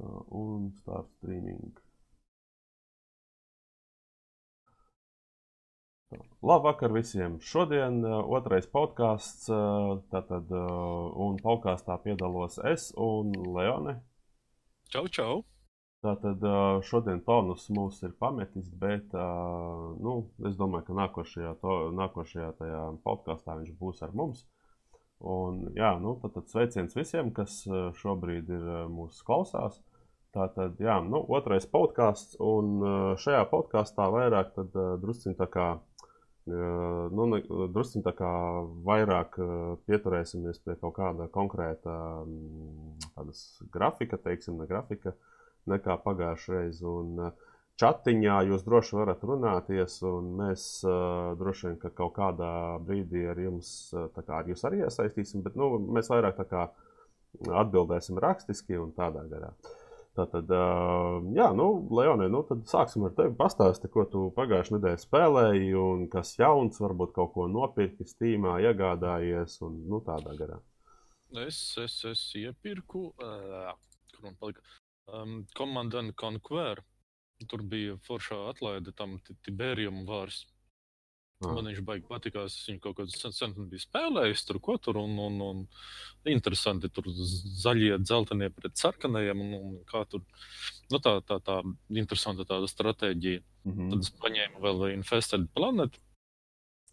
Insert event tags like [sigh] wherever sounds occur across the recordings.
Un start streaming. Labvakar visiem! Šodien otrais podkāsts. Tātad, un podkāstā piedalos es un Leone. Čau, čau! Tātad šodien tonus mūs ir pametis, bet nu, es domāju, ka nākošajā, to, nākošajā tajā podkāstā viņš būs ar mums. Un, jā, nu, tad, tad sveiciens visiem, kas šobrīd ir mūsu klausās. Tātad, jā, nu, otrais podkāsts, un uh, šajā podkāstā vairāk tad uh, drusciņ tā kā nu, drusku tā kā vairāk pieturēsimies pie kaut kāda konkrēta tādas grafika, teiksim, ne grafika, nekā pagājušajā reizē. Un čatiņā jūs droši varat runāties, un mēs droši vien ka kaut kādā brīdī ar jums, kā, ar jūs arī iesaistīsim, bet nu, mēs vairāk kā atbildēsim rakstiski un tādā garā. Uh, Tātad, jā, nu, Leonē, nu, tad sāksim ar tevi. Pastāsti, ko tu pagājušajā nedēļā spēlēji, un kas jauns, varbūt kaut ko nopirki, stīmā, iegādājies, un nu, tādā garā. Es, es, es iepirku, uh, kur man palika, um, Command and Conquer. Tur bija foršā atlaide tam Tiberium vārds. Ah. Man viņš baigi patīkās. Es viņu kaut kādā sen, sen biju spēlējis, tur ko tur. Un, un, un interesanti tur zaļie, dzeltenie pret sarkanajiem. Un, un kā tur nu, tā, tā, tā interesanta tāda stratēģija. Mm -hmm. Tad es paņēmu vēl Infested Planet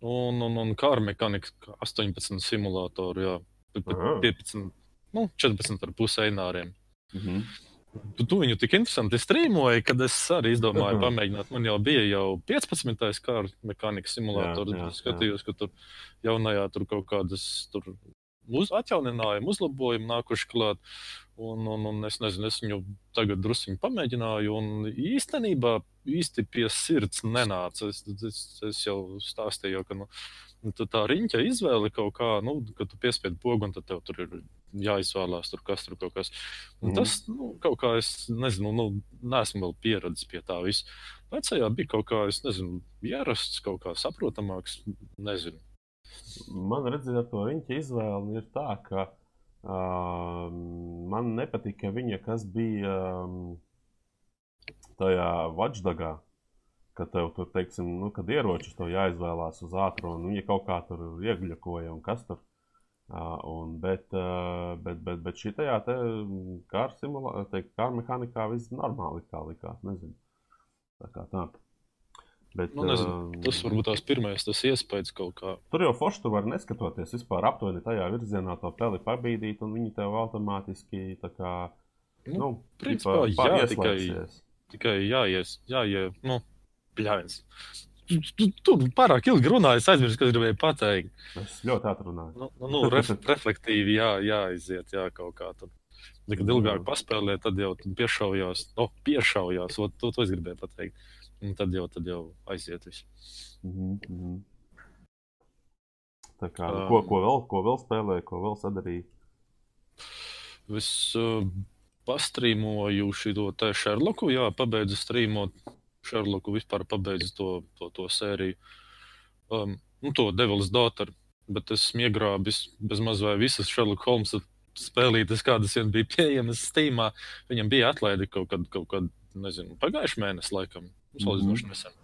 un, un, un kā ar mehāniku 18 simulātoru. Jā, 15, nu, 14 ar pusēnāriem. Mm -hmm. Tu, tu viņu tik interesanti strīmoji, kad es arī izdomāju, pamēģināt. Man jau bija jau 15. kārtas mehānikas simulators. Jā, jā, es skatījos, ka tur jaunajā tur kaut kādas tur uz, atjauninājumi, uzlabojumi nākuši klāt. Un, un, un es nezinu, es viņu tagad druskuļi pamēģināju. Un īstenībā īsti pie sirds nenāca. Es, es, es jau stāstīju, ka nu, tā riņķa izvēle kaut kā, nu, kad tu piespied pogu, un tad tev tur ir jāizvēlās, tur kas tur kaut kas. Un mm. Tas nu, kaut kā es nezinu, nu, neesmu vēl pieradis pie tā visa. Vecajā bija kaut kā, es nezinu, ierasts, kaut kā saprotamāks, nezinu. Man redzēt, ar to riņķa izvēli ir tā, ka uh, man nepatika viņa, kas bija um, tajā Watchdogā ka tev tur, teiksim, nu, kad ieročus tev jāizvēlās uz ātrumu, un viņi kaut kā tur iegļakoja un kas tur. Uh, un, bet, uh, bet, bet, bet šī tajā teikt, kā mehānikā viss normāli kā likās, nezinu. Tā kā tā. Bet, nu, nezinu, uh, tas varbūt tās pirmais, tas iespējas kaut kā. Tur jau forši tu vari neskatoties vispār aptuveni tajā virzienā to peli pabīdīt, un viņi tev automātiski tā kā, nu, nu principā, jā, tikai, tikai jāies, jāies, nu, Bļāvis. Tu, tu, pārāk ilgi runāji, es aizmirsu, kas gribēju pateikt. Es ļoti atrunāju. Nu, nu, nu ref, [laughs] reflektīvi jā, jāiziet, jā, kaut kā. Tad. Kad ilgāk paspēlē, tad jau piešaujās, oh, piešaujās, o, to, to es gribēju pateikt. Un tad jau, tad jau aiziet viss. Mm -hmm. Tā kā, um, ko, ko, vēl, ko vēl spēlēja, ko vēl sadarīja? Es uh, pastrīmoju šo te Sherlocku, jā, pabeidzu strīmot Šerloku vispār pabeidzis to, to, to sēriju. Um, nu, to Devil's Daughter, bet es iegrābis bez maz vai visas Sherlock Holmes spēlītes, kādas vien bija pieejamas Steamā. Viņam bija atlaide kaut kad, kaut kad nezinu, pagājušajā mēnesī, laikam, salīdzinoši mm -hmm. nesen.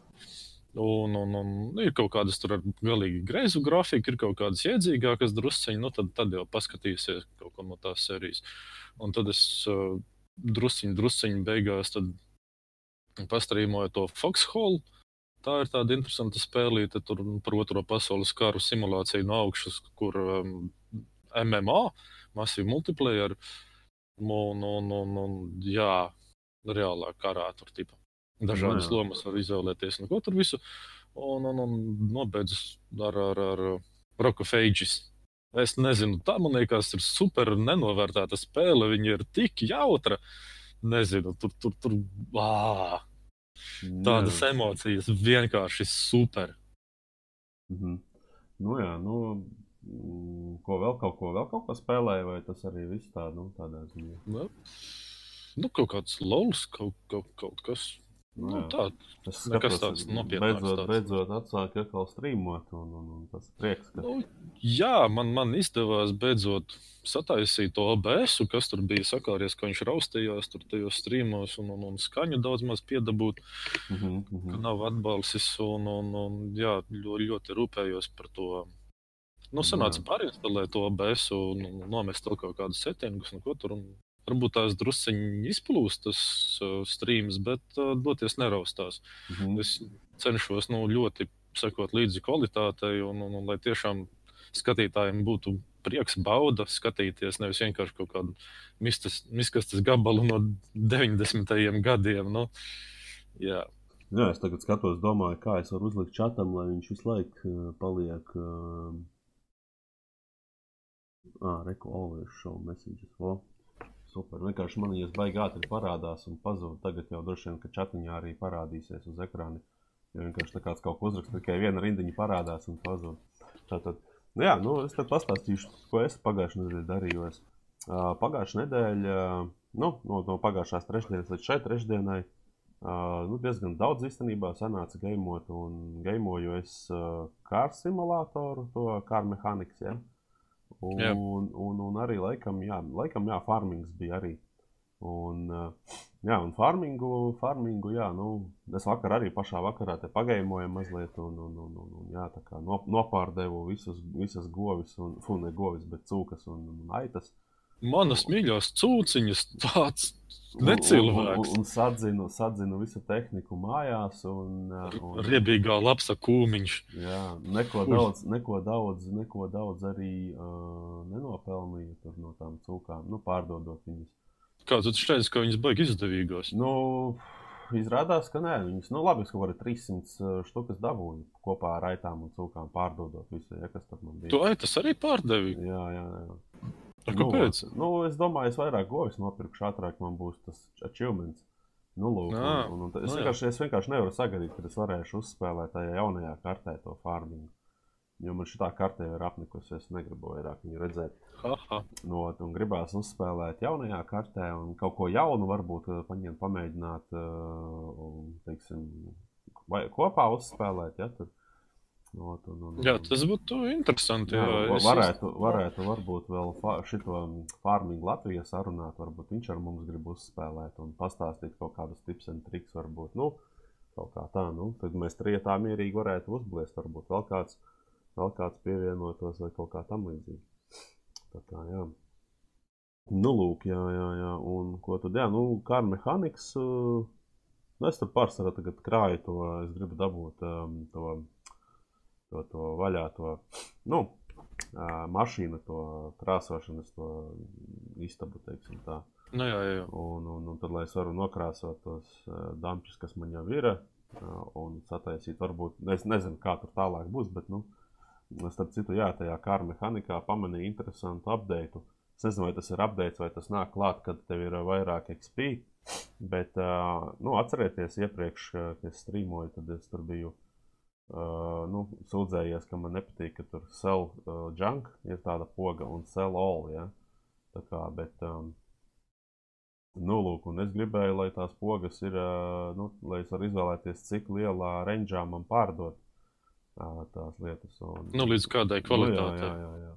Un, un, un ir kaut kādas tur ar galīgi greizu grafiku, ir kaut kādas iedzīgākas drusceņi, nu tad, tad jau paskatīsies kaut ko no tās sērijas. Un tad es uh, drusciņi, drusciņi beigās pastrīmoju to Foxhole. Tā ir tāda interesanta spēlīte tur, nu, par otro pasaules karu simulāciju no augšas, kur um, MMA, masīva multiplayer, un, un, un, un jā, reālā karā tur tipa. Dažādas no, lomas var izvēlēties, nu, ko tur visu. Un, un, un nobeidzas ar, ar, ar Rock of Ages. Es nezinu, tā man liekas, ir super nenovērtēta spēle. Viņa ir tik jautra. Uh, nezinu, tur, tur, tur ā, tādas jā. emocijas vienkārši super. -hmm. Nu, jā, nu, mm, ko vēl, kaut ko vēl kaut ko spēlēja, vai tas arī viss tā, nu, tādā ziņā? Nu, nu kaut kāds lauls, kaut, kaut, kaut kas. Nu, jā. tā, Es skatos, tāds nopietnāks Beidzot, tāds. beidzot atsāk atkal strīmot, un, un, un tas prieks, ka nu, jā, man, man izdevās beidzot sataisīt to OBS, kas tur bija sakāries, ka viņš raustījās tur tajos strīmos un, un, un skaņu daudz maz piedabūt, mhm, ka mhm. nav atbalsis un, un, un jā, ļoti, ļoti rūpējos par to. Nu, sanāca pārinstalēt to OBS un, un nomest vēl kaut kādus settingus, un ko tur. Un varbūt tās drusciņi izplūst tas uh, streams, bet uh, doties neraustās. Mhm. Es cenšos nu, ļoti sekot līdzi kvalitātei, un, un, un lai tiešām skatītājiem būtu prieks, bauda skatīties, nevis vienkārši kaut kādu miskastes gabalu no 90. gadiem. Nu, jā. Jā, es tagad skatos, domāju, kā es varu uzlikt čatam, lai viņš visu laiku uh, paliek. Uh, ah, reku, always show messages. O, super. Vienkārši man viņas baigi ātri parādās un pazūd. Tagad jau droši vien, ka čatiņā arī parādīsies uz ekrāna. Jo vienkārši tā kāds kaut ko uzraksta, tikai viena rindiņa parādās un pazūd. Tātad, nu jā, nu, es te pastāstīšu, ko es pagājušajā nedēļā darīju. Es, uh, pagājušā nedēļa, uh, nu, no, no pagājušās trešdienas līdz šai trešdienai, uh, nu, diezgan daudz īstenībā sanāca gaimot. Un gaimoju es uh, kāru simulātoru, to kāru mehāniku. Ja? Un, Jā. un, un, un arī laikam, jā, laikam, jā, farmings bija arī. Un, uh, jā, un farmingu, farmingu, jā, nu, es vakar arī pašā vakarā pagaimoju mazliet, un, un, un, un, un jā, tā kā no, nopārdevu visus, visas govis, un, fu, ne govis, bet cūkas un, un aitas. Manas mīļās cūciņas, tāds necilvēks. Un, un, un sadzinu, sadzinu visu tehniku mājās, un, un riebīgā lapsa kūmiņš. jā, neko Uz. daudz, neko daudz, neko daudz arī uh, nenopelnīju no tām cūkām, nu, pārdodot viņas. Kā tu teici, ka viņas baigs izdevīgos? Nu, izrādās, ka nē, viņas, nu, labi, kaut kādā 300 štukas dabūju kopā ar aitām un cūkām pārdodot visu, ja kas tur man bija. Tu aitas arī pārdevi. Jā, jā, jā. A, Kāpēc? Nu, nu, es domāju, es vairāk govis nopirkšu ātrāk, man būs tas achievements. Nu, lūk, Ā, un, un, un, es, nu vienkārši, es vienkārši nevaru sagaidīt, kad es varēšu uzspēlēt tajā jaunajā kartē to farmingu. Jo man šī kartē ir apnikusi, es negribu vairāk viņu redzēt. No, un gribās uzspēlēt jaunajā kartē un kaut ko jaunu, varbūt eh, paņemt, pamēģināt, eh, teiksim, kopā uzspēlēt. Ja, tur. No, un, un, Jā, tas būtu interesanti. Jā, Jā, es varētu, varētu varbūt vēl fa- šito farmingu Latvijā sarunāt. Varbūt viņš ar mums grib uzspēlēt un pastāstīt kaut kādus tips un triks. Varbūt, nu, kaut kā tā, nu, tad mēs trietā mierīgi varētu uzbliest. Varbūt vēl kāds, vēl kāds pievienotos vai kaut kā tam līdzīgi. Tā kā, jā. Nu, lūk, jā, jā, jā. Un ko tad, jā, nu, kā ar mehānikas, uh, nu, es tur pārsvarā tagad krāju to, es gribu dabūt um, to, to, to vaļā, to, nu, mašīnu, to krāsošanas, to istabu. Nu, jā, jā. Un, un, un tad, lai es varu nokrāsot tos dampus, kas man jau ir, un sataisīt, varbūt, es nezinu, kā tur tālāk būs, bet, nu, starp citu, jā, tajā kāra mehānikā pamanīju interesantu update. Es nezinu, vai tas ir update, vai tas nāk klāt, kad tev ir vairāk XP. Bet, nu, atcerieties, iepriekš, kad es strīmoju, tad es tur biju uh, nu, sūdzējies, ka man nepatīk, ka tur sell uh, junk ir tāda poga un sell all. Ja? Tā kā, bet, um, nu, lūk, un es gribēju, lai tās pogas ir, uh, nu, lai es varu izvēlēties, cik lielā ranžā man pārdot uh, tās lietas. Un, Nu, līdz kādai kvalitātei. Nu, jā, jā, jā, jā.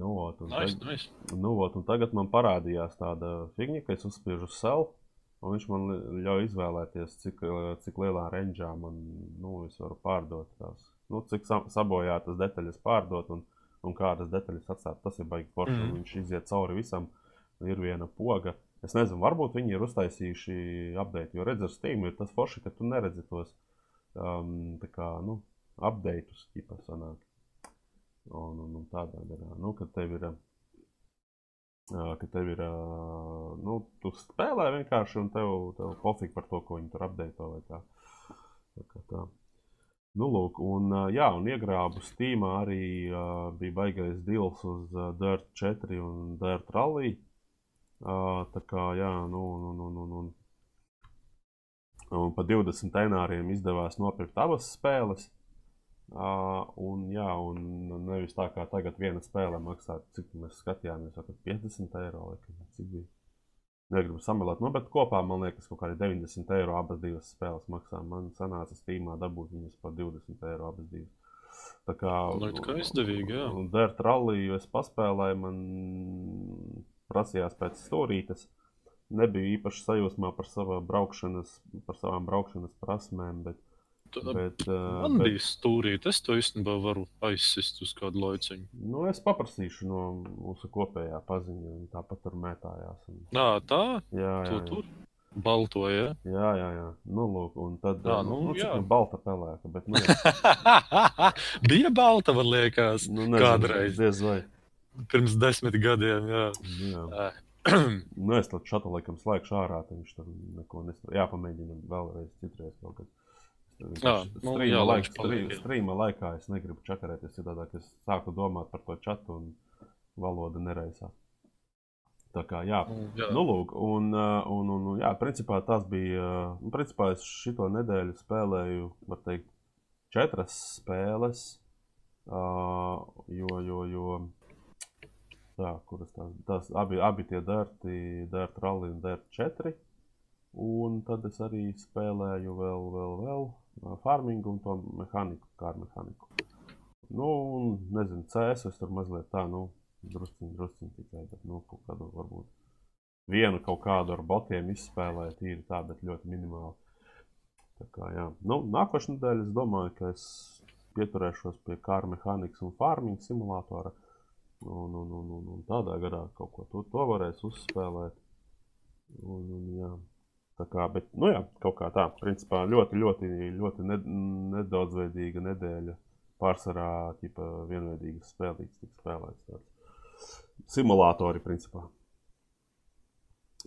Nu, ot, un Nice, tag- nice. Nu, ot, un tagad man parādījās tāda figņa, ka es uzspiežu sev, un viņš man ļauj izvēlēties, cik, cik lielā ranžā man nu, es varu pārdot tās. Nu, cik sa sabojātas detaļas pārdot un, un kādas detaļas atstāt. Tas ir baigi forši. Mm. Viņš iziet cauri visam. Ir viena poga. Es nezinu, varbūt viņi ir uztaisījuši update, jo redz, ar Steam ir tas forši, ka tu neredzi tos um, kā, nu, updateus, ķipa sanāk. Un, un, un tādā garā, nu, kad tev ir, ā, ka tev ir, nu, tu spēlē vienkārši un tev, tev pofīgi par to, ko viņi tur updato vai kā. Tā kā tā. Nu, lūk, un, jā, un iegrābu Steamā arī bija baigais deals uz Dirt 4 un Dirt Rally. Tā kā, jā, nu, un, un, un, un, un, un pa 20 denāriem izdevās nopirkt abas spēles. Uh, un, jā, un nevis tā kā tagad viena spēle maksā, cik mēs skatījāmies, jau 50 eiro. Laikam, cik bija? negribu samalēt. Nu, bet kopā man liekas, ka kaut kādi 90 eiro abas divas spēles maksā. Man sanāca stīmā dabūt viņas par 20 eiro abas divas. Tā kā Liekas, ka izdevīgi, jā. Un Dirt Ralliju es paspēlēju, man prasījās pēc stūrītes. Nebiju īpaši sajūsmā par, braukšanas, par savām braukšanas prasmēm, bet, bet, uh, Man bet bija stūrīt, es to īstenībā varu aizsist uz kādu laiciņu. nu, es paprasīšu no mūsu kopējā paziņa. Viņa tāpat tur mētājās. Un, Nā, tā, jā, jā, tu jā. tur balto, jā. Jā, jā, jā. Nu, lūk, un tad Jā, nu, nu, jā. nu balta pelēka. Bet, nu, jā, [laughs] bija balta, man liekas, nu, nezinu, Kādreiz. Diez vai. pirms desmit gadiem. Jā. Nu, jā. Ā, Nu, es tam šādu laikam slēgšu ārā. tad Viņš tur neko nestrādā. Jāpamēģina vēlreiz, citreiz kaut kad. Jā, nu, strīma jā, lai laik- viņš paliek, strī- jā. Strīma laikā es negribu čakarēties citādi. Es sāku domāt par to čatu un valoda nereizā. Tā kā jā. jā. Nu, lūk, un, un, un, jā, principā tas bija. Nu, principā es šito nedēļu spēlēju, var teikt, četras spēles. Uh, jo, jo, jo tā, kuras tās, tās abi, abi tie dārti, dārti rally un dārti četri. Un tad es arī spēlēju vēl, vēl, vēl farmingu un to mehāniku, kā ar mehāniku. Nu, un, nezinu, CS es tur mazliet tā, nu, drusciņi, drusciņi tikai, bet, nu, kaut kādu varbūt vienu kaut kādu ar botiem izspēlēju, tīri tā, bet ļoti minimāli. Tā kā, jā. Nu, nākošais nedēļa es domāju, ka es pieturēšos pie kāra mehānikas un farming simulatora. Un, un, un, un, un tādā garā kaut ko to, to varēs uzspēlēt. Un, un, jā. Tā kā, bet, nu jā, kaut kā tā, principā ļoti, ļoti, ļoti ne, nedaudzveidīga nedēļa. Pārsvarā tipa vienveidīgas spēlītas, tik spēlētas tāds. Simulatori, principā.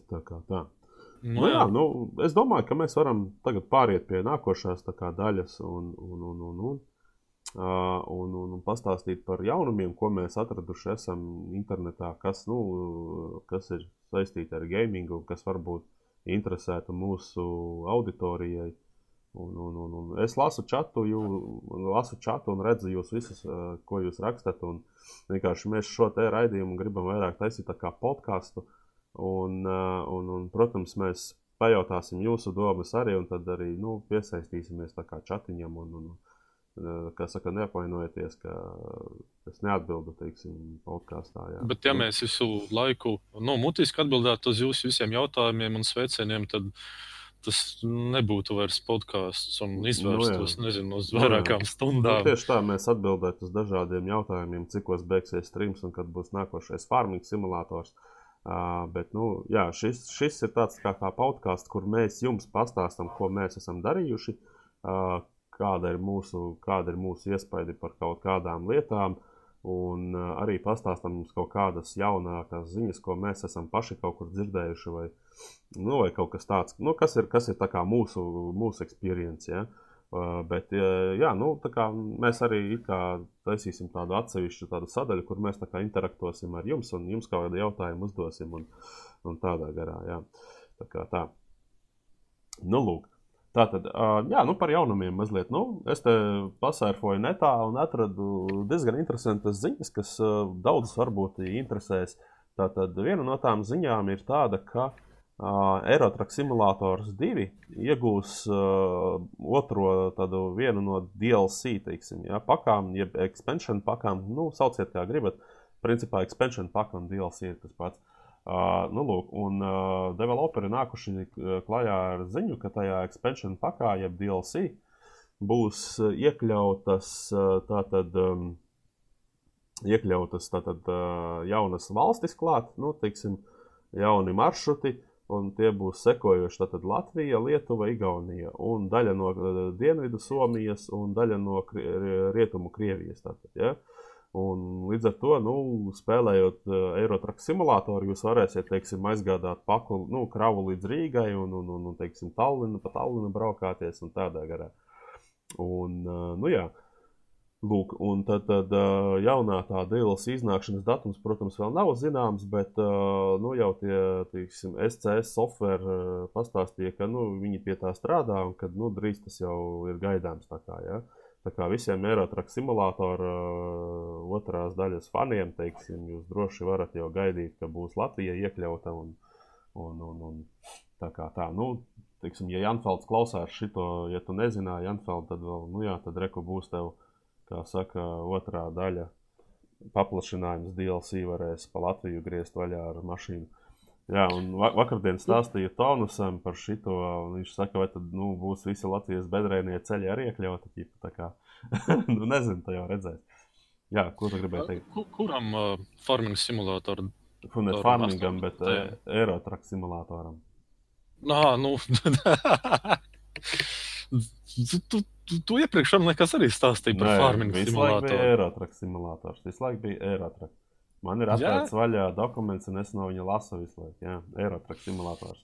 Tā kā tā. Nu, Nu, jā, nu, es domāju, ka mēs varam tagad pāriet pie nākošās kā, daļas un, un, un, un, un, uh, un, un, un pastāstīt par jaunumiem, ko mēs atraduši esam internetā, kas, nu, kas ir saistīti ar gamingu kas varbūt interesētu mūsu auditorijai. Un, un, un, un es lasu čatu, jū, lasu čatu un redzu jūs visus, uh, ko jūs rakstat. Un mēs šo te raidījumu gribam vairāk taisīt kā podkāstu. Un, uh, un, un, protams, mēs pajautāsim jūsu domas arī, un tad arī nu, piesaistīsimies tā kā chatiņam. Un, un, uh, kā saka, neapvainojieties, ka es neatbildu, teiksim, podkāstā. Bet, ja mēs visu laiku nu, mutiski atbildētu uz jūsu visiem jautājumiem un sveicieniem, tad tas nebūtu vairs podkāsts un izvērstos, Nu, jā. nezinu, uz Nu, vairākām Nu, stundām. tieši tā mēs atbildētu uz dažādiem jautājumiem, cikos beigsies streams un kad būs nākošais farming simulators. Uh, bet, nu, jā, šis, šis ir tāds kā, kā podkāsts, kur mēs jums pastāstām, ko mēs esam darījuši, uh, kāda ir mūsu, kāda ir mūsu iespaidi par kaut kādām lietām, un uh, arī pastāstām jums kaut kādas jaunākās ziņas, ko mēs esam paši kaut kur dzirdējuši, vai, nu, vai kaut kas tāds, nu, kas ir, kas ir tā mūsu, mūsu experience. Ja? Uh, bet, uh, jā, nu, mēs arī taisīsim tādu atsevišķu tādu sadaļu, kur mēs interaktosim ar jums un jums kaut kādu jautājumu uzdosim un, un tādā garā. Jā. Tā kā tā. Nu, lūk. Tā tad, uh, jā, nu par jaunumiem mazliet. Nu, es te pasērfoju netā un atradu diezgan interesantas ziņas, kas daudzus varbūt interesēs. Tātad viena no tām ziņām ir tāda, ka uh, Aerotrack Simulators 2 iegūs uh, otro tādu vienu no DLC teiksim, ja, pakām, jeb expansion pakām. Nu, sauciet kā gribat. Principā expansion paka un DLC ir tas pats. Uh, nu, lūk, un uh, developeri nākuši uh, klajā ar ziņu, ka tajā expansion pakā, jeb DLC, būs uh, iekļautas uh, tātad. Um, iekļautas tātad, uh, jaunas valstis klāt, nu, teiksim, jauni maršruti, un tie būs sekojoši tātad Latvija, Lietuva, Igaunija, un daļa no uh, Dienvidu Somijas un daļa no Rietumu Krievijas. Tātad, ja? Un līdz ar to, nu, spēlējot uh, Eirotraku simulātoru, jūs varēsiet, teiksim, aizgādāt paku, nu, kravu līdz Rīgai un, un, un, un teiksim, Tallinu, pa Tallinu braukāties un tādā garā. Un, uh, nu jā, Lūk, un tad, tad uh, jaunā tā DLC iznākšanas datums, protams, vēl nav zināms, bet uh, nu, jau tie teiksim, SCS software uh, pastāstīja, ka nu, viņi pie tā strādā un ka nu, drīz tas jau ir gaidāms. Kā, ja? Tā kā visiem Aerotrack simulātora uh, otrās daļas faniem, teiksim, jūs droši varat jau gaidīt, ka būs Latvija iekļauta un, un, un, Tā kā tā, nu, teiksim, ja Janfelds klausās šito, ja tu nezināji Janfeldu, tad vēl, nu jā, tad reku būs tev, kā saka, otrā daļa paplašinājums DLC varēs pa Latviju griezt vaļā ar mašīnu. Jā, un vakardien stāstīja Tonusam par šito. Viņš saka, vai tad nu, būs visi Latvijas bedrēnie ceļi arī iekļauti. Ķipa, [laughs] nu, nezinu, tā jau redzēs. Jā, ko tu gribēji teikt? Kur, kuram uh, farming simulatoram? Ne farmingam, bet uh, aerotrak simulatoram. Nā, nu. [laughs] tu, tu, tu, tu iepriekš nekas arī stāstīji par farming simulatoru. Laiku bija aerotrak simulators. Visu laiku bija aerotrak. Man ir atvērts vaļā dokuments, un es no viņa lasu visu laiku. Jā, aerotrak simulators.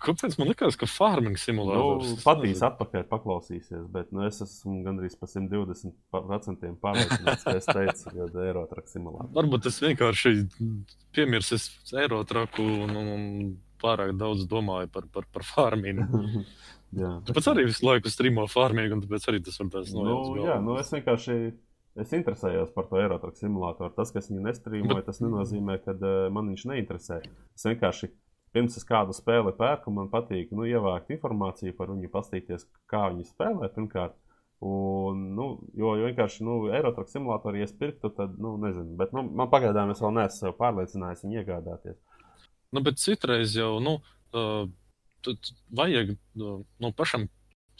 Kāpēc man liekas, ka farming simulators nu, patīs atpakaļ paklausīsies, bet nu, es esmu gandrīz pa 120% pārliecināts, ka es teicu, ka aerotrak simulators. Varbūt es vienkārši piemirsis aerotraku un, un, pārāk daudz domāju par, par, par farmingu. [laughs] jā. Tāpēc arī visu laiku strīmo farmingu, un tāpēc arī tas var tāds nojauts. Nu, jā, nu es vienkārši Es interesējos par to aerotraku simulātoru. Tas, ka es viņu nestrīmoju, tas nenozīmē, ka uh, man viņš neinteresē. Es vienkārši pirms es kādu spēli pērku, man patīk nu, ievākt informāciju par viņu, paskatīties, kā viņi spēlē. Pirmkārt, un, nu, jo, jo vienkārši nu, aerotraku simulātoru, ja es pirktu, tad, nu, nezinu. Bet nu, man pagaidām es vēl neesmu pārliecinājis viņu iegādāties. Nu, bet citreiz jau, nu, uh, vajag nu, pašam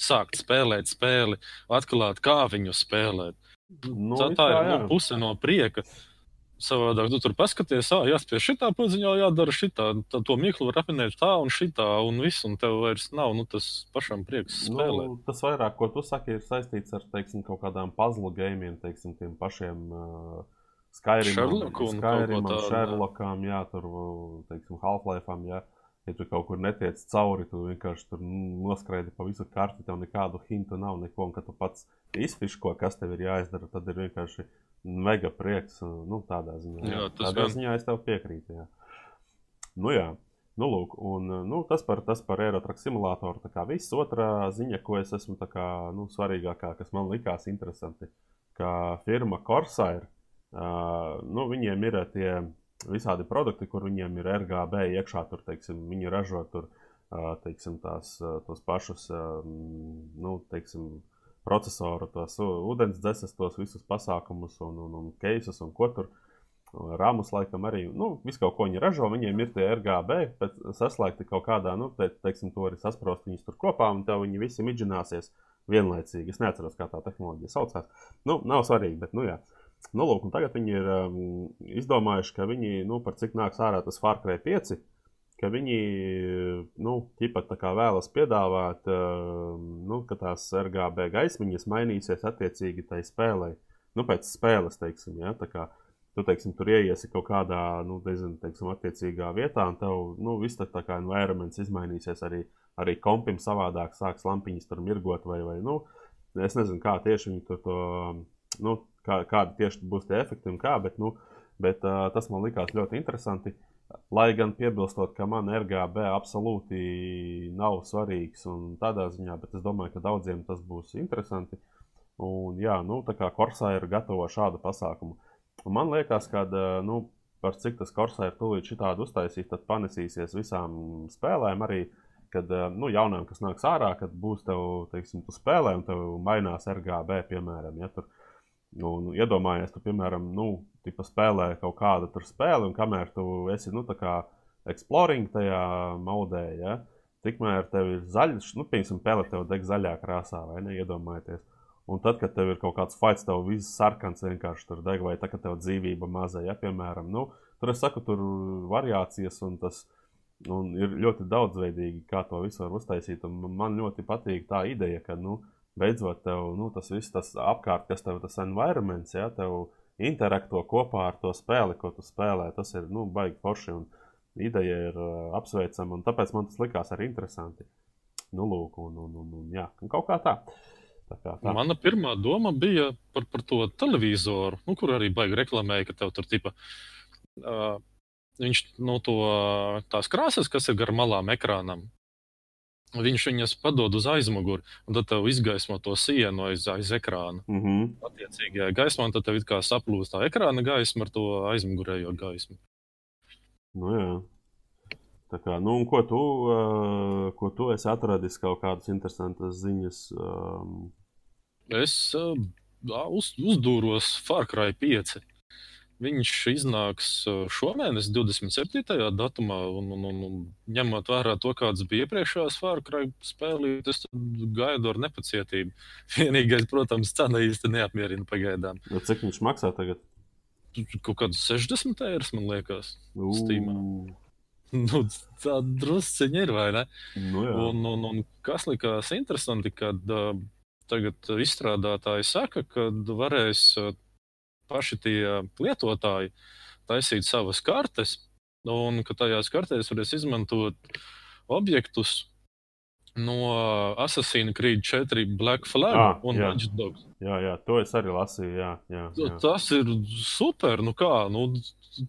sākt spēlēt spēli, atklāt, kā viņu spēlēt. Nu, tā, tā ir nu, puse no prieka. Savādāk, tu tur paskaties, ah, jāspiež šitā paziņā, jādara šitā. Tad to mīklu var apvienot tā un šitā, un viss, un tev vairs nav nu, tas pašam prieks spēlēt. Nu, tas vairāk, ko tu saki, ir saistīts ar, teiksim, kaut kādām puzzle gamiem, teiksim, tiem pašiem. Uh, Skyrimam, Skyrimam Sherlockam, jā, tur, teiksim, Half-Life'am, jā. Ja tu kaut kur netiec cauri, tu vienkārši tur noskraidi pa visu karti, tev nekādu hintu nav, neko, un kad tu pats izfiško, kas tev ir jāizdara, tad ir vienkārši mega prieks. Nu, tādā ziņā, jā, tādā gan... ziņā es tev piekrītu. Jā. Nu, jā. Nu, lūk, un, nu, tas par, tas par aerotraku simulātoru. Tā kā viss otrā ziņa, ko es esmu kā, nu, svarīgākā, kas man likās interesanti, ka firma Corsair, uh, nu, viņiem ir tie visādi produkti, kur viņiem ir RGB iekšā, tur, teiksim, viņi ražo tur, uh, teiksim, tās, tos pašus, nu, teiksim, procesoru, tos ūdens dzēses, tos visus pasākumus un, un, un keisus un ko tur. Rāmus laikam arī, nu, visu kaut ko viņi ražo, viņiem ir tie RGB, bet saslēgti kaut kādā, nu, te, teiksim, to arī sasprost viņus tur kopā, un tev viņi visi midžināsies vienlaicīgi. Es neatceros, kā tā tehnoloģija saucās. Nu, nav svarīgi, bet, nu, jā. Nu, lūk, tagad viņi ir um, izdomājuši, ka viņi, nu, par cik nāks ārā tas Far Cry 5, ka viņi nu, vēlas piedāvāt, nu, ka tās RGB gaismiņas mainīsies attiecīgi tai spēlei. Nu, pēc spēles, teiksim, ja, tā kā tu, teiksim, tur ieiesi kaut kādā, nu, nezinu, teiksim, attiecīgā vietā, un tev, nu, viss tā, tā kā environments izmainīsies, arī, arī kompim savādāk sāks lampiņas tur mirgot, vai, vai, nu, es nezinu, kā tieši viņi tur to, nu, kā, kādi tieši būs tie efekti un kā, bet, nu, bet uh, tas man likās ļoti interesanti. Lai gan piebilstot, ka man RGB absolūti nav svarīgs un tādā ziņā, bet es domāju, ka daudziem tas būs interesanti. Un, jā, nu, tā kā Corsā ir gatava šādu pasākumu. Un man liekas, ka, nu, par cik tas Corsā ir tūlīt šitādu uztaisīt, tad panesīsies visām spēlēm arī, kad, nu, jaunām, kas nāks ārā, kad būs tev, teiksim, tu spēlē un tev mainās RGB, piemēram, ja tur Un iedomājies, tu, piemēram, nu, spēlē kaut kādu spēli, un kamēr tu esi nu, exploring tajā modē, ja, tikmēr tev ir zaļš, nu, piemēram, pele tev deg zaļā krāsā, vai ne, iedomājieties. Un tad, kad tev ir kaut kāds fights, tev viss sarkans vienkārši tur deg, vai tā, ka tev dzīvība maza, ja, piemēram, nu, tur es saku, tur variācijas un tas un ir ļoti daudzveidīgi, kā to visu var uztaisīt. Un man ļoti patīk tā ideja, ka, nu, beidzot tev nu, tas viss, tas apkārt, kas tev tas environments, ja tev interakto kopā ar to spēli, ko tu spēlē, tas ir nu, baigi forši un ideja ir uh, apsveicama, un tāpēc man tas likās arī interesanti. Nu, lūk, un, un, un, un, jā, un kaut kā tā. Tā kā tā. Mana pirmā doma bija par, par to televizoru, nu, kur arī baigi reklamēja, ka tev tur tipa. Uh, viņš no nu, to, tās krāsas, kas ir gar malām ekrānam, Viņš viņas padod uz aizmuguri, un tad tev izgaismo to sienu aiz, aiz ekrāna. Mm -hmm. Attiecīgajā gaismā, tad tev kā saplūst tā ekrāna gaisma ar to aizmugurējo gaismu. Nu, jā. Tā kā, nu, ko tu, uh, ko tu esi atradis kaut kādas interesantas ziņas? Um... Es uh, uz, uzdūros Far Cry 5. Viņš iznāks šomēnes, 27. datumā, un, un, un, un ņemot vērā to, kādas bija iepriekšējās Cry spēlītes, gaidu ar nepacietību. [laughs] Vienīgais, protams, cena īsti neapmierina pagaidām. No cik viņš maksā tagad? Kaut kāds 60 eiro, man liekas, Steamā. Nu, tā drusciņa ir, vai ne? Nu, jā. un, un, un kas likās interesanti, kad uh, tagad izstrādātāji saka, ka varēs uh, paši tie lietotāji taisīt savas kartes, un ka tajās kartēs varēs izmantot objektus no Assassin's Creed 4 Black Flag Ah, un jā. Watch Dogs. jā, jā, to es arī lasīju. Jā, jā, jā. Tas ir super. Nu kā, nu,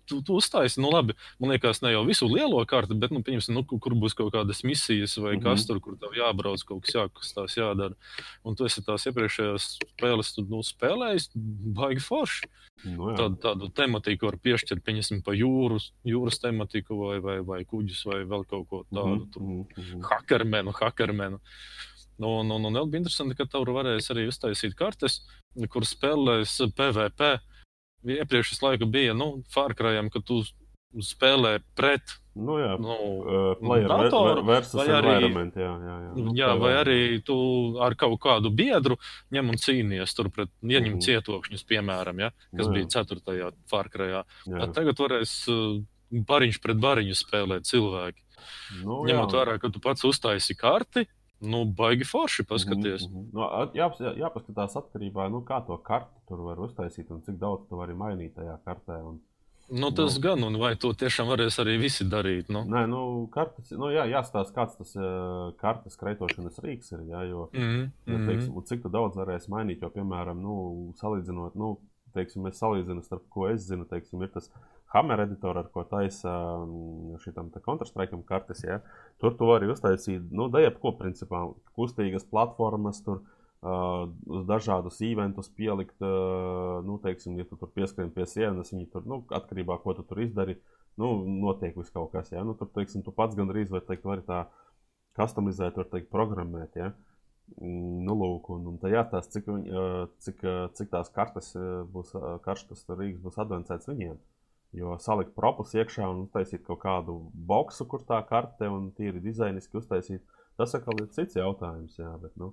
tu, tu uztaisīji, nu labi, man liekas, ne jau visu lielo karti, bet, nu, pieņemsim, nu, kur būs kaut kādas misijas vai mm Mhm. -hmm. kas tur, kur tev jābrauc, kaut kas jākustās, jādara. Un tu esi tās iepriekšējās spēles, tu, nu, spēlējis, baigi forši. Nu, jā. Tādu, tādu tematiku var piešķirt, pieņemsim, pa jūras, jūras tematiku vai, vai, vai kuģus vai vēl kaut ko tādu. Mhm, mhm. hakermenu, hakermenu. Nu, un vēl bija interesanti, ka tur varēs arī uztaisīt kartes, kur spēlēs PVP. Iepriekš laiku bija nu, Fārkrājam, ka tu spēlē pret. Nu, jā. Nu, Uh, datoru, vai arī-. Jā, jā, jā. Nu, jā, vai arī tu ar kaut kādu biedru ņem un cīnījies tur pret ieņem Mhm. cietokšņus, piemēram, ja, kas Nu, jā. bija 4. Fārkrājā. Jā. Tagad varēs bariņš pret bariņu spēlēt cilvēki. Nu, Ņemot vērā, ka tu pats uztaisi karti, nu, baigi forši. Mhm, mhm. Nu, at- jā, jā, jāpaskatās atkarībā no tā, kā to karti tur var uztaisīt un cik daudz tu vari mainīt tajā kartē. Un, Nu, tas Nu. gan, un vai to tiešām varēs arī visi darīt? Nu? nē, nu, kartes, nu, jā, jāstāsta, kāds tas uh, kartes kreitošanas rīks ir. Jā, jo, Mm, ja, mm, teiksim, cik daudz varēsi mainīt, jo, piemēram, nu, salīdzinot, nu, teiksim, es salīdzinu, starp ko es zinu, teiksim, ir tas Hammer editors, ar ko taisa mm, šitam Counter-Strike kartes. Ja? Tur tu vari uztaisīt, nu, da jebko, principā, kustīgas platformas, tur uh, uz dažādus eventus pielikt, uh, nu, teiksim, ja tu tur pieskrien pie sienas, viņi tur, nu, atkarībā ko tu tur izdari, nu, notiek viss kaut kas, ja? Nu, tur, teiksim, tu pats gandrīz, var teikt, vari tā customizēt, var teikt, programmēt, ja? Mm, Nu, lūk, un, un tā jāstāsta, cik, cik, cik tās kartes būs, ā, karstas rīks būs advancēts viņiem. Jo salikt propus iekšā un uztaisīt kaut kādu boxu, kur tā karte un tīri dizainiski uztaisīt, tas atkal ir cits jautājums. Jā, bet, nu,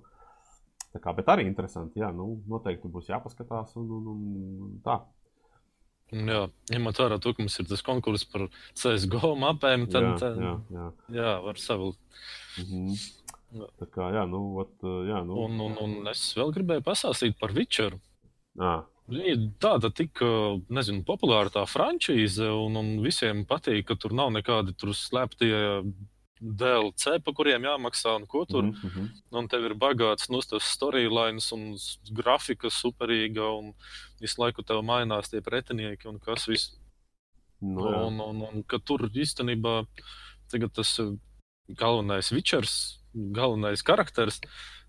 kā, bet arī interesanti, jā, nu, noteikti būs jāpaskatās un, un, un tā. jā, ņemot vērā to, ka mums ir tas konkurss par CSGO mapēm, tad jā, tad, jā, jā. jā, var savilkt. Mhm. Jā. Tā kā, jā, nu, ot, jā, nu. Un, un, un es vēl gribēju pastāstīt par Witcheru. Ā, Viņa tāda tik, nezinu, populāra tā frančīze, un, un visiem patīk, ka tur nav nekādi tur slēptie DLC, pa kuriem jāmaksā un ko tur. mhm, mhm. Un tev ir bagāts nu, tas storylines un grafika superīga, un visu laiku tev mainās tie pretinieki un kas viss. Nu, jā. un, un, un ka tur īstenībā tas galvenais Witchers, galvenais karakteris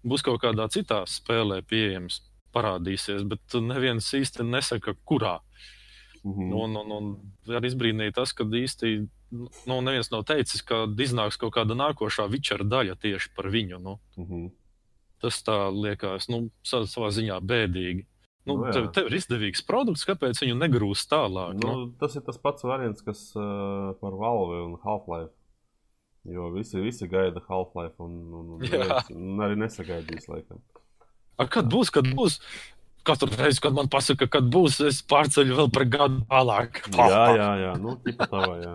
būs kaut kādā citā spēlē pieejams. Parādīsies, bet neviens īsti nesaka, kurā. Mhm. Un, un, un arī izbrīnīja tas, ka īsti nu, neviens nav teicis, ka iznāks kaut kāda nākošā Witchera daļa tieši par viņu. Nu. Mhm. Tas tā liekas, nu, sa- savā ziņā bēdīgi. Nu, Nu, tev, tev ir izdevīgs produkts, kāpēc viņu negrūst tālāk? Nu, Nu, tas ir tas pats variants, kas uh, par Valve un Half-Life. Jo visi, visi gaida Half-Life, un, un, un [laughs] arī nesagaidīs, laikam. A, kad būs, kad būs? Katru reizi, kad man pasaka, kad būs, es pārceļu vēl par gadu tālāk. Jā, jā, jā, nu, tipa tavā, jā.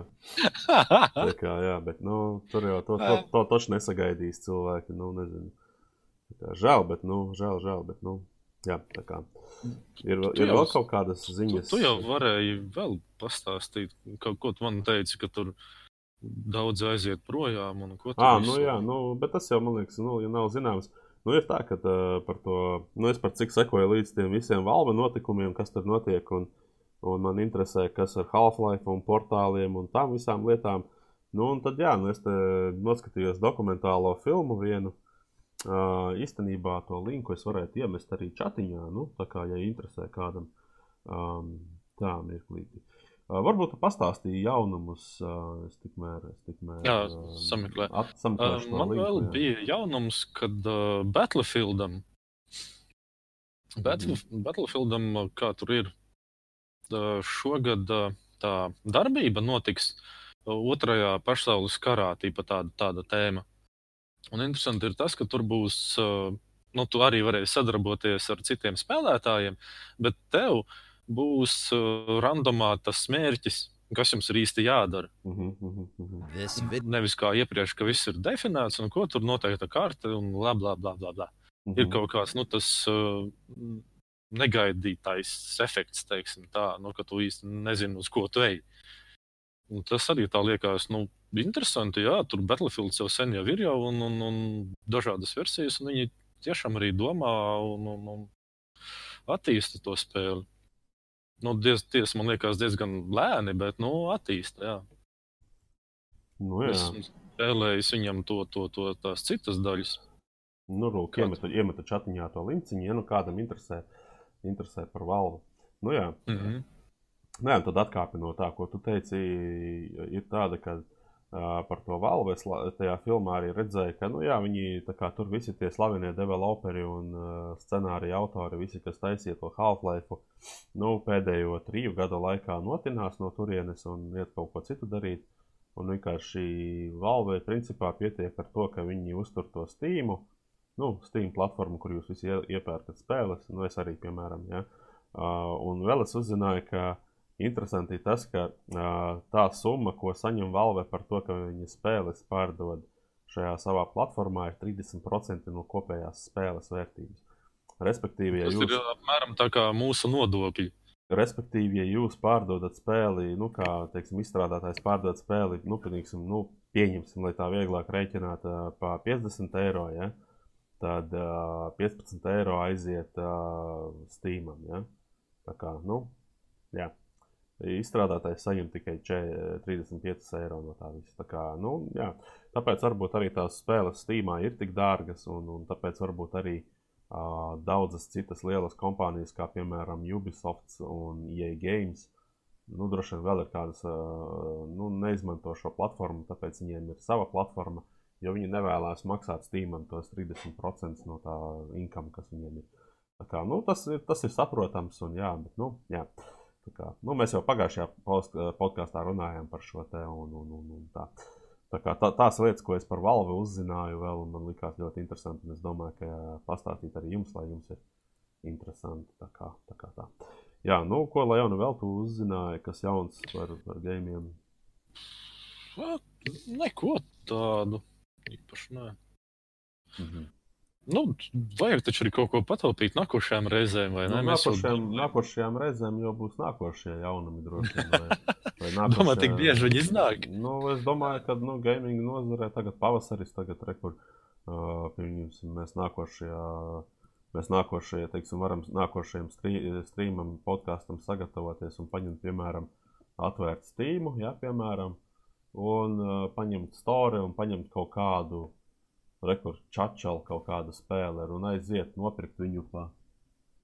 Tā [laughs] kā, jā, bet, nu, tur jau to, to, to taču nesagaidīs cilvēki, nu, nezinu. Tā kā, žēl, bet, nu, žēl, žēl, bet, nu, jā, tā kā. Ir, Tu ir jau- vēl kaut kādas Tu, ziņas. tu jau varēji vēl pastāstīt, kaut ko tu man teici, ka tur daudz aiziet projām. un ko tu Ah, visu- nu jā, nu, bet tas jau man liekas, nu, ja nav zināms. Nu, ir tā, ka uh, par to, nu, es par cik sekoju līdz tiem visiem valva notikumiem, kas tur notiek, un, un man interesē, kas ar Half-Life un portāliem un tām visām lietām. Nu, un tad, jā, nu, es noskatījos dokumentālo filmu vienu. Uh, īstenībā to linku es varētu iemest arī chatiņā, nu, tā kā, ja interesē kādam. Um, tā, mirklīti. Uh, varbūt tu pastāstīji jaunumus. Uh, es tikmēr, es tikmēr Jā, sameklēju. At, uh, man linku, vēl jā. bija jaunums, kad uh, Battlefieldam, Battle, Mhm. Battlefieldam, uh, kā tur ir, uh, šogad uh, tā darbība notiks uh, otrajā pasaules karā, tīpa tāda, tāda tēma. Un interesanti ir tas, ka tur būs, uh, nu, tu arī varēsi sadarboties ar citiem spēlētājiem, bet tev būs uh, randomā tas mērķis, kas jums ir īsti jādara. Mhm, mhm, mhm. This vid Nevis kā iepriekš, ka viss ir definēts un ko tur noteikta karte un bla bla bla. bla, bla. Ir Mhm. kaut kāds nu, tas uh, negaidītais efekts, teiksim, tā, nu, ka tu īsti nezini, uz ko tu ej. Un tas arī tā liekas, nu, interesanti. Jā, tur Battlefield jau sen jau ir jau un, un, un dažādas versijas, un viņi tiešām arī domā un, un, un attīsta to spēli. Nu, diez, ties, man liekas, diezgan lēni, bet nu, attīsta. Jā. Nu, jā. Esmu spēlējis viņam to, to, to tās citas daļas. Nu, lūk, iemetu, iemetu čatiņā to linciņu, ja nu kādam interesē, interesē par valvu. Nu, jā. Mm -hmm. Nē, un tad atkāpi no tā, ko tu teici, ir tāda, ka par to valvu es tajā filmā arī redzēju, ka nu, jā, viņi tur visi tie slavenie developeri un uh, scenārija autori, visi, kas taisīja to Half-Life, nu, pēdējo triju gadu laikā notinās no turienes un iet kaut ko citu darīt. Un vienkārši valvei principā pietiek ar to, ka viņi uztur to Steam, nu, Steam platformu, kur jūs visi ie- iepērkat spēles, nu, es arī, piemēram, ja. uh, un vēl es uzzināju, ka Interesanti tas, ka tā summa, ko saņem Valve par to, ka viņa spēles pārdod šajā savā platformā, ir 30% no kopējās spēles vērtības. Respektīvi, ja Tas jūs, ir apmēram tā kā mūsu nodokļi. respektīvi, ja jūs pārdodat spēli, nu, kā teiksim, izstrādātājs pārdod spēli, nu, piemēram, nu, pieņemsim, lai tā vieglāk rēķināt uh, pa 50 eiro, ja, tad uh, 15 eiro aiziet uh, Steamam. Ja. Tā kā, nu, jā. Izstrādātājs saņem tikai če- 35 eiro no tā visa. Tā kā, nu, jā. Tāpēc varbūt arī tās spēles Steamā ir tik dārgas, un, un tāpēc varbūt arī uh, daudzas citas lielas kompānijas, kā piemēram Ubisoft un EA Games, nu, droši vien vēl ir kādas, uh, nu, neizmanto šo platformu, tāpēc viņiem ir sava platforma, jo viņi nevēlas maksāt Steamam tos 30% no tā income, kas viņiem ir. Tā kā, nu, tas, ir tas ir saprotams, un jā, bet, nu, jā. Tā kā, nu, mēs jau pagājušajā post- podkāstā runājām par šo te, un, un, un, un tā. Tā kā tā, tās lietas, ko es par Valvi uzzināju, vēl, man likās ļoti interesanti. Es domāju, ka pastāstīt arī jums, lai jums ir interesanti. Tā kā, tā kā tā. Jā, nu, ko lai jau nu vēl tu uzzināji, kas jauns par, par gēmiem? Neko tādu īpaši. Nē. Mhm. Nu, vajag taču arī kaut ko pataupīt nākošajām reizēm, vai Nu, ne? Mēs jau nākošajām, nākošajām reizēm jau būs nākošie jaunumi droši vien. Vai, [laughs] vai domājam, tik bieži viņi iznāk. Nu, es domāju, ka nu, gaming nozarē tagad pavasaris, tagad rekur, uh, pieņemsim, mēs nākošajā, mēs nākošajā, teiksim, varam nākošajam streamam, podkastam sagatavoties un paņemt, piemēram, atvērt Steamu, ja, piemēram, un uh, paņemt store un paņemt kaut kādu rekordu čačalu, kaut kādu spēli un aiziet nopirkt viņu pa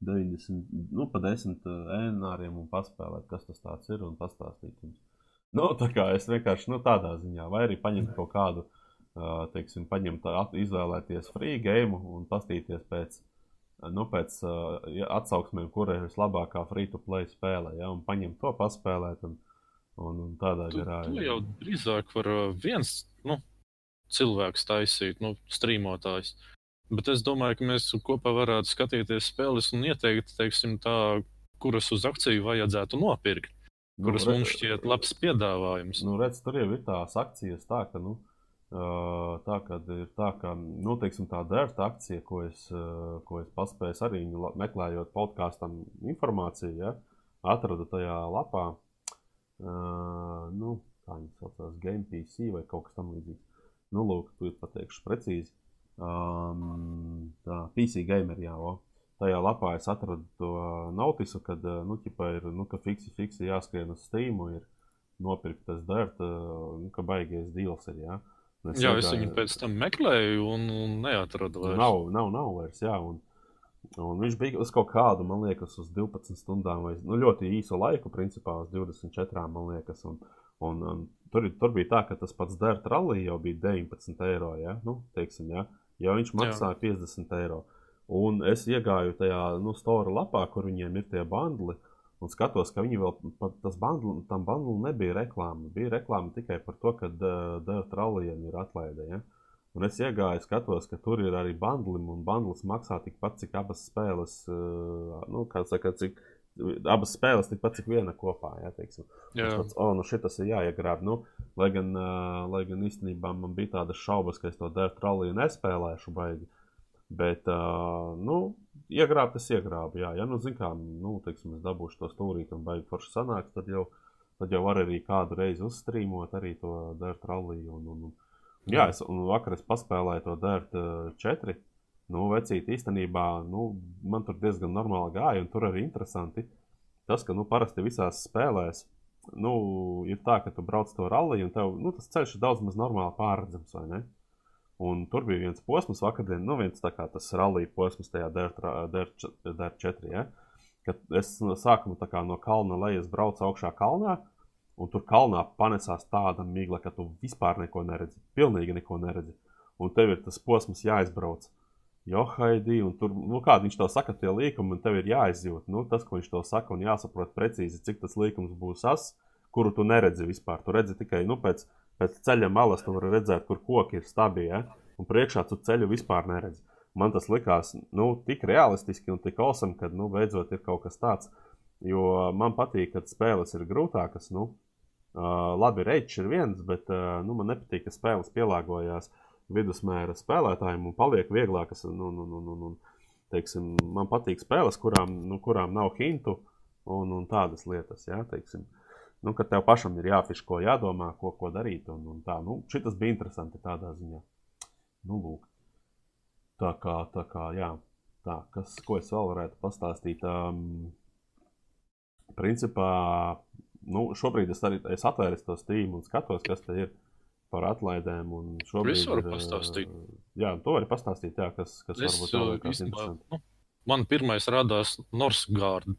90, nu, pa 10 ēnāriem un paspēlēt, kas tas tāds ir un pastāstīt jums. Nu, tā kā es vienkārši nu, tādā ziņā, vai arī paņemt kaut kādu, ā, teiksim, paņemt, at- izvēlēties free game un pastīties pēc, nu, pēc atsauksmēm, kura ir vislabākā free to play spēle, ja, un paņemt to paspēlēt un, un, un tādā Tu, garā. tu jau drīzāk var viens nu, cilvēks taisīt, nu, streamotājs. Bet es domāju, ka mēs kopā varētu skatīties spēles un ieteikt, teiksim, tā, kuras uz akciju vajadzētu nopirkt. Kuras re- mums šķiet labs piedāvājums. Nu, redz, tur jau ir tās akcijas, tā ka, nu, tā, kad ir tā, ka, nu, teiksim, tā dērta akcija, ko es, ko es paspēju arī meklējot podkāstam informāciju, ja, atradu tajā lapā, nu, kā viņi saucās, Game PC vai kaut kas tam līdzīgs. Nu, lūk, tu pateikšu precīzi. Um, tā, PC gamer, jā, o. Tajā lapā es atradu to notisu, kad, ā, nu, ķipa ir, nu, ka fiksi, fiksi jāskrien uz Steam, ir nopirkt tas dārts, nu, ka baigies deals ir. Ja? Un Jā, es viņu pēc tam meklēju un, un neatradu. vairs. Nav, nav, nav vairs, jā. Un, Un viņš bija uz kaut kādu, man liekas, uz 12 stundām, vai nu, ļoti īsu laiku, principā uz 24, man liekas. Un, un, un tur, tur bija tā, ka tas pats Dārta Rallija jau bija 19 eiro. Ja? Nu, teiksim, ja? ja viņš maksāja Jā. 50 eiro. Un es iegāju tajā nu, stora lapā, kur viņiem ir tie bandli. Un skatos, ka viņi vēl tas bandli, tam bandlim nebija reklāma. Bija reklāma tikai par to, ka uh, Dārta Rallijam ir atlaide. Ja? Un es iegāju, skatos, ka tur ir arī bandlim, un bandlis maksā tikpat, cik abas spēles, uh, nu, kā saka, cik abas spēles tikpat, cik viena kopā. Jā, teiksim. Jā. Tāds, oh, nu šis ir jāiegrāb. Nu, lai, gan, uh, lai gan īstenībā man bija tādas šaubas, ka es to Dirt Rally nespēlēšu baigi. Bet, uh, nu, iegrābt es iegrābu. Jā, ja nu, zin kā, nu, teiksim, es dabūšu to stūrīti un baigi forši sanāks, tad jau, tad jau var arī kādu reizi uzstrīmot arī to Dirt Rally. Un, un, un, Jā, es vakar es paspēlēju to Dirt 4. Nu, vecīt, īstenībā nu, man tur diezgan normāli gāja, un tur arī interesanti tas, ka nu, parasti visās spēlēs nu, ir tā, ka tu brauc to ralliju, un tev, nu, tas ceļš ir daudz maz normāli pārredzams? Un tur bija viens posms, vakardien, nu, viens tā kā tas rallija posms tajā Dirt 4, ja? kad es tā kā no kalna lejas braucu augšā kalnā, un tur kalnā panesās tāda migla, ka tu vispār neko neredzi. Pilnīgi neko neredzi. Un tev ir tas posms jāizbrauc. Jo, Haidī, un tur, nu, kā viņš to saka, tie līkumi, un tev ir jāizjūt, nu, tas, ko viņš to saka, un jāsaprot precīzi, cik tas līkums būs as, kuru tu neredzi vispār. Tu redzi tikai, nu, pēc, pēc ceļa malas, tu vari redzēt, kur koki ir stabili, ja? un priekšā tu ceļu vispār neredzi. Man tas likās, nu, tik realistiski un tik awesome, ka, nu, beidzot ir kaut kas tāds, jo man patīk, kad spēles ir grūtākas, nu, Uh, labi, reizes ir viens, bet uh, nu, man nepatīk, ka spēles pielāgojās vidusmēra spēlētājiem un paliek vieglākas. Nu, nu, nu, nu, nu, teiksim, man patīk spēles, kurām, nu, kurām nav hintu un, un tādas lietas. Ja, teiksim, nu, ka tev pašam ir jāfiško, jādomā, ko, ko darīt. Un, un tā, nu, šitas bija interesanti tādā ziņā. Nu, lūk. Tā kā, tā kā, jā. Tā, kas, ko es vēl varētu pastāstīt? Um, principā nu, šobrīd es arī es atvēru to Steam un skatos, kas te ir par atlaidēm. Šobrīd, es varu pastāstīt. Jā, to var pastāstīt, jā, kas, kas es, varbūt ir kāds interesants. Nu, man pirmais radās Norsgārda.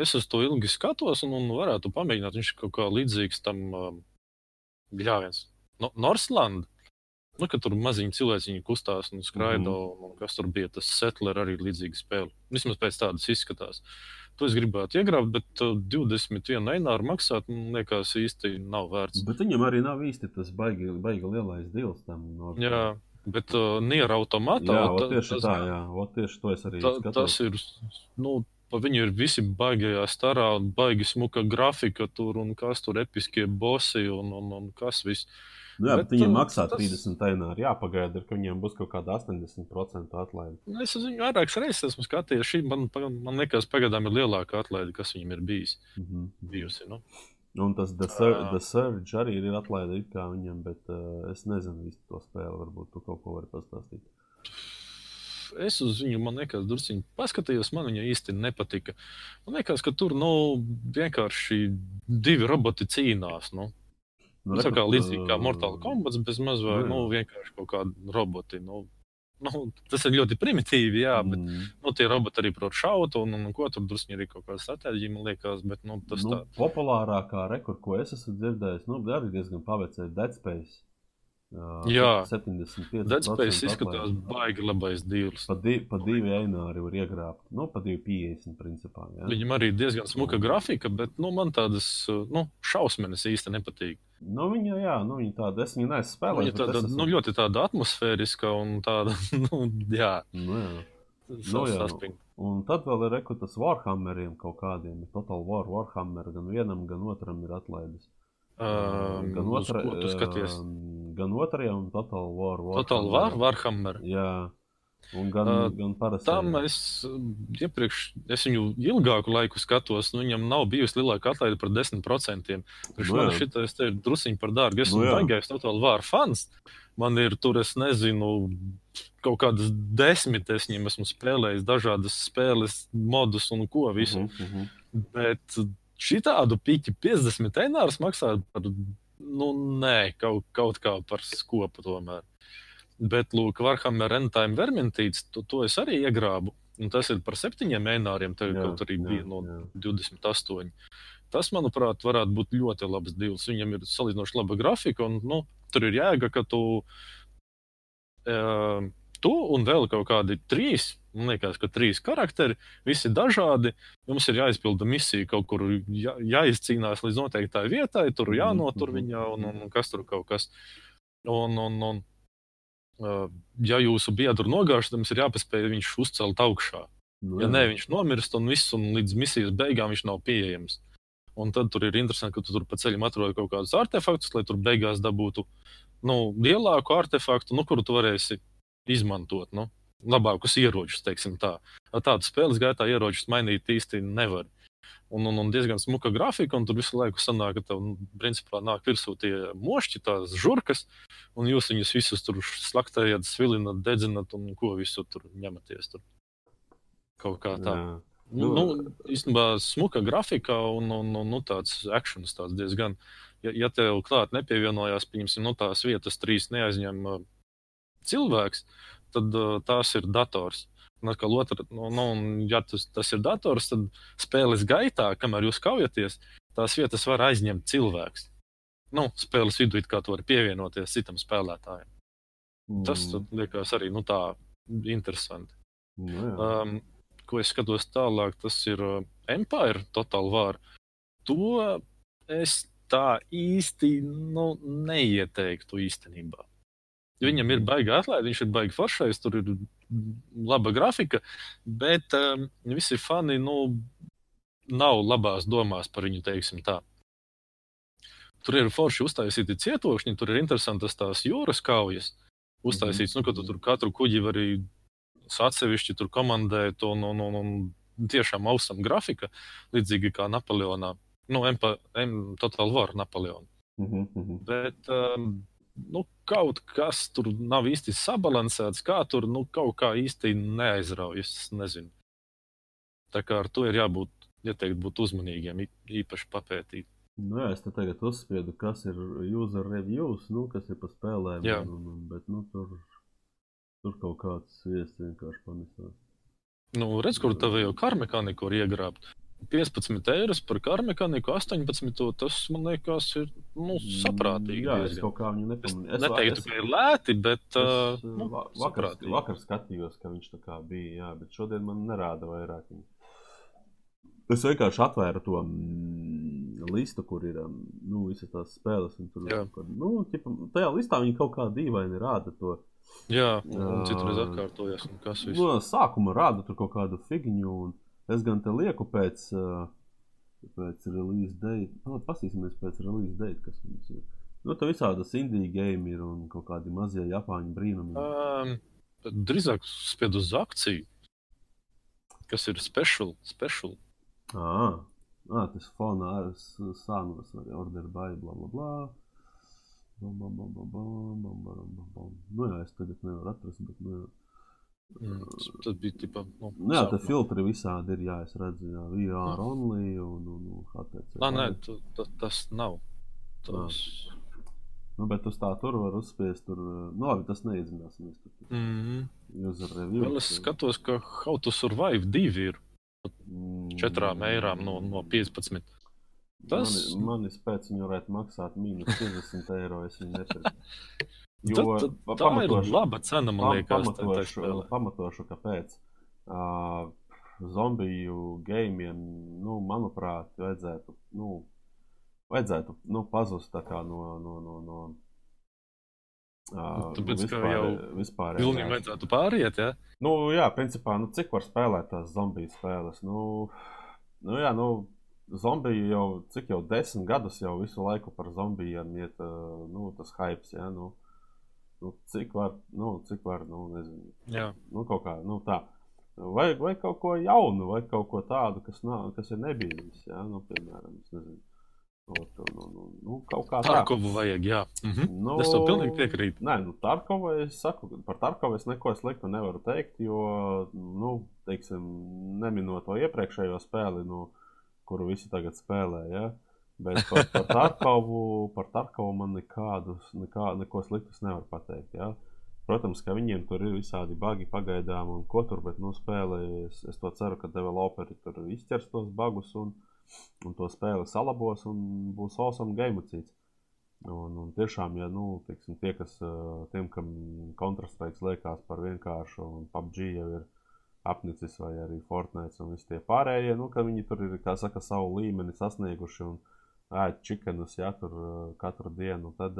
Es uz to ilgi skatos, un, un varētu pamēģināt. Viņš kaut kā līdzīgs tam bļāviens. No, Norsland. Nu, kad tur maziņi cilvēciņi kustās un skraida, mm -hmm. un kas tur bija, tas settler arī līdzīga spēle. Vismaz pēc tādas izskatās. Uh, To es gribētu iegrābt, bet 21 eināru maksāt, man liekas, īsti nav vērts. Bet viņam arī nav īsti tas baigi, baigi lielais dils tam. No... Jā, bet uh, niera automātā. Jā, ta, tieši tas, tā, jā, o, tieši to es arī ta, skatos. Tas ir, nu, pa viņu ir visi baigajā starā un baigi smuka grafika tur un kas tur episkie bosi un, un, un kas viss. Nu, jā, bet, bet viņiem maksā tas... 30 eiro. Jā, pagaidi, ka viņiem būs kaut kāda 80% atlaide. Nu, es viņu vairākas reizes esmu skatījies. Šī man, man liekas, pagaidām ir lielākā atlaide, kas viņam ir bijis. Mm -hmm. bijusi, nu. Un tas The, Sur uh, the Surge arī ir atlaide kā viņam, bet uh, es nezinu īsti to spēli. Varbūt tu kaut ko vari pastāstīt. Es uz viņu, man liekas, druskuļi paskatījos. Man viņa īsti nepatika. Man liekas, ka tur nu, vienkārši divi roboti cīnās. Nu. Nu, tā kā līdzīgi kā Mortal Kombat, bez maz vai nu, vienkārši kaut kādi roboti. Nu, nu, tas ir ļoti primitīvi, jā, bet mm. nu, tie roboti arī prot šaut, un, un, un ko tur drusku arī kaut kāda stratēģija, man liekas. Bet, nu, tas nu, tā... Populārākā rekorda, ko es esmu dzirdējis, nu, arī diezgan paveicis Dead Space. Jā, 75. Dead Space izskatās baigi labais dīls. Pa, di, pa divi eināri var iegrābt. Nu, pa 250 principā. Jā. Viņam arī diezgan smuka grafika, bet nu, man tādas nu, šausmenes īsti nepatīk. Nu, viņa, jā, nu, viņa tāda, es viņu neesmu spēlējis. Viņa tāda, esmu... nu, ļoti tāda atmosfēriska un tāda, [laughs] nu, jā. Nu, jā. Nu, jā. Un tad vēl ir rekrūtas Warhammeriem kaut kādiem. Total War, Warhammer gan vienam, gan otram ir atlaides. Um, gan, otra, um, gan otrajam, Total War. Warhammer. Total War, Warhammer. Jā. Un gan, uh, gan parasti. Tam es iepriekš, es viņu ilgāku laiku skatos, nu viņam nav bijusi lielāka atlaide par 10%. Viņš nu, man šitais te ir drusiņi par dārgu. Es nu, esmu baigājis Total War fans. Man ir tur, es nezinu, kaut kādas desmit, es viņiem esmu spēlējis dažādas spēles modus un ko visu. Uh -huh, uh -huh. Bet šitādu piķi 50 eiro maksā par, nu, nē, kaut, kaut kā par skopu tomēr. Bet, lūk, Warhammer Rentime Vermintīts, to, to es arī iegrābu. Un tas ir par septiņiem mēnāriem, tagad Jā, kaut arī jā, bija no jā. 28. Tas, manuprāt, varētu būt ļoti labs deals. Viņam ir salīdzinoši laba grafika, un nu, tur ir jēga, ka tu, uh, tu un vēl kaut kādi trīs, man liekas, ka trīs karakteri, visi dažādi. Jums ir jāizpilda misija kaut kur, jā, jāizcīnās līdz noteiktai vietai, tur jānotur mhm. viņa un, un, un kas tur kaut kas. Un, un, un, uh, ja jūsu biedru nogāž, tad jums ir jāpaspēj viņš uzcelt augšā. Nu, Ja nē, viņš nomirst un viss, un līdz misijas beigām viņš nav pieejams. Un tad tur ir interesanti, ka tu tur pa ceļam atrod kaut kādus artefaktus, lai tur beigās dabūtu nu, lielāku artefaktu, nu, kuru tu varēsi izmantot. Nu, labākus ieročus, teiksim tā. Ar tādu spēles gaitā ieročus mainīt īsti nevar. Un, un, un diezgan smuka grafika, un tur visu laiku sanāk, ka tev, nu, principā, nāk virsū tie mošķi, tās žurkas, un jūs viņus visus tur slaktējat, svilinat, dedzinat, un ko visu tur ņematies. Tur. Kaut kā tā. Jā. Nu, Nu, nu, īstenībā smuka grafika un, un, un nu, tāds akcents tāds diezgan. Ja, ja tev klāt nepievienojās, pieņemsim, no tās vietas trīs neaizņem uh, cilvēks, tad uh, tās ir dators. Un atkal otra, nu, nu, ja tas, tas ir dators, tad spēles gaitā, kamēr jūs kaujaties, tās vietas var aizņemt cilvēks. Nu, spēles vidū it kā tu vari pievienoties citam spēlētājam. Tas mm, tad liekas arī nu, tā interesanti. nu, jā. Um, ko es skatos tālāk, tas ir uh, Empire Total War. To es tā īsti nu, neieteiktu īstenībā. Viņam ir baigta atlaide, viņš ir baigts foršais, tur ir laba grafika, bet um, visi fani nu, nav labās domās par viņu, teiksim tā. Tur ir forši uztaisīti cietokšņi, tur ir interesantas tās jūras kaujas. Uztaisīts, nu, ka tu tur katru kuģi vari atsevišķi tur komandēt, un, un, un, un tiešām ausam grafika, līdzīgi kā Napoleonā. Nu, Empa, M, Total War Napoleona. Mhm, mhm. Bet um, nu, kaut kas tur nav īsti sabalansēts, kā tur nu, kaut kā īsti neaizraujas. Es nezinu. Tā kā ar to ir jābūt, ieteikt būt uzmanīgiem, īpaši papētīt. Nu, jā, es te tagad uzspiedu, kas ir user reviews, nu, kas ir pa spēlēm. Jā. Un, un, bet, nu, tur, tur kaut kāds viesis vienkārši panesās. Nu, redz, kur tev jau karmekaniku var iegrābt. 15 eiro par karmekaniku, 18. Tas man liekas, ir nu, saprātīgi. Mm, Jā, es kaut kā viņu Es nepamanīju. neteiktu, ka ir lēti, bet Es, uh, uh, nu, va- vakar, saprātīgi. vakar skatījos, ka viņš tā kā bija, jā, bet šodien man nerāda vairāk. viņu. Es vienkārši atvēru to mm, listu, kur ir um, nu, visas tās spēles. Tur, kad, nu, ķipa, tajā listā viņi kaut kā dīvaini rāda to. Jā, un citreiz Jā. atkārtojas. No sākuma rāda tur kaut kādu figņu, un Es gan te lieku pēc, eh, pēc release date. Nu, Pasīsimies pēc release date, kas mums ir. Nu, tā visādas indīgi game ir un kaut kādi mazie japāņu brīnumi. Um, drīzāk spied uz akciju, kas ir special. special. Ah, ah, tas fonā ar sānos, vai order by, bla, bla, bla. Bam, bam, bam, bam, bam, bam, bam, bam. Nu jā, es tagad nevaru atrast, bet nu jā. Mm, tas bija tipa, nu, Nu jā, sākumā. filtri visādi ir, jā, es redzu, jā, VR Ah. only un, un, un HTC. Ah, nē, tu, ta, tas nav. Tas, Nu, bet uz tā tur var uzspiest, tur, nu labi, tas neiedzināsimies. Tur, mm, user review. vēl es skatos, ka How to Survive 2 ir Mm. 4 eirām no, no 15. Tas- Mani, mani spēc viņu varētu maksāt mīnus 50 eiro, es viņu nepirku. [laughs] Jo, tad, tad, tā ir laba cena, man liekas. pamatošu, pamatošu, kāpēc. Uh, zombiju gēmiem, nu, manuprāt, vajadzētu, nu, vajadzētu nu, pazust no. no, no, no Uh, Tāpēc, ka jau vispār Vilnim vajadzētu pāriet, ja? Nu, jā, principā, nu, cik var spēlēt tās zombiju spēles? Nu, nu jā, nu, zombiju jau, cik jau desmit gadus jau visu laiku par zombijiem iet, uh, nu, tas hypes, jā, nu, nu, cik var, nu, cik var, nu, nezinu, Jā. nu, kaut kā, nu, tā. Vajag, vajag kaut ko jaunu, vai kaut ko tādu, kas, nav, kas ir nebijis, jā, nu, piemēram, es nezinu. Nu, nu, nu, nu, kaut kā tā. Tarkovu vajag, jā. Mhm. Nu, Es tev pilnīgi piekrītu. Nē, nu, Tarkovu es saku, par Tarkovu es neko sliktu nevaru teikt, jo, nu, teiksim, neminot to iepriekšējo spēli, nu, kuru visi tagad spēlē, ja? Bet par, par Tarkovu, par Tarkovu man nekādus, nekā, neko sliktus nevar pateikt, ja? Protams, ka viņiem tur ir visādi bagi pagaidām, un ko tur, bet, nu, spēlē, es, es to ceru, ka developeri tur izķers tos bagus un, un to spēli salabos un būs awesome game cits. Un, un tiešām, ja nu, teiksim, tie, kas tiem, kam Counter-Strike liekas par vienkāršu, un PUBG jau ir apnicis, vai arī Fortnite un visi tie pārējie, nu, ka viņi tur ir, kā saka, savu līmeni sasnieguši. Un, ēd čikenus, ja tur katru dienu, tad,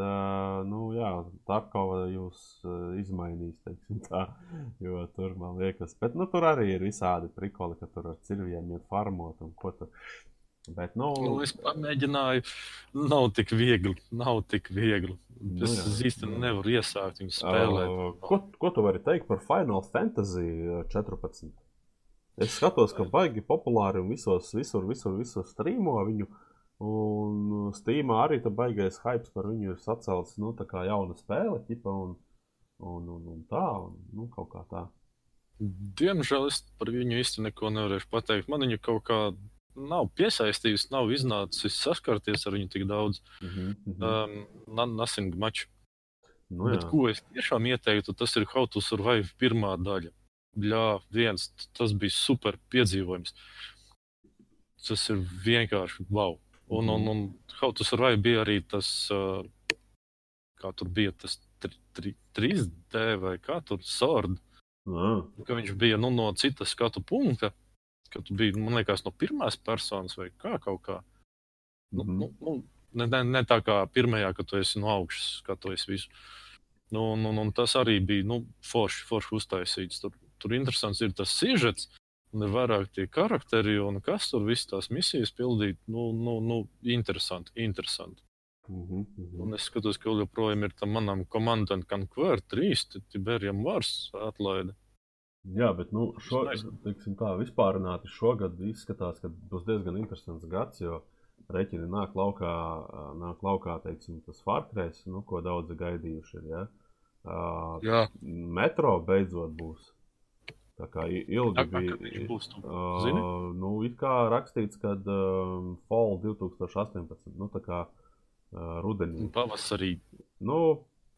nu, jā, Tarkova jūs izmainīs, teiksim tā, jo tur man liekas, bet, nu, tur arī ir visādi prikoli, ka tur ar cirviem iet farmot un ko tur. Bet, nu, nu, es pamēģināju, nav tik viegli. Nav tik viegli. Nu es nu, īstenībā nevaru iesākt viņu spēlēt. Uh, ko, ko tu vari teikt par Final Fantasy 14? Es skatos, ka baigi populāri un visos, visur, visur, visur strīmo viņu. Uh, Un Steamā arī tā baigais hype par viņu ir sacelts, nu, tā kā jauna spēle, ķipa, un, un, un, un tā, un, nu, kaut kā tā. Diemžēl es par viņu īsti neko nevarēšu pateikt. Man viņa kaut kā nav piesaistījusi, nav iznācis saskarties ar viņu tik daudz. Mm -hmm. um, Nothing much. Nu, Bet, ko es tiešām ieteiktu, tas ir How to Survive pirmā daļa. Jā, viens, tas bija super piedzīvojums. Tas ir vienkārši wow. Un, un, un How to Survive bija arī tas, kā tur bija tas 3D vai kā tur. Mm. Ka viņš bija nu, no citas skatu punkta, ka tu biji, man liekas, no pirmās personas vai kā kaut kā. Nu, mm. nu, nu, ne, ne, ne tā kā pirmajā, kad tu esi no augšas, skatoties visu. Nu, un, un, un tas arī bija nu, forši, forši uztaisīts. Tur, tur interesants ir tas sižets, un ir vairāk tie karakteri, un kas tur visas tās misijas pildīt. Nu, nu, nu interesanti, interesanti. Mm -hmm. Un es skatos, ka joprojām ir tam manam komandam Conquer 3, Tiberijam Vārs atlaide. Jā, bet nu, šo, teiksim, tā, vispārināti šogad izskatās, ka būs diezgan interesants gads, jo reķini nāk laukā, nāk laukā teiksim, tas Farkrēs, nu, ko daudzi gaidījuši ir. Ja? Uh, Jā. Metro beidzot būs. Tā kā ilgi Ak, bija. Ak, būs, uh, nu, it kā rakstīts, ka uh, Fall 2018. Nu, tā kā uh, rudenī. Pavasarī. Nu,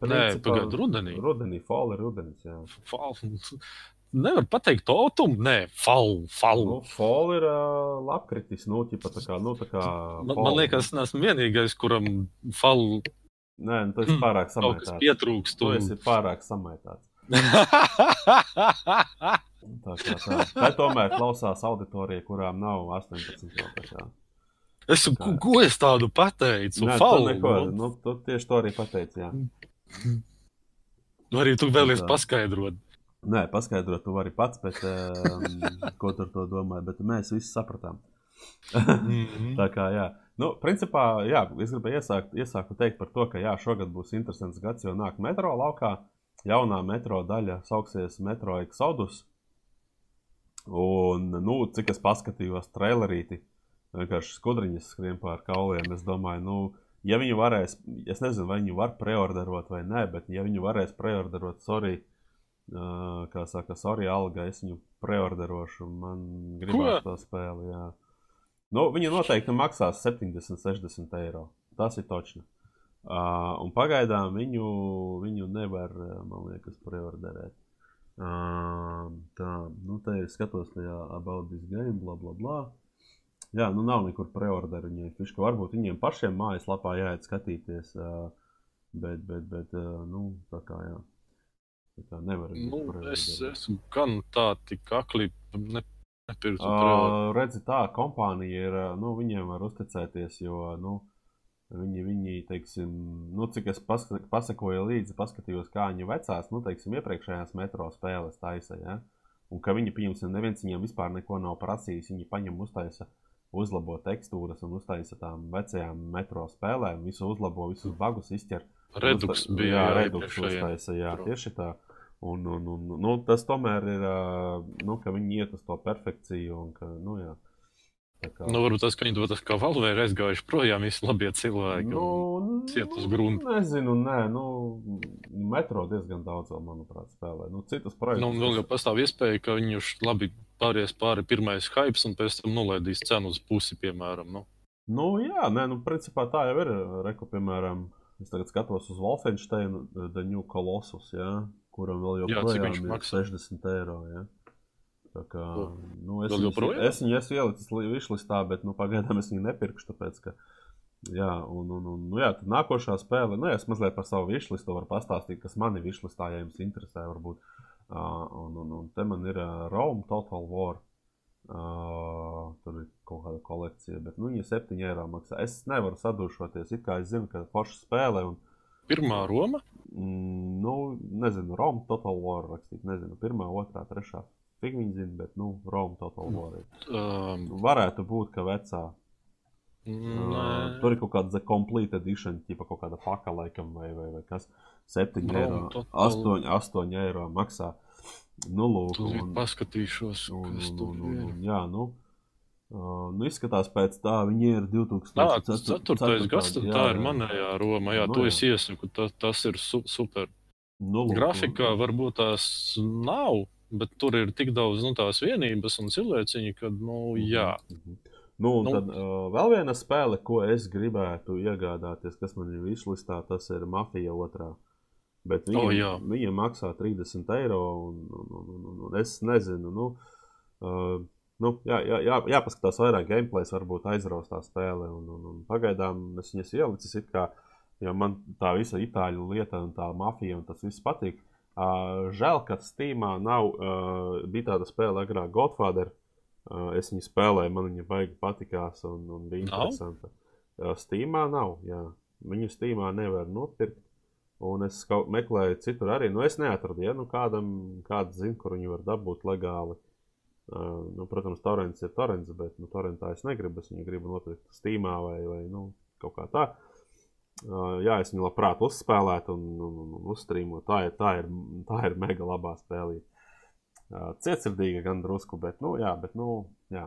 principā, Nē, pagaidu rudenī. Rudenī, fall ir rudenis, jā. Fall. [laughs] Nevar pateikt autumu, nē, fall, fall. Nu, fall ir uh, lapkritis, nu, ķipa, tā kā, nu, tā kā. Man, man liekas, es neesmu vienīgais, kuram fall. Nē, nu, tas ir pārāk samaitāts. Tas pietrūkst. Tu esi pārāk samaitāts [laughs] tā kā tā. Bet tomēr klausās auditorija, kurām nav 18 gadu. Es, kā... ko es tādu pateicu? Nē, Falu, neko, nu, tu tieši to arī pateici. Jā. Nu, arī tu vēlies paskaidrot. Nē, paskaidrot, tu vari pats, bet, um, [laughs] ko tur to domāji, bet mēs visi sapratām. -hmm. [laughs] Tā kā, jā. Nu, principā, jā, es gribēju iesākt, iesākt teikt par to, ka jā, šogad būs interesants gads, jo nāk metro laukā. Uh, jaunā metro daļa sauksies Metro Exodus. Un, nu, cik es paskatījos trailerīti, vienkārši skudriņas skrien pār kauliem. Es domāju, nu, ja viņi varēs, es nezinu, vai viņi var preorderot vai nē, bet ja viņi varēs preorderot, sorry, uh, kā saka, sorry, alga, es viņu preorderošu. Man gribās to spēli, jā. Nu, viņi noteikti maksās 70, 60 eiro. Tas ir točni. Uh, un pagaidām viņu, viņu nevar, man liekas, preorderēt. Uh, tā, nu, te es skatos tajā about this game, bla, bla, bla. Jā, nu nav nekur preorderu viņai. Fiška, varbūt viņiem pašiem mājaslapā jāiet skatīties, uh, bet, bet, bet uh, nu, tā kā jā. Tā kā nevar. Nu, es esmu gan tā tik akli, ne, nepirktu. Uh, redzi, tā kompānija ir, nu, viņiem var uzticēties, jo, nu, uh, Viņi, viņi teiksim, nu, cik es pasakoju līdzi, paskatījos, kā viņi vecās, nu, teiksim, iepriekšējās metro spēles taisa. Ja? Un ka viņi, pieņemsim, neviens viņiem vispār neko nav prasījis. Viņi paņem, uztaisa, uzlabo tekstūras un uztaisa tām vecajām metro spēlēm, visu uzlabo, visus bagus izķer. Redux bija. Jā, Redux uztaisa, jā, tieši tā. Un, un, un, nu, tas tomēr ir, nu, ka viņi iet uz to perfekciju un ka, nu, jā. Kā... Nu, varbūt tas, ka viņi to tas kā valvē ir aizgājuši projām, visi labie cilvēki. Nu, ciet uz grunta. Nezinu, nē, nu, metro diezgan daudz vēl, manuprāt, spēlē. Nu, citas projekts. Nu, vēl jau pastāv iespēja, ka viņi už labi pāries pāri pirmais hypes un pēc tam nolaidīs cenu uz pusi, piemēram. Nu, nu jā, nē, nu, principā tā jau ir. Reku, piemēram, es tagad skatos uz Wolfensteinu, The New Colossus, jā, kuram vēl Jā, joprojām ir maksā? 60 eiro. Ja? Tā kā, O, nu, es, joprojām? es viņu esmu ielicis višlistā, bet nu, pagaidām es viņu nepirkšu. Tāpēc, ka, jā, un, un, un, nu, jā, nākošā spēle, nu, es mazliet par savu višlistu varu pastāstīt, kas man ir višlistā, ja jums interesē. Varbūt. Uh, un, un, un te man ir uh, Rome Total War. Uh, tur ir kaut kāda kolekcija, bet nu, viņa 7 eiro maksā. Es nevaru sadūšoties. It kā es zinu, ka forša spēle un Pirmā Roma. Mm, nu, nezinu, Rome Total War rakstīt. Nezinu, pirmā, otrā, trešā. Fig viņi zina, bet, nu, Rome Total War. Ir. Um, Varētu būt, ka vecā. nē, Uh, tur ir kaut kāda the complete edition, tipa kaut kāda paka laikam, vai, vai, vai kas. 7 Rome eiro, Total- 8, 8 eiro maksā. Nu, lūk, un, paskatīšos, un, kas un, tur un, un, jā, nu. Uh, nu, izskatās pēc tā, viņi ir 2000. Tā, tas ceturtais gads, tad jā, tā ir jā. manējā Roma. Jā, Nu, to jā. es iesaku. Tas, tas ir su super. Nu, lūk, Grafikā varbūt tās nav, bet tur ir tik daudz nu, tās vienības un cilvēciņi, ka, nu, jā. Mhm. Nu, un Nu. tad uh, vēl viena spēle, ko es gribētu iegādāties, kas man ir vislistā, tas ir Mafija otrā. Bet viņa, O, jā. viņa maksā 30 eiro, un, un, un, un, un es nezinu, nu, uh, nu jā, jā, jā, jāpaskatās vairāk gameplays, varbūt aizraust tā spēle. Un, un, un pagaidām es viņas ielicis, it kā, jo man tā visa itāļu lieta un tā mafija un tas viss patīk. Uh, žēl, ka Steamā nav, uh, bija tāda spēle agrāk Godfather. Uh, es viņu spēlēju, man viņa baigi patikās un, un bija interesanta. Uh, Steamā nav, jā. Viņu Steamā nevar nopirkt. Un es kaut meklēju citur arī. Nu, es neatradu, ja nu, kādam, zina, kur viņi var dabūt legāli. Uh, nu, protams, torrents ir torrents, bet nu, torrentā es negribu. Es viņu gribu nopirkt Steamā vai, vai nu, kaut kā tā. Uh, jā, es viņu labprāt uzspēlētu un, un, un, un uzstrīmotu. Tā, ir- tā, ir, tā ir mega labā spēlē. Uh, cietsirdīga gan drusku, bet, nu, jā, bet, nu, jā.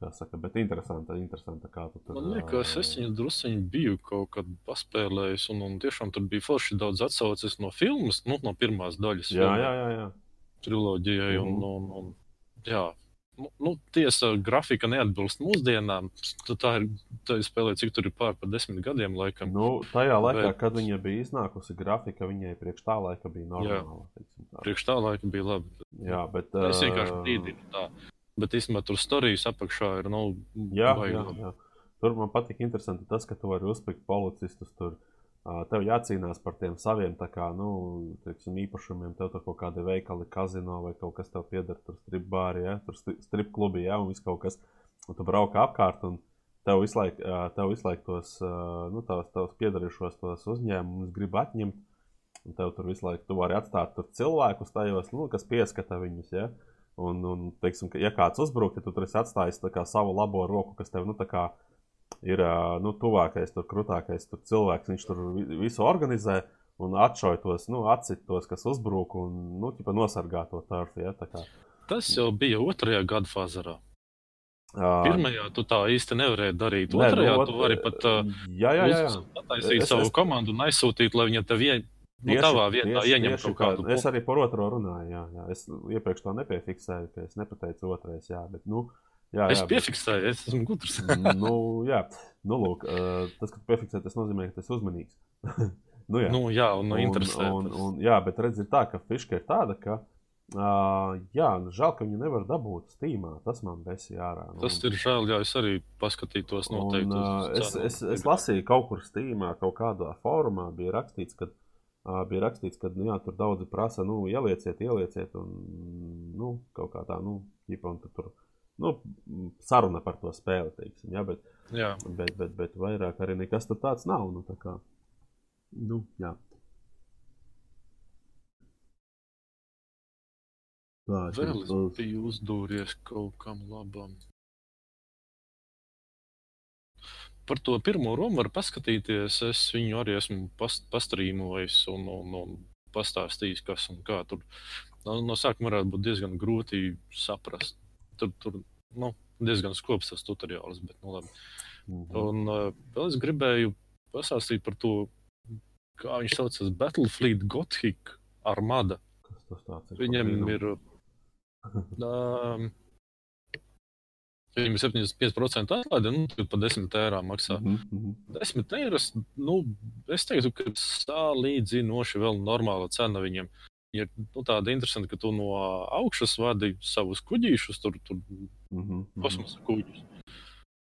Kā saka, bet interesanta, interesanta kā tu tur. Man liekas, es viņu druskuļi biju kaut kad paspēlējis, un, un tiešām tur bija forši daudz atsauces no filmas, nu, no pirmās daļas. Jā, jā, jā. jā. Triloģijai, un, Mhm. un, un, jā. Nu, nu, tiesa, grafika neatbilst mūsdienām. Tā ir, tā spēlē, cik tur ir pār par desmit gadiem, laikam. Nu, tajā laikā, Bet- kad viņa bija iznākusi, grafika viņai priekš tā laika bija normāla. tā. Priekš tā laika bija labi. Jā, bet. Es vienkārši brīdinu tā. Bet īstenībā tur stāstījis apakšā ir, nu, Jā, jā, jā. Tur man patīk tas, ka tu vari uzspikt policistus. Tur. Tev jācīnās par tiem saviem kā, nu, teiksim, īpašumiem. Tev tur kaut kādi veikali, kazino vai kaut kas tev pieder, tur strip bāri, ja? tur stri- strip klubi, ja? un viss kaut kas. Un tu brauc apkārt un tev visu laiku, tev visu laiku tos, nu, tavs, tavs piedarošos tos uzņēmumus grib atņemt. Un tev tur visu laiku tu vari atstāt cilvēkus tajos, nu, kas pieskata viņus. Ja? Un, un teiksim, ja kāds uzbrūk, tad tu tur esi atstājis tā kā savu labo roku, kas tev nu, tā kā ir nu, tuvākais, tur krūtākais tur cilvēks. Viņš tur vi- visu organizē un atšauj tos, nu, atcīt tos, kas uzbrūk un nu, nosargā to tārfu. Ja? Kā, Tas jau bija otrajā gada ā, Pirmajā tu tā īsti nevarēji darīt. nē, nu, Otrajā ot- tu vari pat uh, jā, jā, jā, jā. attaisīt Es- savu es- komandu un aizsūtīt, lai viņa tev ie, nu, tavā vietā tieši- ieņem tieši kaut kādu Es punktu. arī par otro runāju. Jā, jā. Es iepriekš to nepiefiksēju, ka es nepateicu otrais. Jā, bet, nu, jā, Es jā, bet- piefiksēju, es esmu gudrs. [laughs] nu, [laughs] jā, nu, lūk, tas, ka piefiksē, tas nozīmē, ka tas ir uzmanīgs. [laughs] nu, jā. Nu, jā, un, un interesē. un, un, jā, bet redz, ir tā, ka fiška ir tāda, ka, uh, jā, nu, žēl, ka viņu nevar dabūt Steamā. Tas man besī ārā. Nu, Tas ir žēl, ja es arī paskatītos noteikti. Un, uh, es, es, es lasīju kaut kur Steamā, kaut kādā formā bija rakstīts, ka, uh, bija rakstīts, ka nu, jā, tur daudzi prasa, nu, ielieciet, ielieciet, un nu, kaut kā tā, nu, ģipa, un tu tur. Nu, saruna par to spēli, teiksim, jā, bet, Jā, bet, bet, bet vairāk arī nekas tāds nav. Nu, tā kā, nu, jā. Tā, vēl es biju uzdūries kaut kam labam. Par to pirmo romu var paskatīties. Es viņu arī esmu past, pastrīmojis un, un, un pastāstījis, kas un kā tur. No, no sākuma varētu būt diezgan grūti saprast. Tur, tur nu, diezgan skops tas tutoriāls, bet nu labi. mhm. Un uh, vēl es gribēju pastāstīt par to, kā viņš saucas Battlefleet Gothic armada. Viņam ir. [laughs] Um, viņam ir 75% atlaide, nu, tad par 10 eiro maksā. Mhm, mhm. 10 eiro, nu, es teiktu, ka salīdzinoši vēl normāla cena viņam. Ir nu, tāda interesanta, ka tu no augšas vadi savus kuģīšus, tur, tur Mm -hmm. kosmosa kuģus.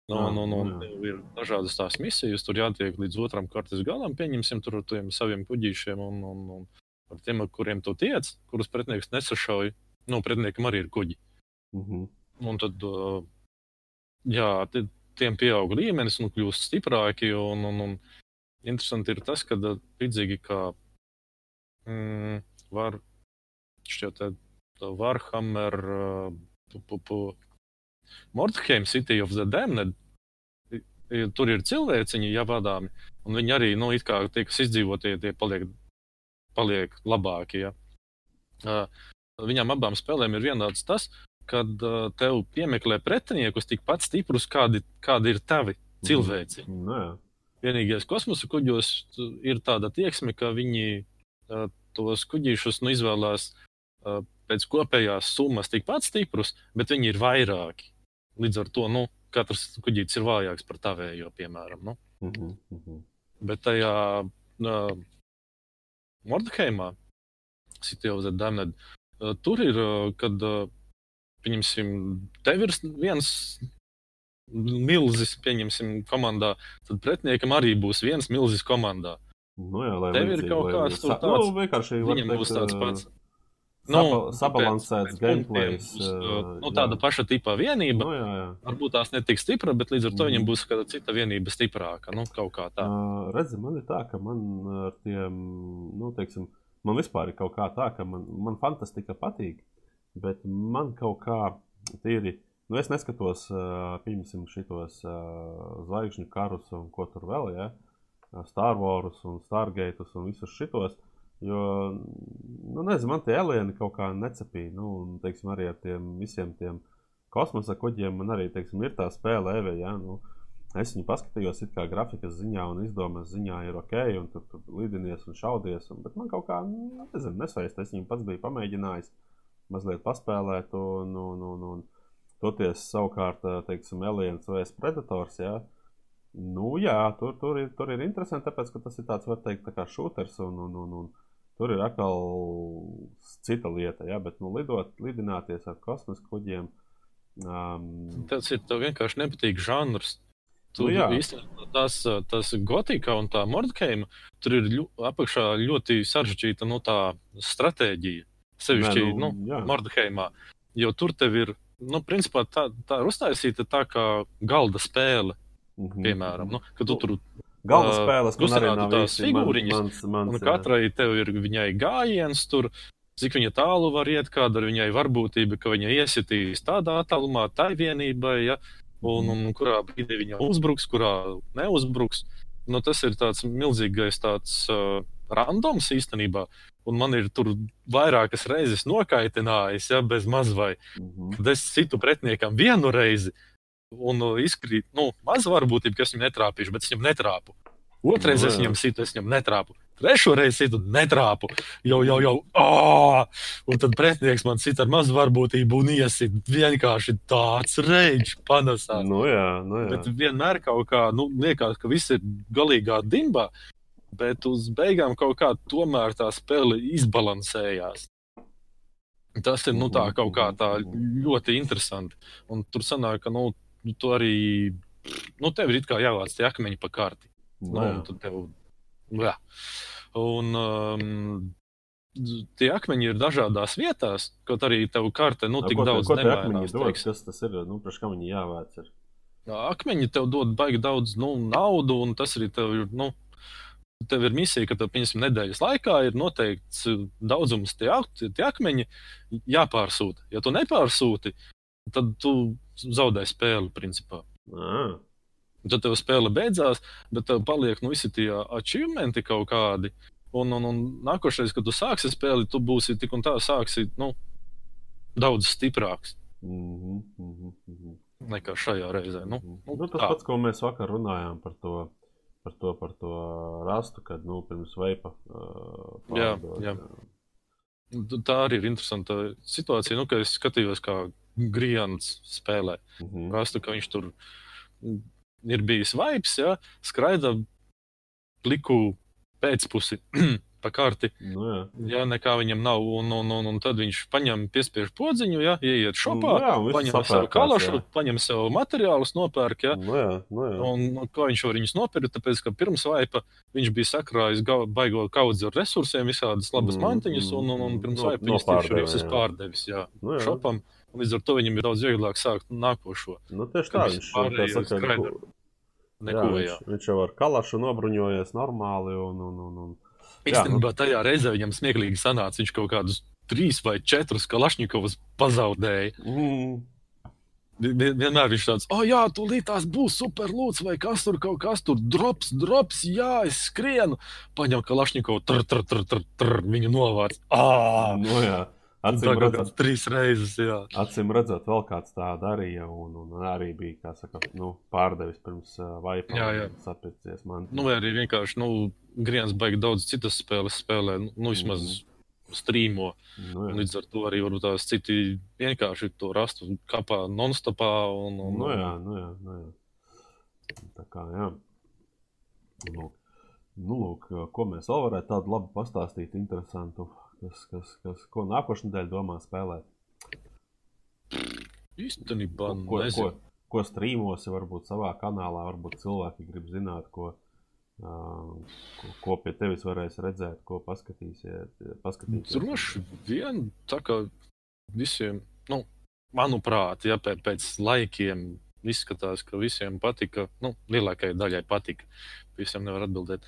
Nu, nu, jā. ir dažādas tās misijas, tur jātiek līdz otram kārtas galam, pieņemsim tur tiem saviem kuģīšiem un, un, un ar tiem, ar kuriem tu tiec, kurus pretinieks nesašauj. Nu, pretiniekam arī ir kuģi. Mm -hmm. Un tad, uh, jā, tie- tiem pieaug līmenis un kļūst stiprāki. Un, un, un interesanti ir tas, ka līdzīgi kā mm, var šķiet, tā- Warhammer, uh, Mordheim City of the Damned, tur ir cilvēciņi, ja vadāmi, un viņi arī, nu, it kā tie, kas izdzīvo, tie, paliek, paliek labāki. Ja. Uh, viņām abām spēlēm ir vienāds tas, kad uh, tev piemeklē pretiniekus tikpat stiprus, kādi, kādi ir tavi cilvēci. Nu, jā. Vienīgais kosmosa kuģos tu- ir tāda tieksme, ka viņi uh, tos kuģīšus nu, izvēlās uh, pēc kopējās summas tikpat stiprus, bet viņi ir vairāki. Līdz ar to nu, katrs kuģītis ir vājāks par tavējo, piemēram. Nu. Mm -hmm. Mm -hmm. Bet tajā uh, Mordheimā, City of the Damned, uh, tur ir, uh, kad, uh, pieņemsim, tev ir viens milzis, pieņemsim, komandā, tad pretiniekam arī būs viens milzis komandā. Nu, jā, lai Tev ir līdzīgi, kaut kāds sa- tāds- Nu, vienkārši Viņam būs tāds pats. sapa- sabalansēts ā, uh, nu, jā. tāda paša tipa vienība. Nu, jā, jā. Varbūt tās netik stipra, bet līdz ar to viņam būs kāda cita vienība stiprāka. Nu, kaut kā tā. Uh, redzi, man ir tā, ka man ar tiem, nu, teiksim, man vispār ir kaut kā tā, ka man, man fantastika patīk, bet man kaut kā tīri, nu, es neskatos, uh, pieņemsim, šitos uh, zvaigžņu karus un ko tur vēl, ja, Star Wars un Stargateus un visus šitos, jo, nu, nezinu, man tie alieni kaut kā necepīja, nu, un, teiksim, arī ar tiem visiem tiem kosmosa kuģiem man arī, teiksim, ir tā spēle Eve, ja, nu, Es viņu paskatījos, it kā grafikas ziņā un izdomas ziņā ir ok, un tur, tur lidinies un šaudies. Un, bet man kaut kā, nu, nezinu, nesaistās. Es viņu pats biju pamēģinājis mazliet paspēlēt, un, un, un, un toties savukārt, teiksim, Aliens vs Predators. Jā. Nu, jā, tur, tur, ir, tur ir interesanti, tāpēc, ka tas ir tāds, var teikt, tā kā šūters, un, un, un, un tur ir atkal cita lieta, jā, bet, nu, lidot, lidināties ar kosmosa kuģiem. Um, Tas ir vienkārši nepatīk žanrs. Tu Nu, jā. īstenībā tās, tās gotika un tā mordkeima, tur ir ļu, apakšā ļoti sarežģīta nu, tā stratēģija. Sevišķi Nē, nu, nu. Mordheimā. Jo tur tev ir, nu, principā tā, tā ir uztaisīta tā kā galda spēle, piemēram. mhm. Nu, kad tu tur Galda Ā, spēles man arī kustinātu nav tās figūriņas, Mans, mans, Un katrai tev ir viņai gājiens, tur, cik viņa tālu var iet, kāda ir viņai varbūtība, ka viņa iesitīs tādā attālumā, tai vienībai, ja, un, un kurā brīdī viņa uzbruks, kurā neuzbruks. Nu, tas ir tāds milzīgais tāds, uh, randoms īstenībā. Un man ir tur vairākas reizes nokaitinājis, ja bez mazvai. Mhm. Kad es citu pretiniekam vienu reizi, un uh, izkrīt, nu, maz varbūtība, ka es viņam netrāpīšu, bet es viņam netrāpu. Otrais es viņam situ, es viņam netrāpu. Trešo reizi situ, netrāpu. Jau, jau, jau. ā! Un tad pretinieks man sit ar mazu varbūtību un iesit. Vienkārši tāds reģis panesās. Nu, jā, nu, jā. Bet vienmēr kaut kā, nu, liekas, ka viss ir galīgā dimbā, bet uz beigām kaut kā tomēr tā spēle izbalansējās. Tas ir nu, tā kaut kā tā ļoti interesanti. Un tur sanāk, ka nu, tu arī, nu, tev ir jāvāc tie akmeņi pa karti. Nu, Nu, un tad tev, jā. Un um, tie akmeņi ir dažādās vietās, kaut arī tev karte nu, tik ko daudz ko nemainās, akmeņi dod? teiksim. Kas tas ir? Nu, priekš kā viņi jāvāc? Ir? Akmeņi tev dod baigi daudz nu, naudu, un tas arī tev ir. Nu, Tev ir misija, ka tev, pieņemsim, nedēļas laikā ir noteikts uh, daudzums tie, tie akmeņi jāpārsūta. Ja tu nepārsūti, tad tu zaudē spēli, principā. Ā, Tad tev spēle beidzās, bet tev paliek nu, visi tie achievementi kaut kādi. Un, un, un nākošais, kad tu sāksi spēli, tu būsi tik un tā sāksi nu, daudz stiprāks mhm, mhm, mhm. nekā šajā reizē. Nu, Mhm. nu, Nu, tas tā. pats, ko mēs vakar runājām par to, par to, par to rastu, kad nu, pirms veipa uh, Jā, pārdod, jā. Tā arī ir interesanta situācija. Nu, kad es skatījos, kā Grijants spēlē. Mhm. Rastu, ka viņš tur ir bijis vibes, ja, skraida pliku pēcpusi [clears throat] pa karti. Nu, jā. Ja nekā viņam nav, un, un, un, un tad viņš paņem piespiež podziņu, ja ieiet šopā, Nu jā, paņem sapērkās, kalašu, jā. paņem sev materiālus, nopērk. Ja? Nu, jā, nu, jā. Un, ko viņš var viņus nopirkt? Tāpēc, ka pirms vaipa viņš bija sakrājis baigo kaudzi ar resursiem, visādas labas Mm, mantiņas, un, un, un pirms no- vaipa viņas tieši visas jā. pārdevis jā, Nu, jā. šopam. un Līdz ar to viņam ir daudz vieglāk sākt nākošo. Nu, tieši tā, viņš, kā saka, skraida jā, Neko, jā, viņš, viņš jau ar kalašu nobruņojies normāli. Un, un, un, un. Īstenībā tajā reizē viņam smieklīgi sanāca, viņš kaut kādus trīs vai četrus kalašņikovus pazaudēja. Mm, Vien- Vienmēr viņš tāds, oh, jā, tūlīt tās būs superlūks, vai kas tur kaut kas tur drops, drops, jā, es skrienu. Paņem kalašņikovu, tr, tr, tr, tr, tr, viņu novāc. Ah, nu, jā. Acīm redzot, trīs reizes, jā. acīm redzot, vēl kāds tā darīja. Un, un arī bija saka, nu, pārdevis pirms uh, vaipa. Jā, jā. Sapircies man. Nu, vai arī vienkārši, nu, Griens baigi daudz citas spēles spēlē, nu, nu vismaz Mhm. strīmo. nu, jā. Līdz ar to arī varbūt tās citi vienkārši to rastu kapā non-stopā. Un, un, Nu, jā, nu, jā, nu, jā. Tā kā, jā. Nu, nu, lūk, ko mēs vēl varētu tādu labu pastāstīt, interesantu, kas, kas, kas ko nākošais nedēļa domā spēlēt. Īstenībā, Ko, ko, nezinu. ko strīmosi, varbūt savā kanālā, varbūt cilvēki grib zināt, ko, ko, ko pie tevis varēs redzēt, ko paskatīsiet. Droši vien tā kā visiem, nu, manuprāt, ja pēc, pēc laikiem izskatās, ka visiem patika, nu, lielākajai daļai patika. Visiem nevar atbildēt.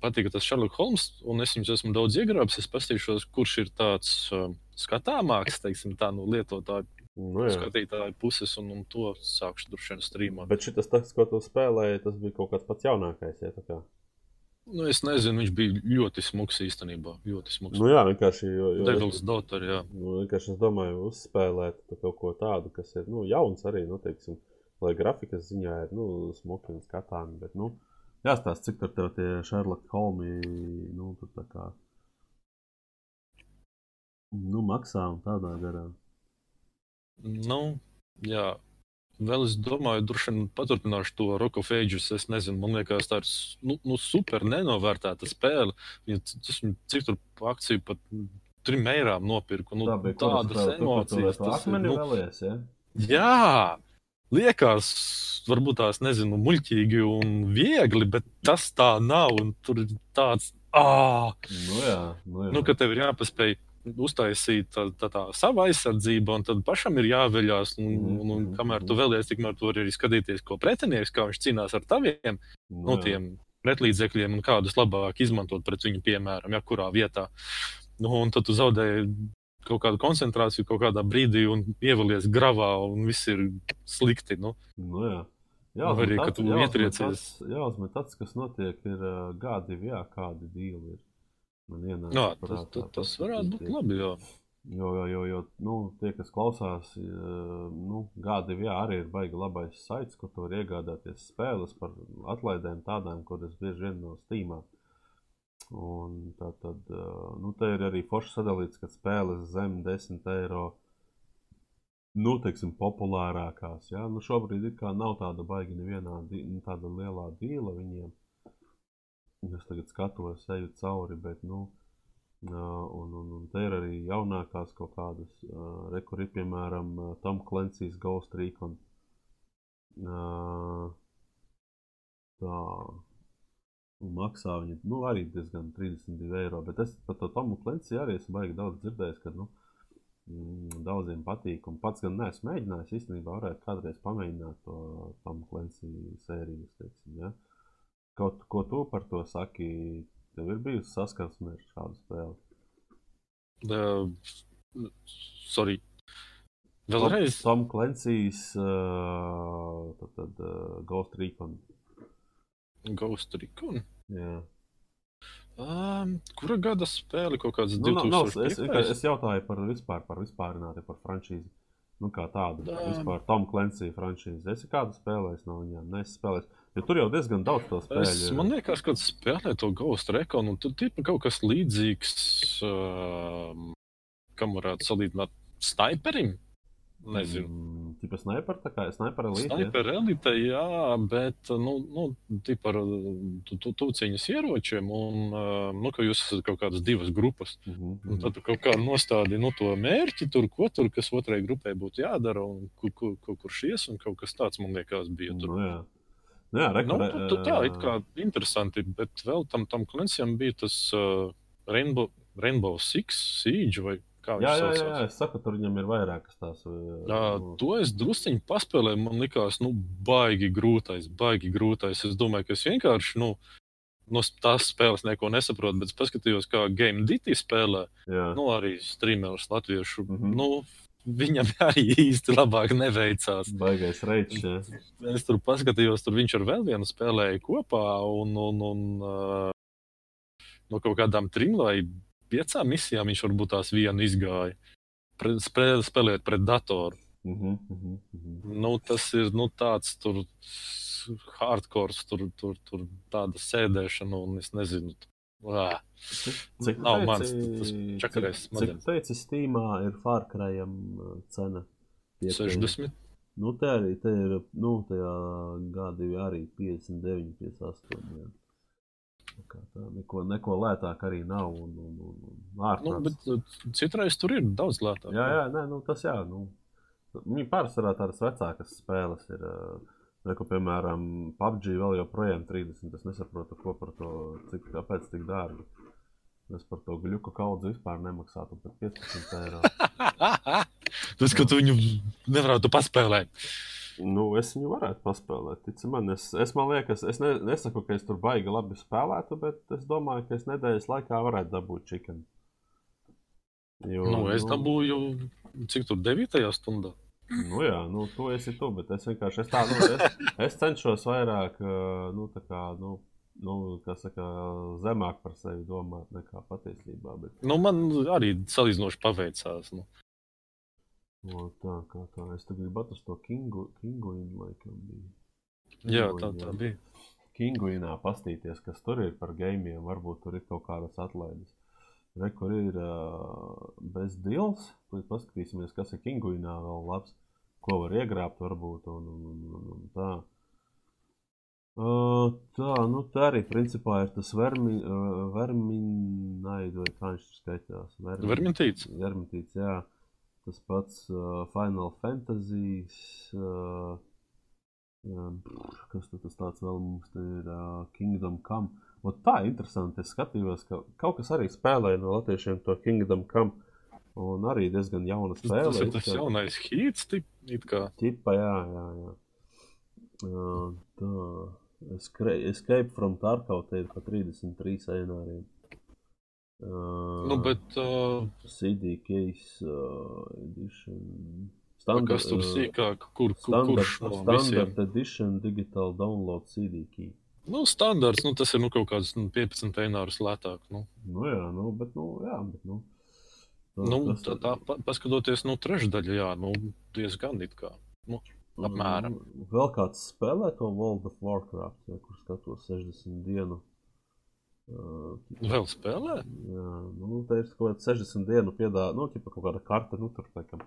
Patika tas Sherlock Holmes, un es viņus esmu daudz iegrābis. Es paskatīšos, kurš ir tāds uh, skatāmāks, teiksim, tā no lietotāju, Nu, jā. skatītāju puses, un, un to sākšu droši vien strīmot. Bet šis tas, ko tu spēlēji, tas bija kaut kāds pats jaunākais. Ja. Nu, es nezinu, viņš bija ļoti smuks īstenībā. Ļoti smuks. nu, jā, vienkārši. Devils Daughter, jā. Nu, vienkārši es domāju, uzspēlēt kaut ko tādu, kas ir nu, jauns arī, nu, teiksim, lai grafikas ziņā ir nu, smuki un skatāmi. Bet, nu, jāstāsta, cik tur tev tie Sherlock Holmi nu, tur tā kā nu, maksā un tādā garā. Nu, jā. Vēl es domāju, droši vien paturpināšu to Rock of Ages. Es nezinu, man liekas, tā ir nu, nu, super nenovērtēta spēle. Ja tas cik tur akciju pat trim eirām nopirku. Nu, Tā bija tādas spēle? Emocijas. tas ir, nu, vēlies, ja? jā, liekas, varbūt tās nezinu, muļķīgi un viegli, bet tas tā nav. Tur ir tāds, ah, Nu, jā, nu, jā. nu, ka tev ir jāpaspēj uztaisīt tā, tā, tā sava aizsardzība, un tad pašam ir jāveļās. Un, Mhm, un, un mhm, kamēr tu vēlies, tikmēr tu vari arī skatīties, ko pretinieks, kā viņš cīnās ar taviem nu, jā. pretlīdzekļiem un kādus labāk izmantot pret viņu, piemēram, ja kurā vietā. Nu, un tad tu zaudēji kaut kādu koncentrāciju kaut kādā brīdī un ievalies gravā, un viss ir slikti. Nu. Nu, jā. Nu, arī, ka tu ietriecies. Jāuzmet tas, kas notiek, ir gadi, jā, kādi dīli ir. Man ienāk Jā, tas, prātā tas, tas varētu būt labi. Jā. Jo, jo, jo, jo nu, tie, kas klausās, eh, nu, gadi jā, arī ir baigi labais saits, kur tu vari iegādāties spēles par atlaidēm tādām, kuras bieži vien nav stīmā. Un tā tad, eh, nu, te ir arī forši sadalīts, ka spēles zem 10 eiro, nu, teiksim, populārākās. Ja? Nu, šobrīd ir kā nav tāda baigi nevienā, nu, tāda lielā dīla viņiem. Es tagad skatos, eju cauri, bet, nu, Uh, un, un, un te ir arī jaunākās kaut kādas, uh, re, kur ir piemēram uh, Tom Clancy's Ghost Recon. Uh, tā. Un maksā viņa nu, arī diezgan 32 eiro. Bet es par to Tomu Clancy arī esmu baigi daudz dzirdējis, ka nu, mm, daudziem patīk. Un pats gan neesmu mēģinājis. Īstenībā varētu kādreiz pamēģināt to Tomu Clancy sēriju. Teiksim, ja? Kaut ko tu par to saki? Tev ir bijusi saskarsme ar šādu spēli. Uh, sorry. Vēlreiz. Tom Clancy's uh, tad, tad, uh, Ghost Recon. Ghost Recon. Jā. Um, kura gada spēle kaut kāds Nu, nav, nav, es, 2005? es, es jautāju par vispār, par vispārināti, par franšīzi. Nu, kā tādu. Tā. Vispār Tom Clancy franšīzi. Es kādu spēlēju no viņiem, neesmu spēlējis. Jo tur jau diezgan daudz to spēļu. Es, man liekas, ka spēlē to Ghost Recon, un tur ir kaut kas līdzīgs, um, kam varētu salīdzināt sniperim. Nezinu. Mm, tipa sniperi, tā kā sniperi elite. Sniper elite, jā, bet nu, nu, tipo ar tu, tu, tuciņas ieročiem, un uh, nu, ka jūs esat kaut kādas divas grupas. Mhm, Un mhm. tad tu kaut kā nostādi nu, to mērķi, tur, ko tur, kas otrai grupai būtu jādara, un kur, kur, kur, kurš ies, un kaut kas tāds, man liekas, bija. Tur. Nu, jā. Nu, jā, reku, Nu, tu, tu, tā ā, ir kā interesanti, bet vēl tam, tam klientam bija tas uh, Rainbow, Rainbow Six Siege vai kā Jā, viņš jā, jā, saucās. jā, es saku, tur viņam ir vairākas tās. Jā, to es druskuļi paspēlēju. Man liekas, nu, baigi grūtais, baigi grūtais. Es domāju, ka es vienkārši nu, no tās spēles neko nesaprotu, bet es paskatījos, kā Game Dity spēlē. jā. Nu, arī streameris latviešu. Mhm. nu, viņam [laughs] arī īsti labāk neveicās. Baigais reiķis. jā. Es tur paskatījos, tur viņš ar vēl vienu spēlēja kopā, un, un, un no kaut kādām trim vai piecām misijām viņš varbūt tās vienu izgāja. Pre, spēlē, spēlēt pret datoru. Mhm, mhm, mhm. Nu, tas ir nu, tāds tur hardcore, tur, tur, tur tāda sēdēšana, un es nezinu. Ā, Cik Nav tu mans teici- tas cik- čakarēs Cik smadzenes. tu teici, Steamā ir Fārkrajam cena? Piektajam? 60. Nu, te arī te ir, nu, tajā gadi arī 59, 58. Jā. Tā kā tā, neko, neko lētāk arī nav. Un, un, un, un Nu, ārprāts. bet uh, citreiz tur ir daudz lētāk. Jā, jā, nē, nu, tas jā. Nu, viņi pārsvarā tādas vecākas spēles ir. Uh, Reku, piemēram, PUBG vēl joprojām 30. Es nesaprotu, ko par to, cik, kāpēc tik dārgi. Es par to gluku kaudzi vispār nemaksātu pat 15 eiro. [laughs] Tas, ka tu viņu nevarētu paspēlēt. Nu, es viņu varētu paspēlēt. Tici man, es, es man liekas, es ne, nesaku, ka es tur baigi labi spēlētu, bet es domāju, ka es nedēļas laikā varētu dabūt čikanu. Jo, Nu, es dabūju, cik tur 9. stundā. Nu, jā, nu, tu esi tu, bet es vienkārši es tā, nu, es, es cenšos vairāk, nu, tā kā, nu, nu, saka, zemāk par sevi domāt nekā patiesībā. Bet, Nu, man arī salīdzinoši paveicās. Nu. no, tā kā tā, es tagad gribu atrast to Kingu, Kinguinu, laikam bija. Jā, tā, Kinguinu, tā bija. Kinguinā pastīties, kas tur ir par gamiem. Varbūt tur ir kaut kādas atlaides. Re, kur ir uh, bez dils. Tad paskatīsimies, kas ir Kinguinā vēl labs. Ko var iegrābt, varbūt. Un, un, un, un, tā. Uh, tā, nu tā arī principā ir tas vermi, uh, verminaid, vai kā viņš skaitās. Vermi- Vermintīts. Vermintīts, jā. Tas pats uh, Final Fantasy. Uh, brr, kas tad tas tāds vēl mums te ir? Uh, Kingdom Come. Ot tā interesanti. Es skatījos, ka kaut kas arī spēlēja no latviešiem to Kingdom Come. Un arī diezgan jauna spēle. tas ir tas kā- jaunais hīts, it kā. Ķipa, jā, jā. jā. Uh, tā. Escape from Tarkov te ir pa 33 aināriem. Uh, Nu, bet uh, CD case uh, edition. kas tur sīkāk, kur, kur, Standard, kurš no visiem? standard edition digital download CD key. Nu, standarts, nu, tas ir nu, kaut kāds nu, 15 eiro lētāk. Nu. Nu jā, nu, bet, nu, jā, bet, nu. tā- Nu, tas tā, tā, pa- paskatoties, nu, trešdaļa, jā, nu, diezgan it kā. apmēram. Mm, Vēl kāds spēlē to World of Warcraft, ja, kur skatos 60 dienu. Uh, Vēl spēlē? Jā, nu, tā ir kaut kāda 60 dienu piedāvā, nu, ķipa kaut kāda karte, nu, tur, laikam,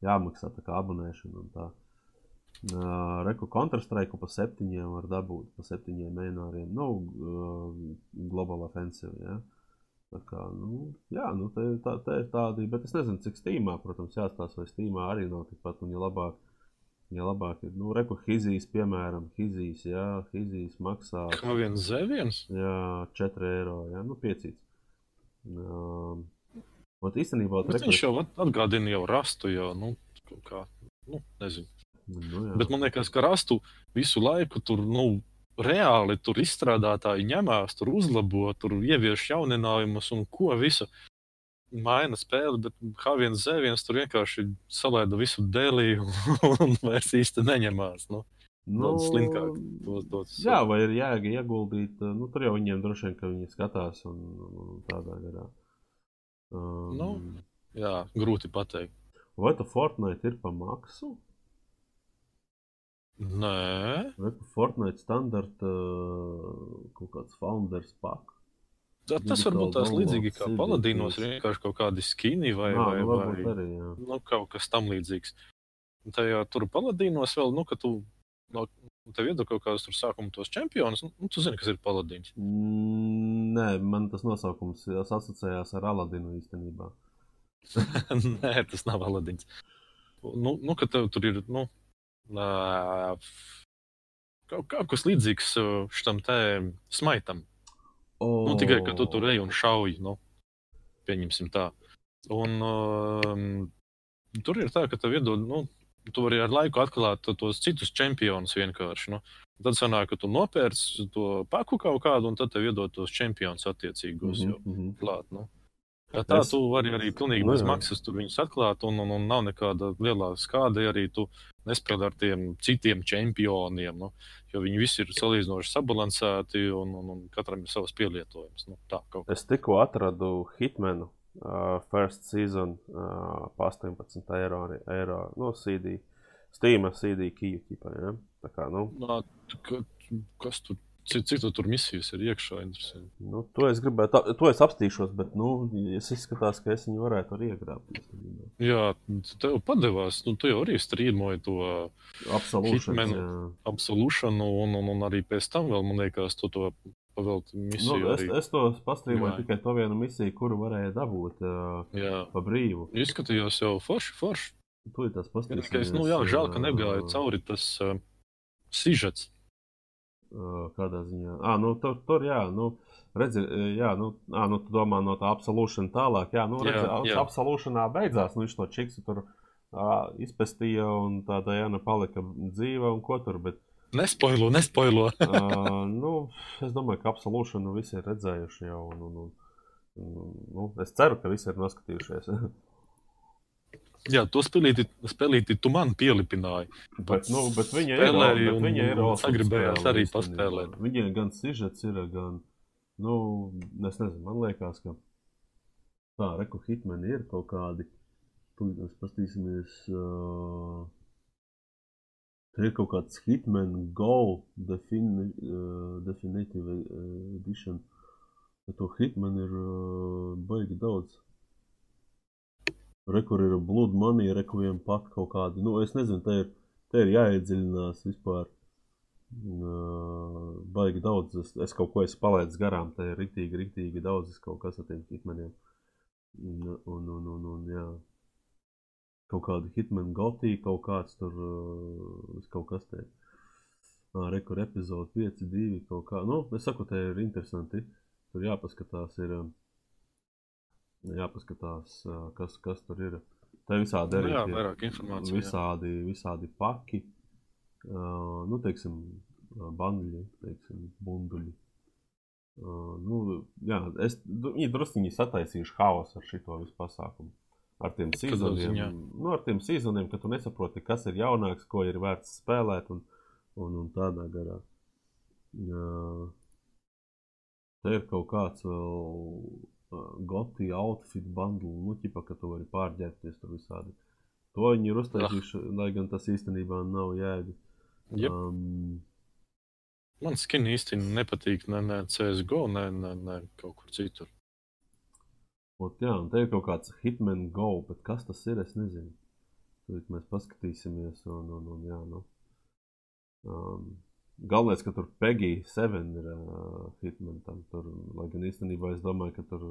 jāmaksā tā kā abonēšana un tā. Uh, Reku Counter-Strike pa septiņiem var dabūt, pa septiņiem mēnāriem, nu, uh, Global Offensive, jā. Tā kā, nu, jā, nu, tā ir, tā, tā ir tādi, bet es nezinu, cik Steamā, protams, jāstāsta, vai Steamā arī nav tikpat, un ja labāk, ja labāk ir, nu, Reku Hizijas, piemēram, Hizijas, jā, Hizijas maksā. Kā viens zēviens? Jā, 4 eiro. Jā, nu, 5. Um, Ot, īstenībā Bet tā viņš jau at- atgādina jau rastu, jau, nu, kā, nu, nezinu. Nu, jā. Bet man liekas, ka rastu visu laiku tur, nu, reāli tur izstrādātāji ņemās, tur uzlabo, tur ievieš jauninājumus un ko visu. Maina spēli, bet H1 Z1 tur vienkārši salaida visu dēlī [laughs] un vairs īsti neņemās. Nu, daudz slinkāk tos, tos, jā, vai ir jēga ieguldīt? Nu, tur jau viņiem droši vien, ka viņi skatās un, un tādā garā. Um, Nu. jā, grūti pateikt. Vai tu Fortnite ir pa maksu? Nē, Vai pa Fortnite standarta uh, kaut kāds founders pak? tā, tas varbūt tās download līdzīgi kā paladīnos, vienkārši kaut kādi skini vai, vai, nu, vai varbūt arī, jā. nu, kaut kas tam līdzīgs. tajā tur paladīnos vēl, nu, ka tu no, tev iedod kaut kādus tur sākuma tos čempionus, nu, tu zini, kas ir paladīns. Mm, nē, man tas nosaukums asociējās ar Aladinu īstenībā. [laughs] Nē, tas nav Aladins. Nu, nu ka tev tur ir, nu, kaut, kaut kas līdzīgs šitam te smaitam. Oh. Nu, tikai, ka tu tur ej un šauj, nu, pieņemsim tā. Un um, tur ir tā, ka tev iedod, nu, tu vari ar laiku atklāt tos citus čempionus vienkārši. Nu. Tad sanāk, ka tu nopērci to paku kaut kādu, un tad tev iedod tos čempionus attiecīgos Mhm, jau mhm. klāt. Nu. Ja tā Es- tu vari arī pilnīgi Nu, bez maksas tur viņus atklāt, un, un, un nav nekāda lielāka skāde, arī tu nespēlē ar tiem citiem čempioniem. Nu, jo viņi visi ir salīdzinoši sabalansēti, un, un, un katram ir savs pielietojums. Nu, tā kaut kā. Es tikko atradu Hitmanu uh, first season uh, pa 18 eiro, eiro no CD. Steam CD kiju ķipa, ja? Tā kā, nu, Nā, ka, kas tur, cik, cik tu tur misijas ir iekšā? nu, to es gribētu, to es apstīšos, bet, nu, es izskatās, ka es viņu varētu arī iegrābt. Jā, tev padevās, nu, tu jau arī strīmoji to jā. absolūšanu, un, un, un arī pēc tam vēl, man liekas, tu to pavelti Nu, misiju. es, arī. es to pastrīmoju Jā. tikai to vienu misiju, kuru varēja dabūt uh, Jā, pa brīvu. izskatījās jau forši, forši. Tu tas pastrīmoji. Tikai es, nu, jā, žēl, ka negāja cauri tas uh, sižets. Kādā ziņā. Ah, nu, tur, tur jā, nu, redzi, jā, nu, ah, nu, tu domā no tā absolūšana tālāk. Jā, nu, redzi, Jā, jā. absolūšanā beidzās, nu, viņš to čiksu tur uh, izpestīja un tā Dajana palika dzīva un ko tur, bet, Nespoilo, nespoilo. uh, nu, es domāju, ka absolūšanu visi ir redzējuši jau, un, un, un nu, es ceru, ka visi ir noskatījušies. [laughs] jā, to spēlīti, spēlīti tu man pielipināji. bet, nu, bet viņa ir, un- viņa ir sagribējās arī paspēlēt. Viņai gan sižets ir, gan, nu, es nezinu, man liekas, ka tā, reku hitmeni ir kaut kādi, mēs pastīsimies, uh, te ir kaut kāds hitman go defini, uh, definitive edition, bet to hitman ir uh, baigi daudz. Rekur ir Blood Money, Requiem pak kaut kādi. Nu, es nezinu, te ir, te ir jāiedziļinās vispār. Uh, baigi daudz. Es, es kaut ko esmu palaidis garām. Te ir rīktīgi, rīktīgi daudz. Kaut kas ar tiem hitmaniem. Un, un, un, un, un jā. Kaut kāda hitman gotī, kaut kāds tur, uh, kaut kas te. Uh, Rekur epizode 5, 2, kaut kā. Nu, es saku, te ir interesanti. Tur jāpaskatās ir. um, Jāpaskatās, uh, kas, kas tur ir. Te visādi arī Nu jā, vairāk informācijas. visādi, visādi paki, uh, nu, teiksim, uh, banduļi, teiksim, bunduļi. Uh, nu, jā, es, viņi druskuļi sataisījuši haosu ar šito visu pasākumu. Ar tiem sezoniem, nu, ar tiem sezoniem, ka tu nesaproti, kas ir jaunāks, ko ir vērts spēlēt un, un, un tādā garā. Jā. Te ir kaut kāds vēl goti outfit bundle, nu, ķipa, ka tu vari pārģērbties tur visādi. To viņi ir uztaisījuši, lai gan tas īstenībā nav jēga. Jep. Um, Man skin īsti nepatīk ne, ne CSGO, ne, ne, ne kaut kur citur. ot, jā, un te ir kaut kāds Hitman Go, bet kas tas ir, es nezinu. Tur mēs paskatīsimies, un, un, un jā, nu. Um, galvenais, ka tur Peggy 7 ir uh, Hitman tam tur, lai gan īstenībā es domāju, ka tur,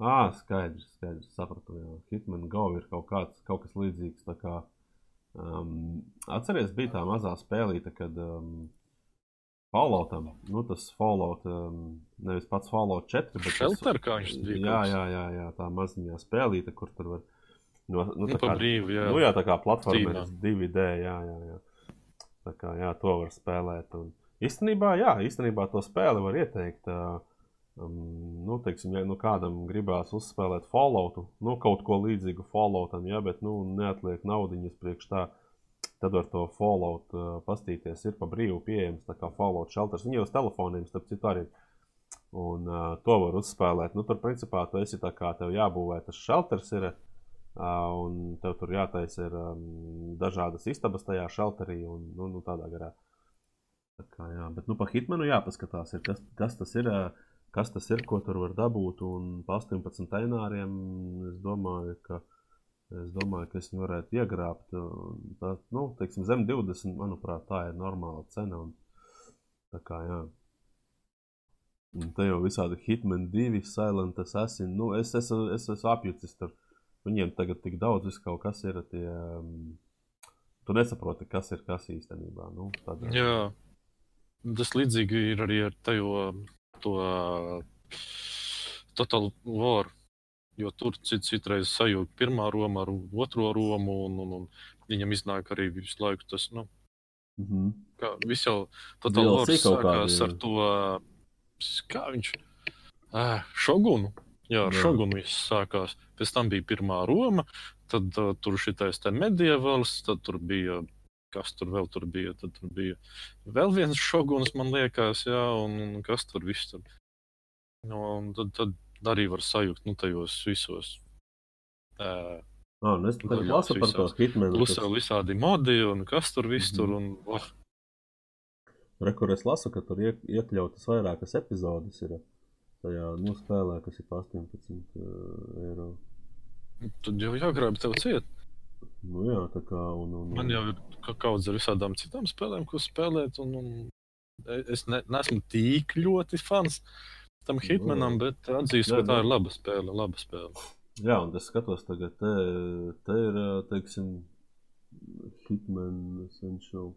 ā, skaidrs, skaidrs, sapratu, jā. Hitman Go ir kaut kāds, kaut kas līdzīgs, tā kā, um, atceries, bija tā mazā spēlīte, kad, um, Falloutam, nu tas Fallout, um, nevis pats Fallout 4, bet tas- Shelter, kā viņš bija Jā, jā, jā, jā, tā maziņā spēlīte, kur tur var. No, nu, Nu, tā pa kā, brīvu, jā. nu, jā, tā kā platforma Steamā. 2D, jā, jā, jā. Tā kā, jā, to var spēlēt. Un, īstenībā, jā, īstenībā to spēli var ieteikt. Um, nu, teiksim, ja nu kādam gribās uzspēlēt Falloutu, nu, kaut ko līdzīgu Falloutam, jā, bet nu, neatliek naudiņas priekš tā, tad var to Fallout uh, pastīties. Ir pa brīvu pieejams, tā kā Fallout shelters. Viņi jau uz telefoniem, starp citu, arī. Un uh, to var uzspēlēt. Nu, tur, principā, tu esi tā kā tev jābūvē tas shelters. Ir, uh, un tev tur jātaisa ir um, dažādas istabas tajā shelterī un nu, nu, tādā garā. Tā kā, jā, bet nu, par Hitmanu jāpaskatās, ir, kas, kas tas ir. Uh, kas tas ir, ko tur var dabūt. Un pa 18 eiriem es domāju, ka Es domāju, ka es viņu varētu iegrābt. Tā, nu, teiksim, zem 20, manuprāt, tā ir normāla cena. Un, tā kā, jā. Un te jau visādi Hitman 2, Silent Assassin. Nu, es, es, es, es esmu apjucis tur. Viņiem tagad tik daudz, viss kaut kas ir tie. Um, tu nesaproti, kas ir kas īstenībā. Nu, tad, Jā, tas līdzīgi ir arī ar tajo, to Total War. Jo tur cit, citreiz sajūt pirmā Roma ar otro Romu, un, un, un viņam iznāk arī visu laiku tas, nu, mm -hmm. kā viss jau Total War sākās ar to, kā viņš, Šogunu. Jā, ar. Šogunu viss sākās. Pēc tam bija pirmā Roma, tad uh, tur šitais te medievāls, tad tur bija, kas tur vēl tur bija, tad tur bija vēl viens Šoguns, man liekas, jā, un, un kas tur viss tur. Nu, un tad, tad arī var sajūt, nu, tajos visos. Uh, Ah, nu es Jā, lasu par to visās. Hitmanu. plus kas- visādi modi, un kas tur viss tur, Mhm. un, oh, Re, kur es lasu, ka tur iek, iekļautas vairākas epizodes ir tajā nu, spēlē, kas ir par 18 uh, eiro. tad jau jāgrāb tev ciet. Nu jā, tā kā un, un, Man jau ir ka- kaudzes ar visādām citām spēlēm, ko spēlēt. Un, un es ne, neesmu tik ļoti fans tam Hitmanam, bet atzīstu, ka tā jā. ir laba spēle. Laba spēle. Jā, un es skatos tagad, te, te ir, teiksim, Hitman Essential.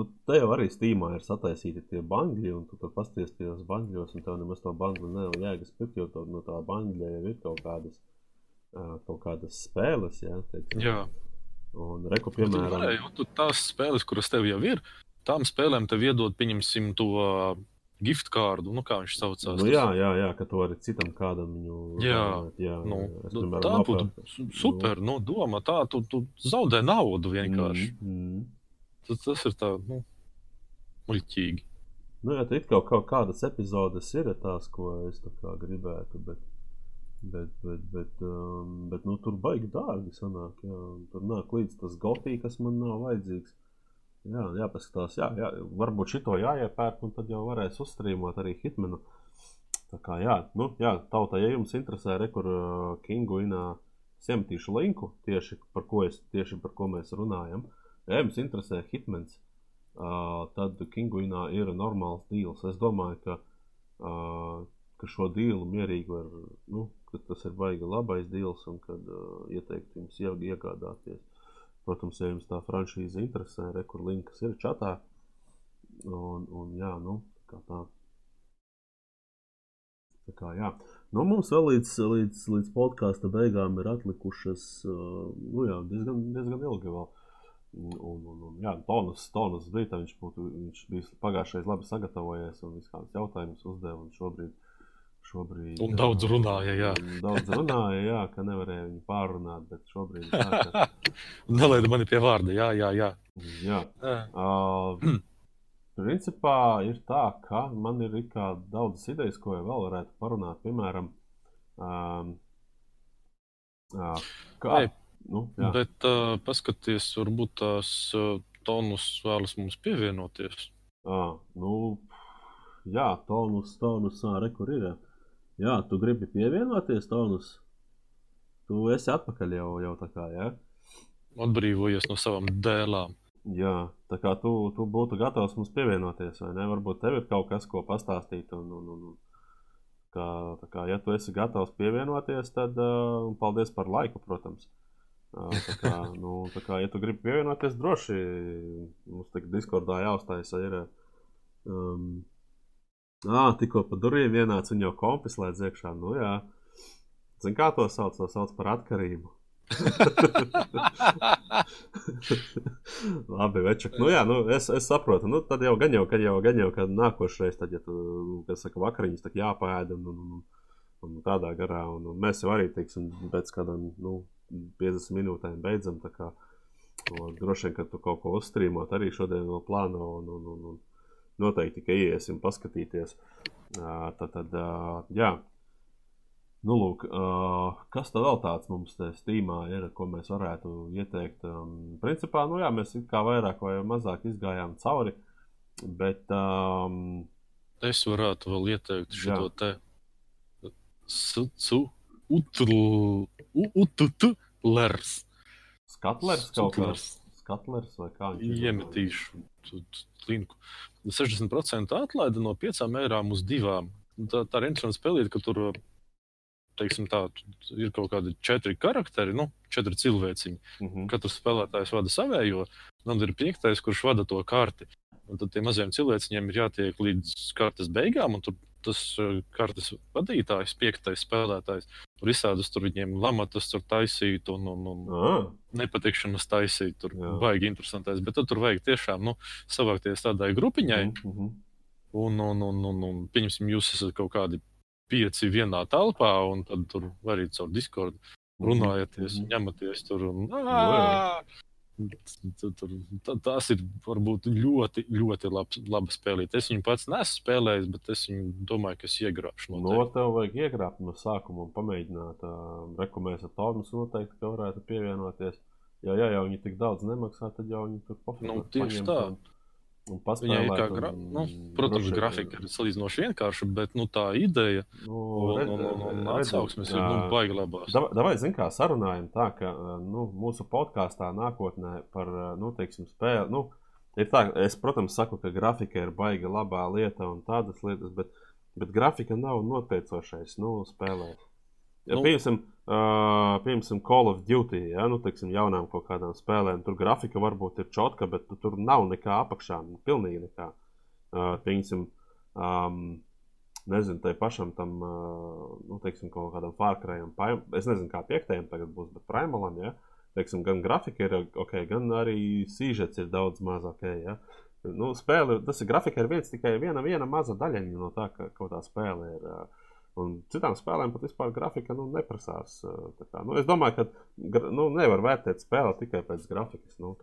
Nu, te jau arī Steamā ir sataisīti tie bangļi, un tu tur pasties tajos bangļos, un tev nemaz to bangļu nav jēgas pirkt, jo to, no tā bangļa jau ir kaut kādas, kaut kādas spēles, jā, teiksim. Jā, Un reku, piemēram, piemēram, varēja, tu tās spēles, kuras tev jau ir, tām spēlēm tev iedod, pieņemsim, to gift kārdu, nu kā viņš saucās. Nu, jā, jā, jā, ka to arī citam kādam viņu Jā, jā, Nu, jā. Nu, tā būtu super. Nu, doma tā, tu, tu zaudē naudu vienkārši. Mm, mm. Tas, tas ir tā, nu, muļķīgi. Nu, jā, tur kaut, kaut kādas epizodes ir tās, ko es tā kā gribētu, bet, bet, bet, bet, um, bet nu, tur baigi dārgi sanāk. Jā, tur nāk līdz tas gotī, kas man nav vajadzīgs. Jā, jāpaskatās, jā, jā, varbūt šito jāiepērk, un tad jau varēs uzstrīmot arī Hitmanu. Tā kā, jā, nu, jā, tauta, ja jums interesē, rekur uh, Kingu inā siemetīšu linku, tieši par ko, es, tieši par ko mēs runājam. Ja jums interesē Hitmans, uh, tad Kinguinā ir normāls deals. Es domāju, ka, uh, ka šo dealu mierīgi var, nu, ka tas ir baigi labais deals un kad uh, ieteikt jums ie- iegādāties. Protams, ja jums tā franšīze interesē, re, kur linkas ir čatā. Un, un jā, nu, kā tā. Tā kā, jā. Nu, mums vēl līdz, līdz, līdz podkāstu beigām ir atlikušas nu, jā, diezgan, diezgan ilgi vēl. Un, un, un, jā, tonus, tonus bija, tā viņš, būtu, viņš bija pagājušajā labi sagatavojies un visus kādus jautājumus uzdeva. Un šobrīd, šobrīd, Un daudz runāja, jā. Daudz runāja, jā, ka nevarēja viņu pārrunāt, bet šobrīd tā, [laughs] ka, Nelaida mani pie vārda. Jā, jā, jā. jā. jā. Uh, principā ir tā, ka man ir daudzas idejas, ko jau vēl varētu parunāt. Piemēram, um, uh, kā, Ei, nu, jā, Bet uh, paskaties, varbūt tās uh, tonus vēlas mums pievienoties. uh, nu, jā, tonus, tonus, ā, re, kur ir. jā. Tu gribi pievienoties, tonus. Tu esi atpakaļ jau, jau tā kā, jā. Atbrīvojies no savām dēlām. Jā, tā kā tu, tu būtu gatavs mums pievienoties, vai ne? Varbūt tev ir kaut kas, ko pastāstīt. Un, un, un, un, kā, kā, ja tu esi gatavs pievienoties, tad uh, paldies par laiku, protams. Tā kā, nu, tā kā, ja tu gribi pievienoties, droši mums tagad Discordā jāuzstājas. Ir, um, ā, tikko pa durvīm vienāds un jau kompis lēdz iekšā. Nu, jā. Zini, kā to sauc? To sauc par atkarību. [laughs] Labi, večak. Nu, jā, nu, es, es saprotu. Nu, tad jau gan jau, kad jau, gan jau, kad nākošais, tad, ja tu, kas saka, vakariņas, tad jāpēda un, un, un, un tādā garā. Un, un mēs jau arī, teiksim, pēc kādām, nu, 50 minūtēm beidzam, kā, un droši vien, ka tu kaut ko uzstrīmot arī šodien vēl plāno un, un, un, un noteikti, ka iesim paskatīties. Tad, tad, jā. Nu, lūk, kas tad vēl tāds mums te stīmā ir, ko mēs varētu ieteikt? Principā, nu jā, mēs kā vairāk vai mazāk izgājām cauri, bet um, Es varētu vēl ieteikt Jā. šo te sucu, utru, u- ututu, Skatlers. Kaut kāds. Skatlers vai kā viņš ir? Iemetīšu linku. 60% atlaida no 5 eirām uz 2. Tā, tā ir interesanta spēlīte, ka tur teiksim, tā, ir kaut kādi četri karakteri, nu, četri cilvēciņi. Mm -hmm. Katrs spēlētājs vada savējo, un ir piektais, kurš vada to karti. Un tad tiem maziem cilvēciņiem ir jātiek līdz kartes beigām, un tur tas uh, kartes vadītājs, piektais spēlētājs, tur izsādus tur viņiem lamatas, tur taisīt un, un, un ah. nepatikšanas taisīt. Tur Jā. baigi interesantais. Bet tur vajag tiešām nu, savākties tādai grupiņai. Mm -hmm. Un, un, un, un, un pieņemsim, jūs esat kaut kādi pieci vienā telpā, un tad tur arī caur Discord runājaties, mm -hmm. ņematies tur. Un, Tur, tur, tas ir varbūt ļoti, ļoti labs, laba spēlīt. Es viņu pats nesu spēlējis, bet es viņu domāju, ka es iegrābšu. No nu, tev vajag iegrābt no sākuma un pamēģināt. Rekomendēs ar tādu noteikti, ka varētu pievienoties. Ja, ja jau viņi tik daudz nemaksā, tad jau viņi tur pafilmē. Nu, tieši tā. Un, Viņai ir kā gra... nu, protams, droši, grafika ir salīdzinoši vienkārša, bet nu, tā ideja nu, un, un, un, un atsauksmes ir nu, baigi labās. Davai, zin kā sarunājam tā, ka nu, mūsu podkāstā nākotnē par, nu, teiksim, spēli, nu, ir tā, es, protams, saku, ka grafika ir baigi labā lieta un tādas lietas, bet, bet grafika nav noteicošais, nu, spēlēt. Ja, nu, piemēram, uh, piemēram, Call of Duty, ja, nu, teiksim, jaunām kaut kādām spēlēm, tur grafika varbūt ir čotka, bet tu, tur nav nekā apakšā, nu, pilnīgi nekā. Uh, piemēram, um, nezinu, tai pašam tam, uh, nu, teiksim, kaut kādam Fārkrajam, es nezinu, kā piektajam tagad būs, bet Primalam, ja, teiksim, gan grafika ir ok, gan arī sīžets ir daudz mazāk, ja. Nu, spēle, tas ir grafika ir viens tikai viena, viena maza daļaņa no tā, ka kaut tā spēle ir. Uh, Un citām spēlēm pat vispār grafika nu, neprasās. Nu, es domāju, ka nu, nevar vērtēt spēli tikai pēc grafikas. Nu,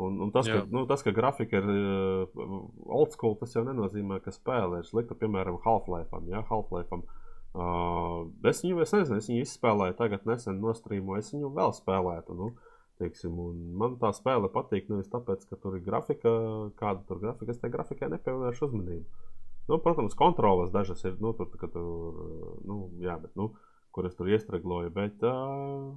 un, un tas, Jā. ka, nu, tas, ka grafika ir uh, old school, tas jau nenozīmē, ka spēle ir slikta. Piemēram, Half-Life. Ja? Half-Life uh, es viņu es nezinu, es viņu izspēlēju, tagad nesen nostrīmoju, es viņu vēl spēlētu. Nu, teiksim, man tā spēle patīk nevis tāpēc, ka tur ir grafika, kāda tur grafika, es tai grafikai nepievēršu uzmanību. Nu, protams, kontrolas dažas ir, nu, tur, tur, nu, jā, bet, nu, kur es tur iestrēgloju. Bet uh,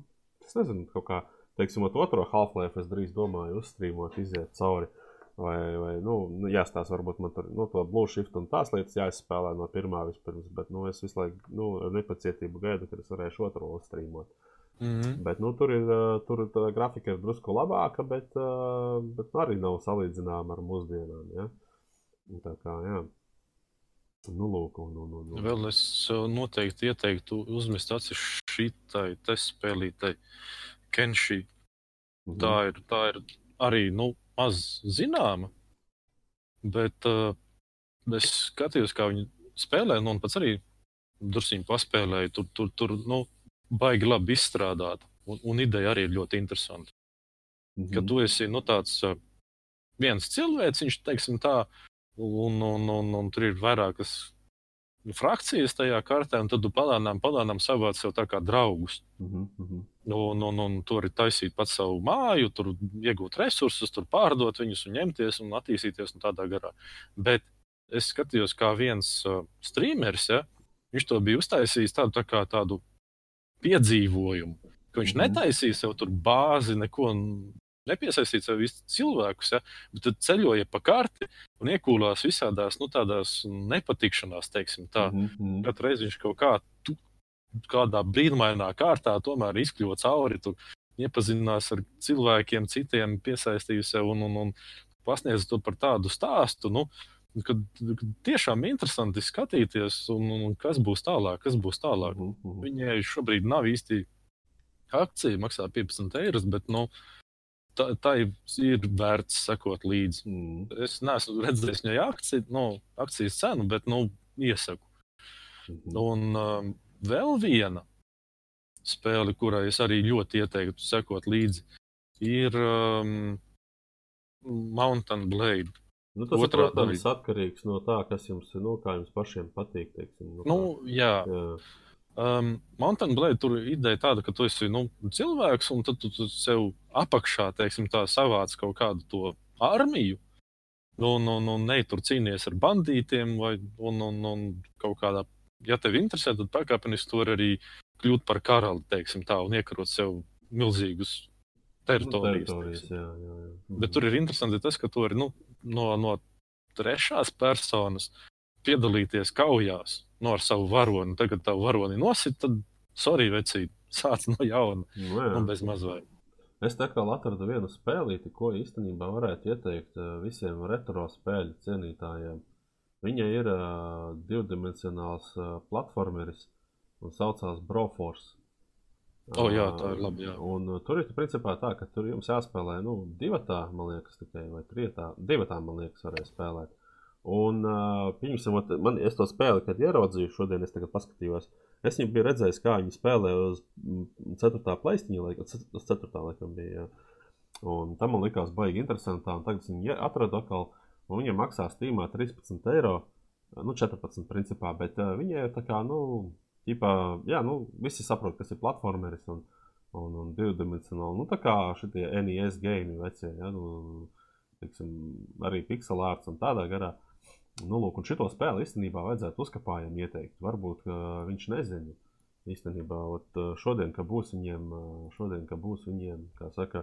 es nezinu, kaut kā, teiksim, otro Half-Life es drīz domāju uzstrīmot, iziet cauri. Vai, vai nu, nu jāstāsta, varbūt man tur nu, to blue shift un tās lietas jāizspēlē no pirmā vispirms. Bet nu, es visu laiku nu, ar nepacietību gaidu, kad es varēšu otru uzstrīmot. Mm -hmm. Bet nu, tur ir tur tā grafika ir drusku labāka, bet, bet arī nav salīdzināma ar mūsdienām. Ja? Tā kā, jā. Nu, lūk, un, un, un, un. Vēl es noteikti ieteiktu uzmest acis šitai spēlītai, Kenšī. Mhm. Tā, ir, tā ir arī nu, maz zināma, bet uh, es skatījos, kā viņi spēlē, nu, un pats arī druskuļi paspēlēju. Tur, tur, tur nu, baigi labi izstrādāta, un, un ideja arī ir ļoti interesanta. Mhm. Kad tu esi nu, tāds uh, viens cilvēks, viņš teiksim, tā, un, un, un, un tur ir vairākas frakcijas tajā kartē, un tad tu palānām, palānām savāc sev tā kā draugus. Mm -hmm. un, un, un tur ir taisīt pats savu māju, tur iegūt resursus, tur pārdot viņus un ņemties un attīstīties un tādā garā. Bet es skatījos, kā viens uh, streameris, ja, viņš to bija uztaisījis tādu, tā kā tādu piedzīvojumu. Viņš mm -hmm. netaisīja sev tur bāzi, neko nepiesaistīt sev īsti cilvēkus, ja, bet tad ceļoja pa karti un iekūlās visādās nu, nepatikšanās, teiksim tā. Mm -hmm. Katru reizi viņš kaut kā, tu, kādā brīnumainā kārtā tomēr izkļuva cauri. Tur, Iepazinās ar cilvēkiem, citiem, piesaistīja sev un, un, un pasniedz to par tādu stāstu. Nu, kad, kad tiešām interesanti skatīties, un, un kas būs tālāk, kas būs tālāk. Mm -hmm. Viņai šobrīd nav īsti akcija, maksā 15 eiro, bet nu, tā ir vērts sekot līdzi. Mm. Es neesmu redzējis viņai akciju, nu, akcijas cenu, bet nu, iesaku. Mm -hmm. Un um, vēl viena spēle, kurai es arī ļoti ieteiktu sekot līdzi, ir um, Mountain Blade. Nu, tas Otrā, ir protams, atkarīgs no tā, kas jums, nu, jums pašiem patīk. Teiksim, nu, nu, jā. jā. Um, Mountain Blade tur ideja tāda, ka tu esi nu, cilvēks, un tad tu, tu sev apakšā, teiksim, tā savāc kaut kādu to armiju. Un, un, un ne tur cīnīties ar bandītiem, vai un, un, un kaut kādā, ja tev interesē, tad pakāpeniski tur arī kļūt par karali, teiksim tā, un iekarot sev milzīgus teritorijas. Nu, teritorijas jā, jā, jā. Bet tur ir interesanti tas, ka tu vari nu, no, no trešās personas piedalīties kaujās no ar savu varoni. Tagad tā varoni nosit, tad sorry, vecīt, sāc no jauna. Nu, jā. Nu, bez mazliet. Es tā kā atradu vienu spēlīti, ko īstenībā varētu ieteikt eh, visiem retro spēļu cienītājiem. Viņa ir uh, divdimensionāls uh, platformeris un saucās Broforce. O, jā, tā ir labi. Jā. Un uh, tur ir principā tā, ka tur jums jāspēlē, nu, divatā, man liekas, tikai vai trietā. Divatā, man liekas, varēja spēlēt. Un, uh, pieņemsim, ot, man, es to spēli, kad ieraudzīju šodien, es tagad paskatījos. Es viņu biju redzējis, kā viņi spēlē uz 4. plaistiņa, laikam, uz 4. laikam bija. Jā. Un tam man likās baigi interesanti. Un tagad viņi atrada atkal, un viņiem maksā stīmā 13 eiro. Nu, 14 principā, bet uh, viņi tā kā, nu, ģipā, jā, nu, visi saprot, kas ir platformeris un, un, un divdimensionāli. Nu, tā kā šitie NES game vecie, ja, nu, teiksim, arī pixel arts un tādā garā. Nu, lūk, un šito spēli īstenībā vajadzētu uzkapājiem ieteikt. Varbūt viņš nezina. Īstenībā, ot, šodien, kad būs viņiem, šodien, kad būs viņiem, kā saka,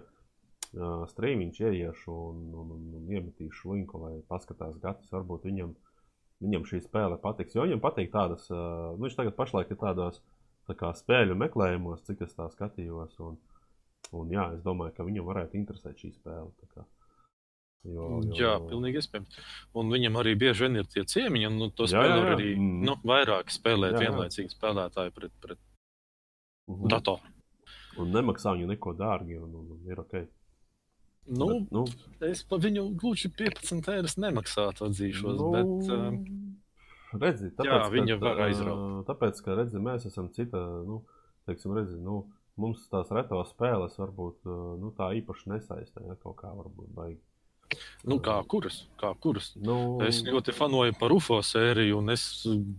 strīmiņš ieiešu un, un, un, un iemetīšu linku, lai paskatās gatis, varbūt viņam, viņam šī spēle patiks. Jo viņam patīk tādas, nu, viņš tagad pašlaik ir tādos tā kā spēļu meklējumos, cik es tā skatījos. Un, un jā, es domāju, ka viņam varētu interesēt šī spēle. Tā kā. Jo, jo, Jā, pilnīgi iespējams. Un viņam arī bieži vien ir tie ciemiņi, un nu, to Jā, spēlē jā, jā. arī Mm. nu, vairāk spēlēt Jā, jā. vienlaicīgi spēlētāji pret, pret Mhm. datoru. Un nemaksā viņu neko dārgi, un, un, un ir ok. Nu, Bet, nu, es par viņu gluži 15 eiro nemaksātu, atzīšos. Nu... Bet, uh, redzi, tāpēc, jā, viņa ka, var ā, aizraut. Tāpēc, ka redzi, mēs esam cita, nu, teiksim, redzi, nu, mums tās reto spēles varbūt nu, tā īpaši nesaistē, ja kaut kā varbūt baigi. Nu, kā kuras? Kā kuras? Nu, Es ļoti fanoju par UFO sēriju, un es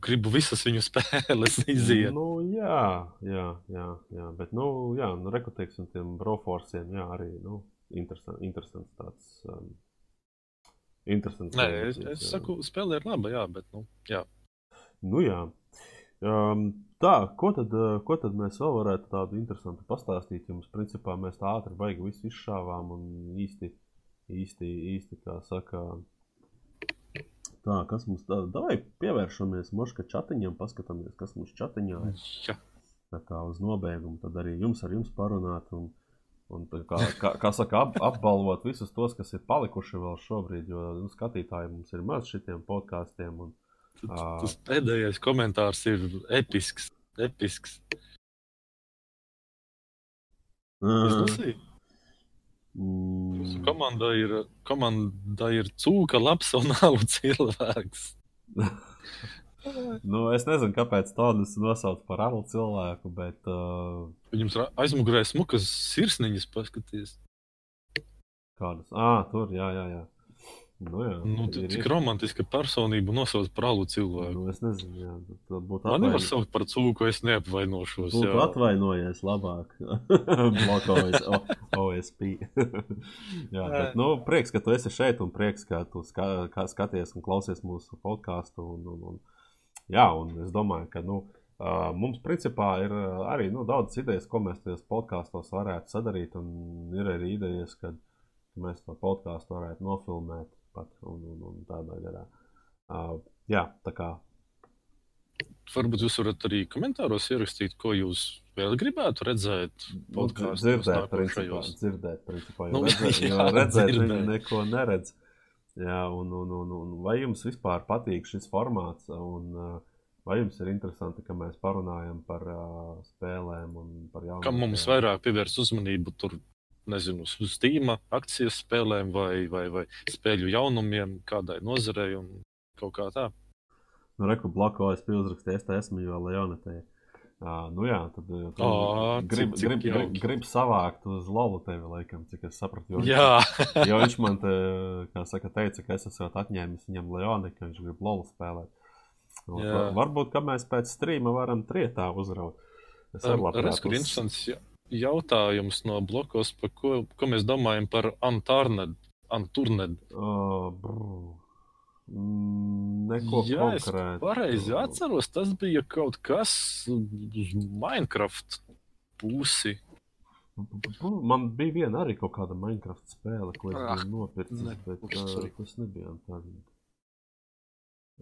gribu visas viņu [laughs] spēles iziet. Nu, jā, jā, jā, jā, bet, nu, jā, nu, rekrutēksim tiem broforsiem, jā, arī, nu, interesants, interesants tāds, um, interesants. Nē, es, variants, es jā. saku, spēle ir laba, jā, bet, nu, jā. Nu, jā. Um, tā, ko tad, uh, ko tad mēs vēl varētu tādu interesantu pastāstīt? Jums, principā, mēs tā ātri baigi visu izšāvām un īsti, īsti, īsti kā saka, tā, kas mums tā, davai pievēršamies moška čatiņam, paskatāmies, kas mums čatiņā ir. jā. Tā kā uz nobeigumu, tad arī jums ar jums parunāt un, un kā, kā, kā saka, ap, apbalvot visus tos, kas ir palikuši vēl šobrīd, jo nu, skatītāji mums ir maz šitiem podkāstiem. Un. Tas pēdējais komentārs ir episks. episks. Es lasīju. Mm, Komanda ir, komanda ir cūka, labs un [laughs] alu cilvēks. nu, es nezinu, kāpēc tādu nosaukt par alu cilvēku, bet uh, Viņam aizmugurē smukas sirsniņas paskaties. kādas. Ah, tur, jā, jā. jā. Nu, jā Nu, ir- cik romantiska personība nosauc par alu cilvēku. Nu, es nezinu, jā, tad būtu Man nevar saukt par cūku, es neapvainošos. Būtu jā. atvainojies labāk. [laughs] Blokojas OSP. [laughs] Jā, bet, nu, prieks, ka tu esi šeit un prieks, ka tu ska, kā skaties un klausies mūsu podkāstu. Un, un, un, jā, un es domāju, ka nu, ā, mums principā ir arī nu, daudz idejas, ko mēs tajos podkāstos varētu sadarīt. Un ir arī idejas, ka mēs to podkāstu varētu nofilmēt pat un, un, un tādā garā. Uh, jā, tā kā Varbūt jūs varat arī komentāros ierakstīt, ko jūs vēl gribētu redzēt. podkāstos Nu, dzirdēt, principā, dzirdēt, principā, jo Nu, [laughs] redzēt, jo jā, redzēt viņi neko neredz. Jā, un, un, un, un vai jums vispār patīk šis formāts, un uh, vai jums ir interesanti, ka mēs parunājam par uh, spēlēm un par jaunām Kam mums vairāk pievērst uzmanību tur, nezinu, uz Steam, akcijas spēlēm vai, vai, vai spēļu jaunumiem, kādai nozarei un kaut kā tā. Nu, reku blakus es pilsrakstīju, es te esmu jau Leonetē. Uh, nu jā, tad uh, tu Ā, grib, cik- cik grib, grib, grib savākt uz lolu tevi, laikam, cik es sapratu. Jo, Jā, [laughs] Jo viņš man te, saka, teica, ka es esmu atņēmis viņam Leoni, ka viņš grib lolu spēlēt. Un Varbūt, ka mēs pēc strīma varam trietā uzraut. Es arī labprāt redz, jautājums no blokos, par ko, ko mēs domājam par Antārnedu. Anturned. Mm, Neko Jā, es konkrētu. pareizi atceros, tas bija kaut kas uz Minecraft pusi. Man bija viena arī kaut kāda Minecraft spēle, ko es Ah, nopircis, ne, bet uh, tas nebija tā viņa.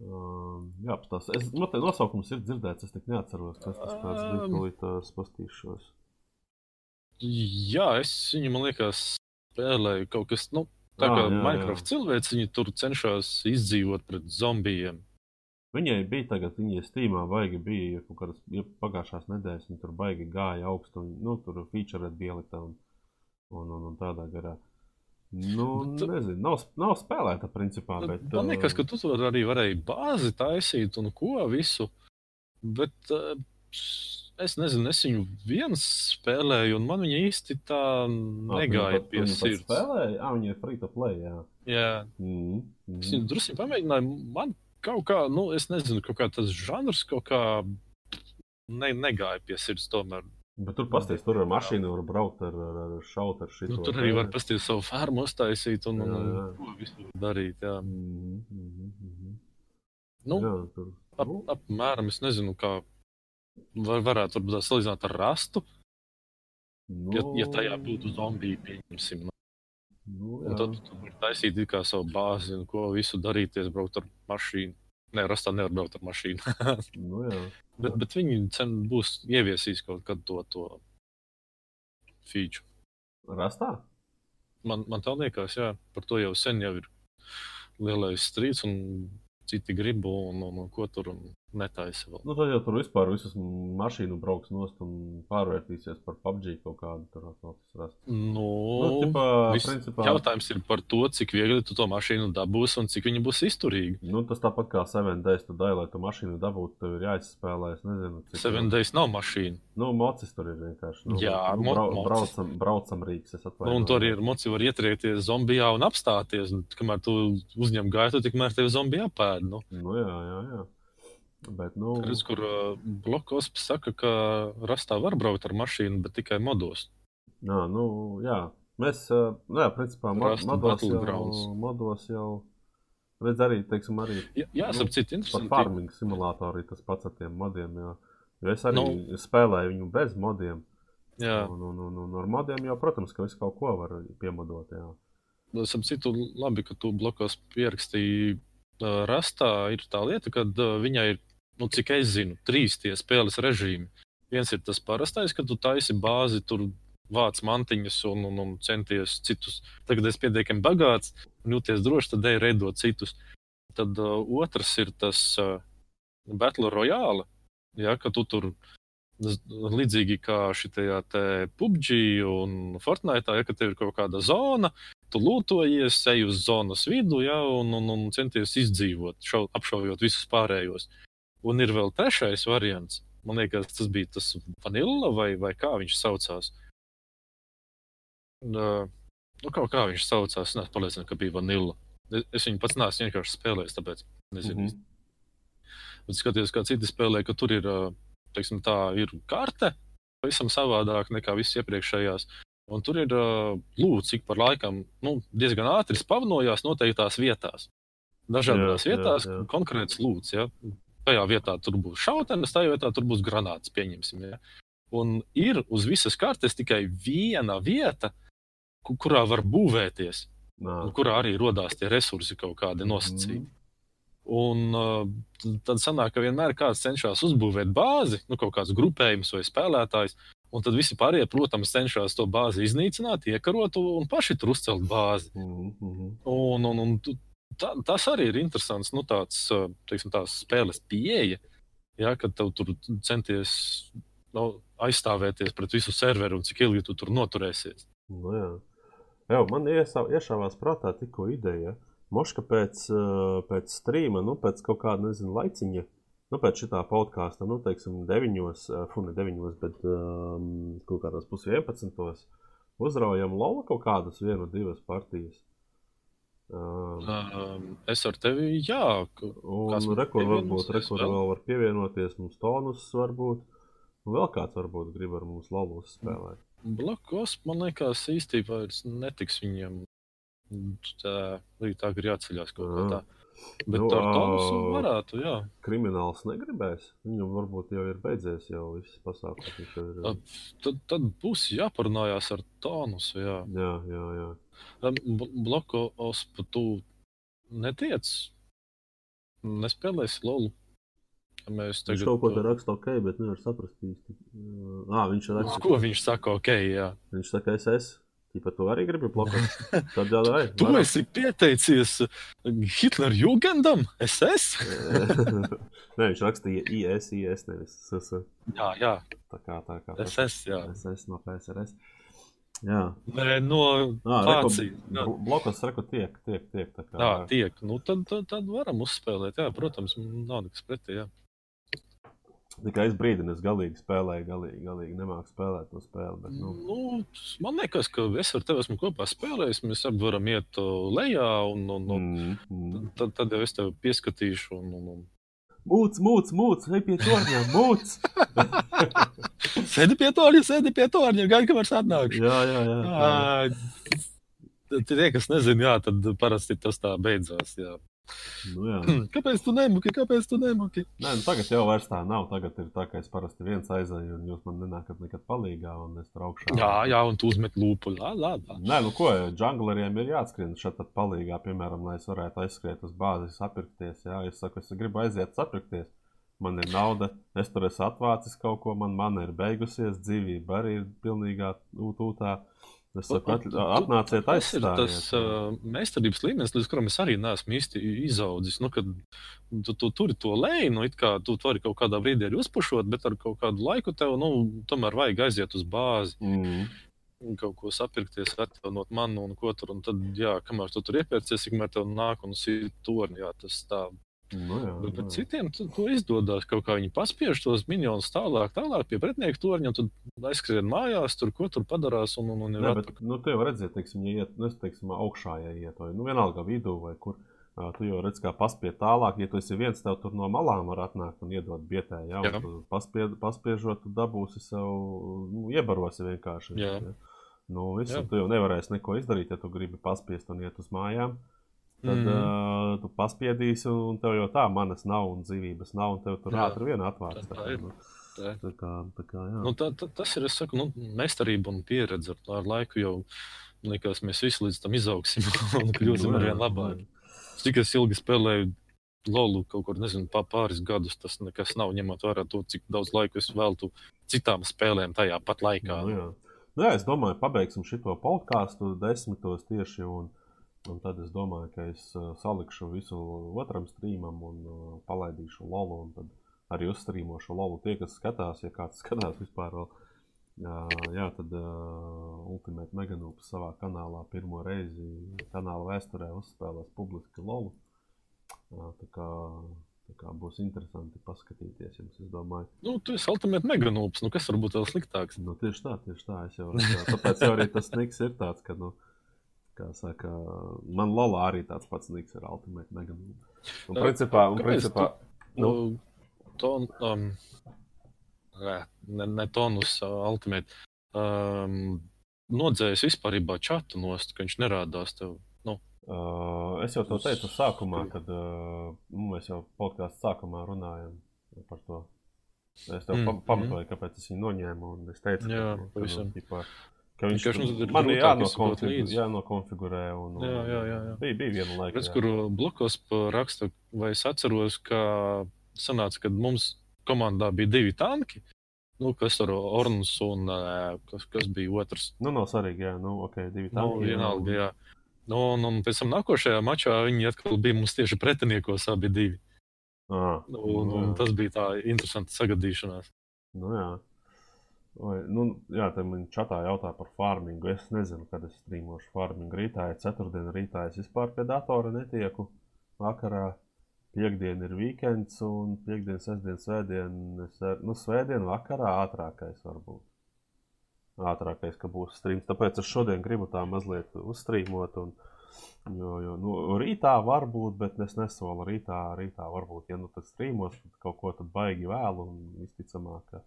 Um, jā, tas es, no, te nosaukums ir dzirdēts, es tik neatceros, kas tas tāds bija, Um. tūlīt uh, spastīšos. Jā, es viņu, man liekas, spēlēju kaut kas, nu, tā Ā, kā jā, jā. Minecraft cilvēks, viņi tur cenšas izdzīvot pret zombijiem. Viņai bija tagad, viņai stīmā baigi bija, ja kaut kādas ja pagājušās nedēļas, viņa tur baigi gāja augstu, un, nu, tur feature bielita un, un, un, un tādā garā. Nu, Bet tu- nezinu, nav, nav spēlēta principā, bet... Man liekas, ka uh, tu tur arī varēji bāzi taisīt un ko visu. Bet uh, es nezinu, es viņu viens spēlēju, un man viņa īsti tā pat- pie pat sirds. Spēlēja? Ā, viņa ir free to play, jā. Jā, Mm, es mm. viņu drusku pamēģināju. Man kaut kā, nu, es nezinu, kaut kā tas žanrs kaut kā ne, negāja pie sirds tomēr. Bet tur pasties, tur ar mašīnu var braukt ar, ar, ar šaut ar šito. Nu, tur arī var pasties savu fermu uztaisīt un, un, Jā, un jā. ko visu darīt. Jā. Mm, mm, mm, Nu, jā, tur. ap, apmēram es nezinu, kā var, varētu varbūt tā salīdzināt ar rastu. Nu, Ja, ja tajā būtu zombiji, pieņemsim, nu, Nu, jā. tad tu vari taisīt kā savu bāzi un ko visu darīties, braukt ar mašīnu. Nē, rastā nevar braukt ar mašīnu. [laughs] Nu, jā. bet, bet viņi cen būs ieviesīs kaut kad to, to feature. Rastā? Man, man tā liekas, jā, par to jau sen jau ir lielais strīds, un citi grib, un, un, un ko tur un netaisa vēl. Nu, tad jau tur vispār visas mašīnu brauks nost un pārvērtīsies par PUBG kaut kādu tur rast. Nu, Nu, tipā, principā, jautājums ir par to, cik viegli tu to mašīnu dabūsi un cik viņa būs izturīga. nu, tas tāpat kā 7 days, dai, lai tu mašīnu dabūtu, tev ir jāizspēlē, es nezinu, cik. Seven days nav mašīna. Nu, mocis tur ir vienkārši. Nu, Jā, nu, mo- brau, braucam, braucam rīks, es Nu, un tur ar moci var ietriekties zombijā un apstāties. Un, kamēr tu uzņem gaitu, tikmēr tevi zombija apēd. Nu. Nu, jā, jā, jā. Bet, nu, Redz, kur uh, blokos saka, ka rastā var braukt ar mašīnu, bet tikai modos. jā, nu, jā. Mēs, nu, jā, principā, Rust modos jau, modos jau, redz arī, teiksim, arī Jā, jā Nu, par interesanti. farming simulātoru arī tas pats ar tiem modiem, jo, jo es arī Nu. spēlēju viņu bez modiem. Jā, Un, un, un, un ar modiem jau, protams, ka visu kaut ko var piemodot, jā. starp citu, labi, ka tu blokos pierakstīji. Uh, rastā ir tā lieta, ka uh, viņai ir, nu, cik es zinu, trīs tie spēles režīmi. Viens ir tas parastais, ka tu taisi bāzi, tur vāc mantiņas un, un, un centies citus. Tagad es pietiekami bagāts un jūties droši, tad ej reidot citus. Tad uh, otrs ir tas uh, Battle Royale, ja, ka tu tur līdzīgi kā šitajā te PUBG un Fortnite, ja, tev ir kaut kāda zona, tu lūtojies, ej uz zonas vidu ja, un, un, un centies izdzīvot, šau, apšaujot visus pārējos. Un ir vēl trešais variants. Man liekas, tas bija tas vanilla vai, vai kā viņš saucās. Un, nu, kaut kā viņš saucās, es neesmu pārliecināts, ka bija vanilla. Es, viņu pats neesmu vienkārši spēlējis, tāpēc nezinu. Mm. -hmm. Bet skaties, kā citi spēlē, ka tur ir, teiksim, tā ir karte, pavisam savādāk nekā visas iepriekšējās. Un tur ir lūdzu, cik par laikam nu, diezgan ātri spawnojās noteiktās vietās. Dažādās Jā, jā, vietās jā. konkrēts lūdzu. Ja? Tajā vietā tur būs šautenes, tajā vietā tur būs granāts, pieņemsim. Ja? Un ir uz visas kartes tikai viena vieta, ku- kurā var būvēties, kurā arī rodās tie resursi kaut kādi nosacīti. Mhm. Un uh, tad sanāk, ka vienmēr kāds cenšas uzbūvēt bāzi, nu, kaut kāds grupējums vai spēlētājs. Un tad visi pārējie, protams, cenšas to bāzi iznīcināt, iekarot un paši tur uzcelt bāzi. Mhm, mhm. Un, un, un tā, tas arī ir interesants, nu, tāds, teiksim, tās spēles pieeja. Ja, kad tev tur centies nu, aizstāvēties pret visu serveru un cik ilgi tu tur noturēsies. Nu, jā. Jā, man iesa- iešāvās prātā tikko ideja. Moška pēc, pēc strīma, nu, pēc kaut kāda, nezinu, laiciņa, nu, pēc šitā podkāsta, nu, teiksim, deviņos, uh, fu, ne deviņos, bet um, kaut kādos pus vienpadsmitos, uzraujam lova kaut kādas vienu, divas partijas. Um, es ar tevi, jā, kāds man rekur varbūt, rekur vēl? var pievienoties, mums tonus varbūt, un vēl kāds varbūt grib ar mums lalus spēlēt. Blakos, man liekas, īstenībā netiks viņiem. Tā tā ir jāceļās kaut kā tā. Bet Nu, ar tādu varētu, jā. Krimināls negribēs. Viņam varbūt jau ir beidzies jau viss pasākums. Ir. Tad, tad būs jāparunājās ar Tānusu. Jā. Jā, jā, jā. Em, B- Bloko ospu tu netiec, nespēlēsi lolu. Mēs Viņš tagad, kaut ko te raksta ok, bet nevar saprast īsti. Ā, viņš raksta, ko viņš saka, ok, jā. viņš saka, es esmu. Tīpat tu arī gribi blokot. [laughs] Tad jau vai. Tu esi pieteicies Hitler Jugendam, SS? [laughs] [laughs] Nē, viņš rakstīja IS, IS, nevis SS. Jā, jā, Tā kā tā kā. SS, jā. SS no PSRS. Jā. Nē, no blokos reku tiek, tiek, tiek. Tā kā. Jā, tiek. Nu, tad, tad, tad varam uzspēlēt. Jā, protams, nav nekas pretī. Jā. Tikai es brīdinu, es galīgi spēlēju, galīgi, galīgi nemāku spēlēt to spēli. Bet, nu, Nu, man liekas, ka es ar tevi esmu kopā spēlējis. Mēs abi varam iet uh, lejā, un, un, un mm, mm. tad, tad jau es tevi pieskatīšu. Un, un, un... Mūts, mūts, mūts, ej pie torņa, mūts! [laughs] [laughs] Sēdi pie torņa, sēdi pie torņa, gaidi, kamēr es atnākšu. jā, jā, jā. jā. Ā, tad Tie, kas nezina, jā, tad parasti tas tā beidzās. Jā. Nu, jā. [clears throat] Kāpēc tu nemuki? Kāpēc tu nemuki? Nē, nu tagad jau tā nav. Tagad ir tā, ka es parasti viens aizēju, un jūs man nenākat nekad palīgā, un es tur augšā. Jā, jā, un tu uzmet lūpu. Lā, lā, lā. Nē, nu ko, džungleriem ir jāatskrien šeit pat palīgā, piemēram, lai es varētu aizskriet uz bāzes, sapirkties. Jā, es saku, es gribu aiziet sapirkties. Man ir nauda, es tur esmu atvācis kaut ko, man mana ir beigusies, dzīvība arī ir pilnīgā ūtā. Es saku, at, atnāciet Tas ir aizstājiet. tas uh, meistarības līmenis, līdz kuram es arī neesmu īsti izaudzis. Nu, kad tu, tu turi to leju, nu, kā tu vari kaut kādā brīdī arī uzpušot, bet ar kaut kādu laiku tev nu, tomēr vajag aiziet uz bāzi. Mm. kaut ko sapirkties, atjaunot manu un ko tur. Un tad, jā, kamēr tu tur iepērcies, tikmēr tev nāk un sīt torni. Jā, tas tā. Nu, jā, Bet, bet jā. citiem to izdodas. Kaut kā viņi paspiež tos minionus tālāk, tālāk pie pretinieka torņa, tad aizskrien mājās, tur ko tur padarās. Un, un, un Nē, bet, nu, tu jau redzēji, teiksim, ja iet, nu, teiksim, augšā, ja iet, vai nu, vienalga vidū, vai kur. Tu jau redz, kā paspied tālāk, ja tu esi viens, tev tur no malām var atnākt un iedot bietē. Jā, Jā. paspied, paspiežot, tu dabūsi sev, nu, iebarosi vienkārši. Jā. Ja? Nu, visu, Jā. tu jau nevarēsi neko izdarīt, ja tu gribi paspiest un iet uz mājām. Tad mm. -hmm. uh, tu paspiedīsi, un tev jau tā manas nav, un dzīvības nav, un tev tur ātri vien atvērts. Tā Tā ir. nu, Tā. tā kā, tā kā, jā. Nu, tā, tā, tas ir saku, nu, meistarība un pieredze. Ar, ar laiku jau likās, mēs visi līdz tam izaugsim [laughs] un kļūsim Nu, ar vien labāk. Cik es ilgi spēlēju Lolu, kaut kur nezinu, pāris gadus, tas nekas nav ņemot vērā to, cik daudz laika es veltu citām spēlēm tajā pat laikā. Nu, jā. Nu, jā, es domāju, pabeigsim šo podkāstu desmitos tieši. Un, un tad es domāju, ka es uh, salikšu visu otram streamam un uh, palaidīšu lolu. Un tad arī uzstrīmošu lolu. Tie, kas skatās, ja kāds [laughs] skatās vispār vēl. Uh, jā, tad Ultimate Meganūps savā kanālā pirmo reizi kanāla vēsturē uzspēlēs publiski lolu. Tā kā, kā būs interesanti paskatīties jums, es domāju. Nu, tu esi ultimate meganūps, nu kas var būt vēl sliktāks? Nu, tieši tā, tieši tā. Es jau redzēju. Tāpēc jau arī tas niks ir tāds, ka, nu, kā saka, man Lola arī tāds pats niks ir Ultimate Meganū. Un principā, un principā, Nu, ton, um, ne, ne tonus, uh, ultimate. Um, nodzējis vispār čatu nost, ka viņš nerādās tev. Nu, uh, es jau to teicu sākumā, kad uh, nu, mēs jau podkāstu sākumā runājam par to. Es tev Mm, mm, pamatoju, kāpēc es viņu noņēmu. un Es teicu, Jā, ka, ka, nu, pavisam. Ka viņš Vienkārši mums ir man ir grūtāk izsekot jānokonfigu, līdzi. jānokonfigurē. Un, Jā, jā, jā, jā. Bija, bija viena laika. redz, kur blokos pa raksta, vai es atceros, ka sanāca, kad mums komandā bija divi tanki. Nu, kas ar Ornus un uh, kas, kas bija otrs? Nu, nav svarīgi, jā, nu, ok, divi Nu, tanki. jā, vienalga, jā. Nu, un, un pēc tam nākošajā mačā viņi atkal bija mums tieši pretiniekos abi divi. Ah, Nu, Un, un tas bija tā interesanti sagadīšanās. Nu, jā. Vai, nu, jā, te man čatā jautā par farmingu. Es nezinu, kad es strīmošu farmingu. Rītā ir ceturtdiena, rītā es vispār pie datora netieku. Vakarā piekdiena ir weekends, un piekdiena, sestdiena, svētdiena. Ar, nu, svētdiena vakarā ātrākais varbūt. Ātrākais, ka būs strīms. Tāpēc es šodien gribu tā mazliet uzstrīmot. Un, jo, jo, nu, rītā var būt, bet es nesolu rītā. Rītā varbūt, ja nu tad strīmos, tad kaut ko tad baigi vēlu un visticamāk, ka,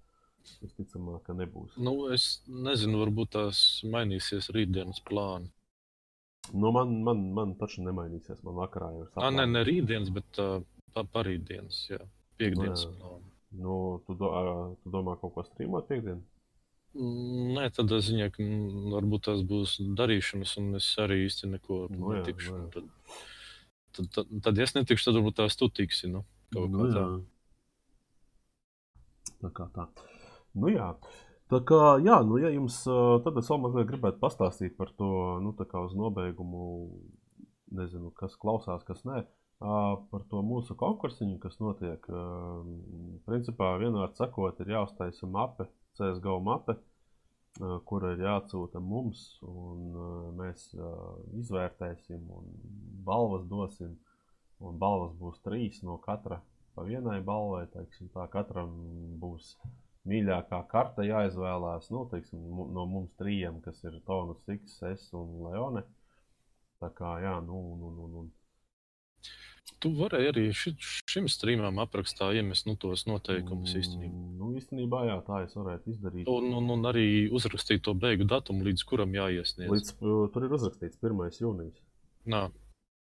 visticamāk, ka nebūs. Nu, es nezinu, varbūt tās mainīsies rītdienas plāni. Nu, man, man, man taču nemainīsies. Man vakarā jau ir Ah, ne, ne rītdienas, bet uh, pa, parītdienas, jā, piekdienas. Nu, No. Nu, tu, do, ā, tu domā kaut ko streamot piekdien? Mm, Nē, tādā ziņā, ka mm, varbūt tās būs darīšanas, un es arī īsti neko Nu jā, netikšu. nu jā. Tad, tad, tad, tad, ja es netikšu, tad varbūt tās tu tiksi. Nu, kaut kā tā. Tā kā tā. Nu, jā. Tā kā, jā, nu, ja jums, tad es vēl mazliet gribētu pastāstīt par to, nu, tā kā uz nobeigumu, nezinu, kas klausās, kas nē, par to mūsu konkursiņu, kas notiek. Principā, vienmēr sakot, ir jāuztaisa mape, CSGO mape, kura ir jāatsūta mums, un mēs izvērtēsim un balvas dosim. Un balvas būs trīs no katra pa vienai balvai. Teiksim, tā katram būs mīļākā karte jāizvēlās nu, teiksim, no mums trījiem, kas ir Tonus, X, S un Leone. Tā kā jā, nu, nu, nu, nu. Tu vari arī ši, šim streamam aprakstā iemest nu, tos noteikumus īstenībā. Mm, Nu, īstenībā jā, tā es varētu izdarīt. Un, un, un arī uzrakstīt to beigu datumu, līdz kuram jāiesniedz. Līdz, tur ir uzrakstīts 1. jūnijas. Nā,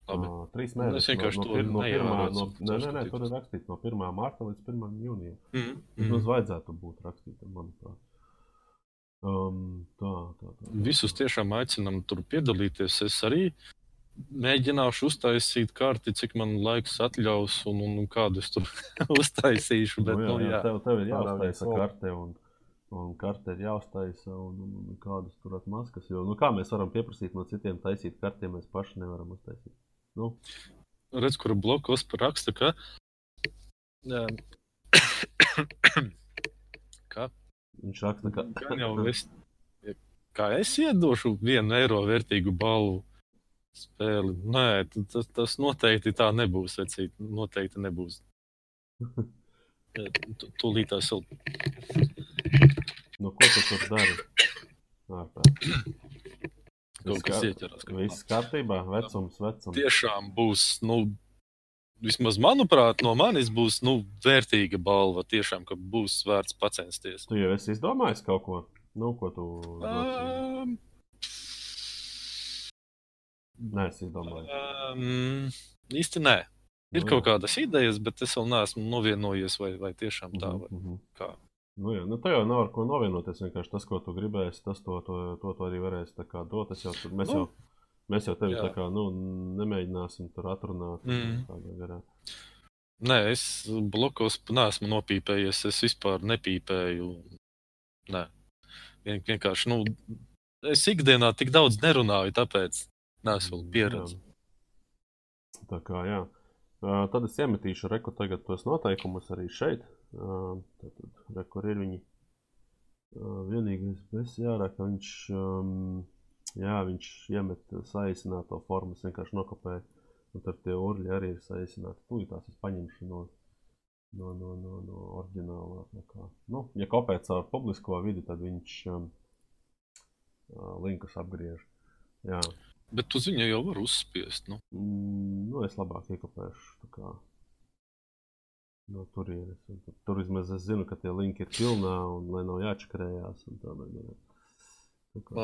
labi. Uh, trīs Nu, es mēnešus. vienkārši to pir- pirmā, neievēroju, no, nē, nē, nē, tur ir rakstīts no 1. mārta līdz 1. jūnijam. Mm, Vismaz mm. vajadzētu būt rakstītam, manuprāt. Um, tā, tā, tā. Visus tiešām aicinām tur piedalīties. Es arī mēģināšu uztaisīt karti, cik man laiks atļaus, un, un, un kādu es tur [laughs] uztaisīšu. Bet, nu, jā, nu, jā, jā. tev, tev ir jāuztaisa karte, un, un karte ir jāuztaisa, un, un, un kādas tur ir maskas. Jo, nu, kā mēs varam pieprasīt no citiem taisīt karti, ja mēs paši nevaram uztaisīt? Nu, redz, kur blokos raksta, ka. [coughs] Kā, viņš raksta, ka gan jau es, kā es iedošu vienu eiro vērtīgu balvu spēli. Nē, tas, tas noteikti tā nebūs. Vecīt. Noteikti nebūs. [laughs] Tūlīt tās vēl. nu, ko tu tur dari? [coughs] Ārprāt. Kaut kas ieķerās. ka- Viss kārtībā, vecums, vecums. Tiešām būs, nu, vismaz manuprāt, no manis būs nu, vērtīga balva. Tiešām, ka būs vērts pacensties. Tu jau esi izdomājis kaut ko? Nu, ko tu? Um, Nē, es izdomāju. um, īsti nē. Ir Nu, kaut kādas idejas, bet es vēl neesmu novienojies, vai, vai tiešām tā vai Mhm, mhm. kā. Nu, jā, nu, tā jau nav ar ko novienoties. Vienkārši tas, ko tu gribēsi, tas to, to, to, to arī varēsi dot. Jau, mēs, Nu, jau, mēs jau tevi kā nu, nemēģināsim tur atrunāt. Mm. Nē, es blokos neesmu nopīpējies. Es vispār nepīpēju. Nē, Vien, vienkārši. Nu, es ikdienā tik daudz nerunāju, tāpēc neesmu vēl pieredzējis. Tā kā jā. Tad es iemetīšu reku tagad tos noteikumus arī šeit. Uh, tad, tad reku ir viņi. Vienīgais, kas jārā, ka viņš, jā, viņš iemet saīsināto formu, es vienkārši nokopēju. Un tur tie urļi arī ir saīsināti. Tūlīt tās es paņemšu no, no, no, no, no oriģinālā. tā kā. Nu, ja kopēt caur publisko vidi, tad viņš um, linkus apgriež. Jā. Bet tu ziņā jau vari uzspiest. Nu. Mm, nu, es labāk iekopēšu no turienes. Un Tur, tur vismaz es zinu, ka tie linki ir pilnā un lai nav jāčakarējās. un tādā garā. Tā kā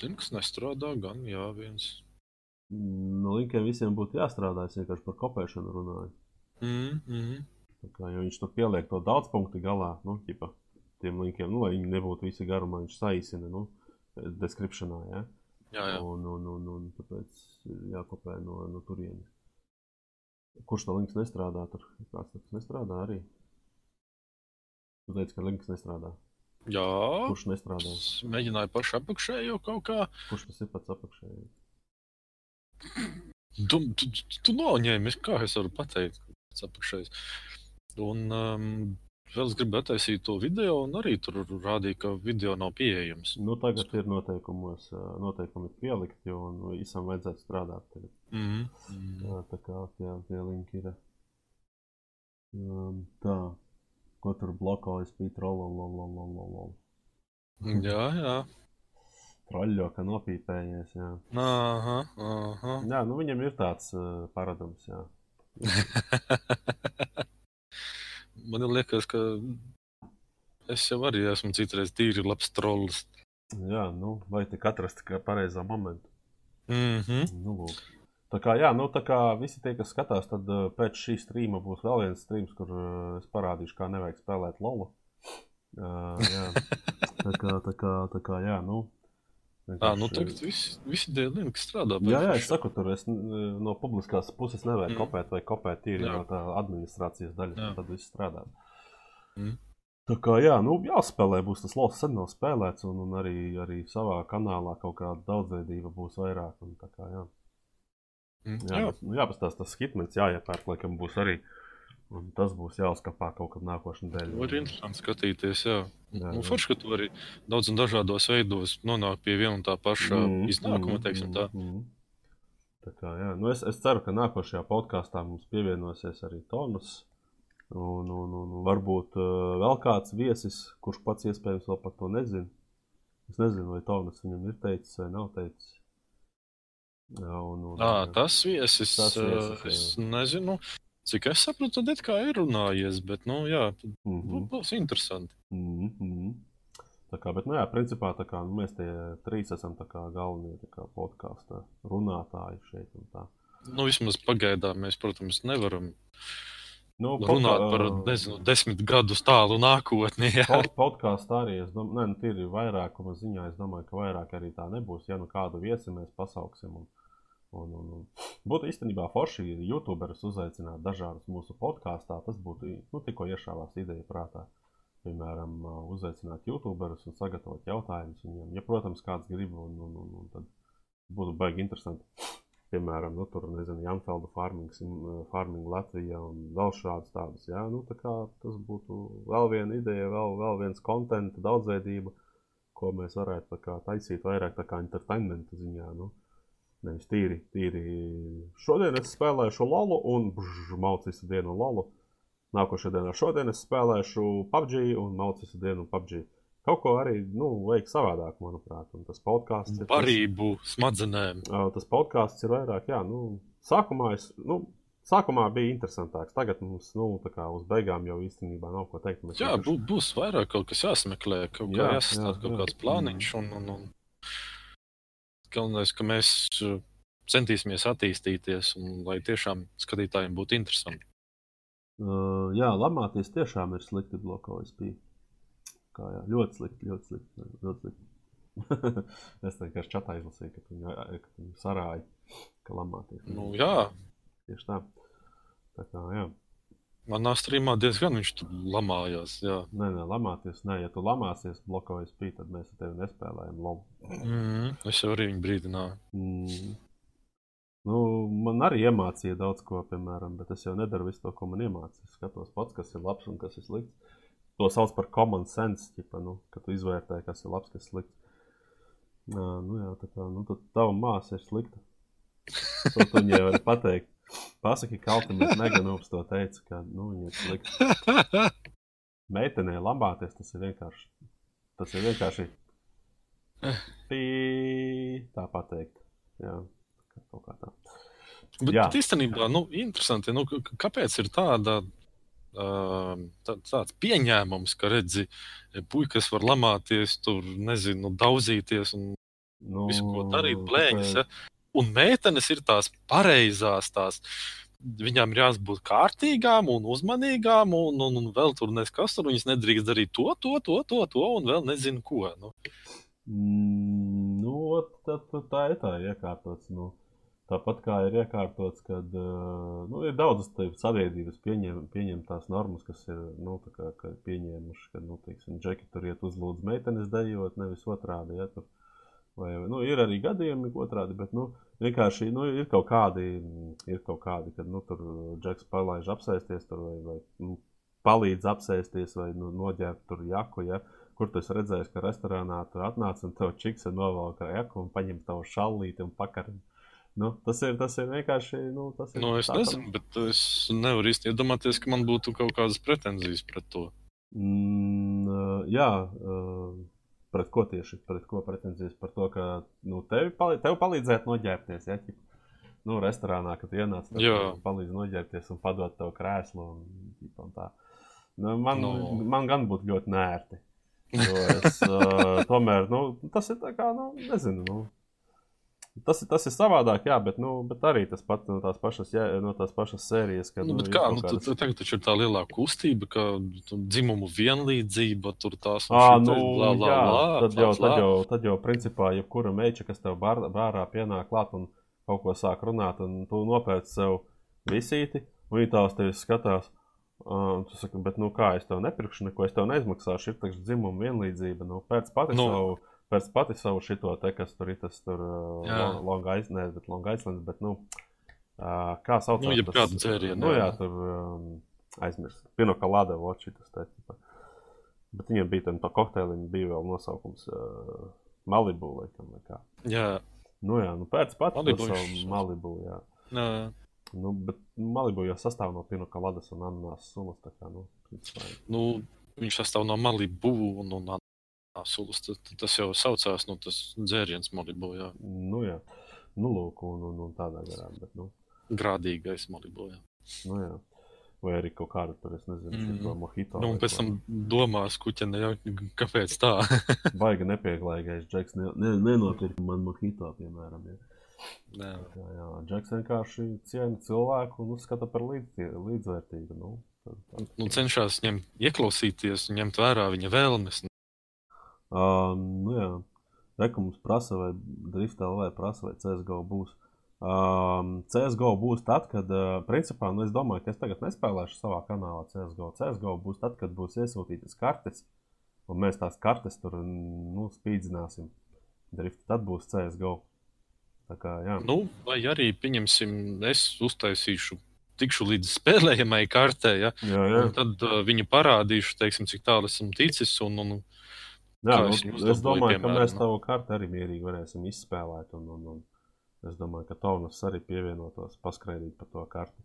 tā. kas nestrādā, gan jā, viens. Mm, No linkiem visiem būtu jāstrādā. Es vienkārši par kopēšanu runāju. Mm, mm. Tā kā, jo viņš tur pieliek to daudz punktu galā, nu, ķipa, tiem linkiem, nu, lai viņi nebūtu visi garumā, viņš saīsina, nu, descriptionā, ja? Jā, jā. Un, un, un, un tāpēc jākopē no, no turienes. Kurš tā links nestrādā? Tur kāds tas nestrādā arī. Tu teici, ka links nestrādā. jā. Kurš nestrādā? Es mēģināju pašu apakšējo kaut kā. Kurš tas ir pats apakšējais? Tu, tu, tu, noņēmi, kā es varu pateikt, kas apakšējais. Un um, vēl es gribēju attaisīt to video, un arī tur rādīja, ka video nav pieejams. Nu, tagad ir noteikumos, noteikumi pielikti, un visam vajadzētu strādāt. Tagad. Mm, mm. Jā, tā kā tie, tie linki ir. Um, tā, ko tur blokojas, bija trolololololol. Jā, jā. Troļļo, ka nopīpējies, jā. Aha, aha. Jā, nu viņam ir tāds uh, paradums, jā. [laughs] Man liekas, ka es jau arī esmu citreiz tīri labs trolls. Jā, nu, vai tik atrast kā pareizā momentu. Mm -hmm. Nu, lūk. tā kā, jā, nu, tā kā visi tie, kas skatās, tad uh, pēc šī streama būs vēl viens streams, kur uh, es parādīšu, kā nevajag spēlēt lolu. Uh, jā. [laughs] tā kā, tā kā, tā kā, jā, nu. À, nu tagad visi, visi kas strādā. Jā, jā, es saku, tur es no publiskās puses nevaru mm. kopēt vai kopēt tīri jā. no tā administrācijas daļas, jā. tad viss strādā. Mm. Tā kā jā, nu, jāspēlē, būs tas loks, sen nav spēlēts, un, un arī, arī savā kanālā kaut kāda daudzveidība būs vairāk. Un, kā, jā. Mm, jā, jā. Nu, jāpastāsta tas hitmens, jāiepērk, laikam būs arī. Un tas būs jāuzkapā kaut kad nākošais nedēļa. Var interesanti skatīties, jā. jā nu, forši, ka tu vari daudz un dažādos veidos nonākt pie viena un tā paša mm, iznākuma, mm, tā. Mm. Tā kā, jā. nu, es, es ceru, ka nākošajā podkāstā mums pievienosies arī Tonus. Un, un, un varbūt uh, vēl kāds viesis, kurš pats iespējams vēl par to nezina. Es nezinu, vai Tomas viņam ir teicis vai nav teicis. Jā, un, un, à, tas viesis, tas viesis es jā. nezinu. Cik es saprotu, tad it kā ir runājies, bet, nu, jā, mm -hmm. būs interesanti. Mm -hmm. Tā kā, bet, nu, jā, principā, kā nu, mēs tie trīs esam kā, galvenie kā, podkāstu runātāji šeit. Nu, vismaz pagaidām mēs, protams, nevaram Nu, runāt par nezinu, desmit gadus tālu nākotni. Pod, podkāstā arī es domāju, ne, nu, tīri vairākuma ziņā, es domāju, ka vairāk arī tā nebūs. Ja nu kādu viesi mēs pasauksim. Un, un, un, un. Būtu īstenībā forši, ja youtuberus uzaicinātu dažādus mūsu podkāstā. Tas būtu nu, tikko iešāvās ideja prātā. Piemēram, uzaicināt youtuberus un sagatavot jautājumus viņiem. Ja, protams, kāds grib, un, un, un, un tad būtu baigi interesanti piemēram, nu, tur, nezinu, Janfelda farming, farming Latvijā un vēl šādas tādas. Jā, nu, tā kā tas būtu vēl viena ideja, vēl, vēl viens kontenta daudzveidība, ko mēs varētu kā, taisīt vairāk tā kā entertainmenta ziņā. Nu. Nevis tīri, tīri. Šodien es spēlēšu lolu un bžž, maucīšu dienu lolu. Nākošajā dienā šodien es spēlēšu PUBG un maucīšu dienu PUBG. Kaut ko arī nu, vajag savādāk, manuprāt. Un tas podkāsts ir. Parību smadzenēm. Tas podkāsts ir vairāk, jā, nu, sākumā es. Nu, Sākumā bija interesantāks. Tagad mums, nu, tā kā uz beigām jau īstenībā nav ko teikt. Mēs jā, vienkārši... būs vairāk kaut kas jāsmeklē, kaut kā jāsastāv kaut jā. kāds plāniņš. Un, un, un... Galvenais, ka mēs centīsimies attīstīties un lai tiešām skatītājiem būtu interesanti. Uh, jā, lamāties tiešām ir slikti blokojas bija. Kā, jā, ļoti slikti, ļoti slikti. Ļoti slikti. [laughs] es vienkārši čatā izlasīju, ka viņi, ka viņi sarāja, ka lamāties. Nu, jā. Tieši tā. Tā kā, jā. Manā strīmā diezgan viņš tur lamājās. Jā. Nē, nē, lamāties. Nē, ja tu lamāsies, blokojies pīt, tad mēs ar tevi nespēlējam lomu. Mm, es jau arī viņu brīdināju. Mm. Nu, man arī iemācīja daudz ko, piemēram, bet es jau nedaru visu to, ko man iemācīja. Es skatos pats, kas ir labs un kas ir slikts to sauc par common sense, ķipa, nu, ka tu izvērtē, kas ir labs, kas ir slikts. Nā, nu, jā, tā kā nu, tava māsa ir slikta. [laughs] To tu viņai vari pateikt. Pasaki, ka Kaltiņš Meganūps to teica, ka nu, viņa slikta. [laughs] Meitenē lambāties tas ir vienkārši. Tas ir vienkārši. Pī, tā pateikt. Jā, kaut kā tā. Bet, jā. bet īstenībā, nu, interesanti, nu, kāpēc ir tāda tā, tāds pieņēmums, ka redzi, puikas var lamāties, tur nezinu, daudzīties un nu, visu, ko darīt, blēņas. Ja? Un meitenes ir tās pareizās, tās viņām ir jābūt kārtīgām un uzmanīgām, un, un, un vēl tur neskas tur. Viņas nedrīkst darīt to, to, to, to, to un vēl nezinu ko. Nu. Nu, tā, tā, tā ir tā iekārtots. Nu. Tāpat kā ir iekārtots, ka nu, ir daudzas sabiedrības pieņem, pieņemtās normas, kas ir nu, kā, ka pieņēmuši, ka nu, teiksim, džeki tur iet uzlūdz meitenes dejot, nevis otrādi. Ja, tur, vai, nu, ir arī gadījumi otrādi, bet nu, vienkārši nu, ir kaut kādi, ir kaut kādi kad nu, tur džeks palaiž apsēsties tur, vai, vai nu, palīdz apsēsties vai nu, noģērbt tur jaku. Ja, Kur tu redzēji, ka restorānā tur atnāca un tev čiks ir novelk jaku un paņem tavu šallīti un pakarni. Nu, tas, ir, tas ir vienkārši. Nu, tas ir nu, es nezinu, bet es nevaru īsti iedomāties, ka man būtu kaut kādas pretenzijas pret to. Mm, jā, pret ko tieši? Pret ko pretenzijas? Par to, ka nu, tev, palīdz, tev palīdzētu noģērbties. Ja? Nu, restorānā, kad ienāc, tad palīdz noģērbties un padot tev krēslu. Un, un tā. nu, man, no. Nu. man gan būtu ļoti nērti. Es, [laughs] uh, tomēr nu, tas ir tā kā, nu, nezinu. Nu, tas, tas ir savādāk, jā, bet, nu, bet arī tas pats no tās pašas, jā, no tās pašas sērijas. Kad, Nu, nu, ir kā, nu, kādas- tagad taču ir tā lielā kustība, ka tu dzimumu vienlīdzība, tur tās Ā, šitais, nu, bla, bla, jā, bla, tad, bla, jau, bla. tad, jau, tad jau, principā, jebkura meitene, kas tev bārā pienāk klāt un kaut ko sāk runāt, un tu nopērci sev visīti, un viņi tās tevi skatās. Uh, tu saki, bet, nu, kā es tev nepirkšu, neko es tev neizmaksāšu. Ir taču dzimuma vienlīdzība. Nu, pēc pati Nu. Pēc pati savu šito te, kas tur ir, tas tur uh, Jā. Long, long, Island, ne, bet Long Island, bet, nu, uh, kā sauc Nu, jebkādu dzērienu, Nu, jā, jā. tur um, aizmirst. Pinokalāda, voči tas te. tipa. Bet viņiem bija tam pa kokteilim, bija vēl nosaukums uh, Malibu, laikam, vai kā. Jā, Nu jā, nu pēc pati Malibu to savu Malibu, jā. nē, Nu, bet Malibu jau sastāv no pinokaladas un ananās sulas, tā kā, nu, principā. nu, viņš sastāv no Malibu un, un Sulas. Tas, tas jau saucās, nu, tas dzēriens Malibu, jā. Nu jā, nu lūk, un, un, un tādā garā, bet, nu, Grādīgais Malibu, jā. nu jā. Vai arī kaut kāda tur, es nezinu, Mm. mm. mojito. Nu, un pēc tam domās, kuķene, jā, kāpēc tā? [laughs] Baigi nepieklājīgais džeks, ne, ne, nenopirka man mojito, piemēram, ja. Nē. Jā, jā, Džeks vienkārši ciena cilvēku un uzskata par līdz, līdzvērtīgu. Nu, tad, tā. Nu, cenšas ņemt, ieklausīties, ņemt vērā viņa vēlmes. Uh, nu, jā, Reku mums prasa, vai Drift LV prasa, vai CSGO būs. Um, CSGO būs tad, kad, principā, nu, es domāju, ka es tagad nespēlēšu savā kanālā CSGO. CSGO būs tad, kad būs iesūtītas kartes, un mēs tās kartes tur, nu, spīdzināsim. Drift, tad būs CSGO. Tā kā, jā. Nu, vai arī, pieņemsim, es uztaisīšu, tikšu līdz spēlējamai kartē, ja? jā, jā. tad uh, viņu parādīšu, teiksim, cik tālu esmu ticis. Un, un, Jā, nu, es es domāju, ka piemēram, mēs nu? tavu karti arī mierīgi varēsim izspēlēt. Un, un, un es domāju, ka Tonas arī pievienotos, paskraidīt pa to karti.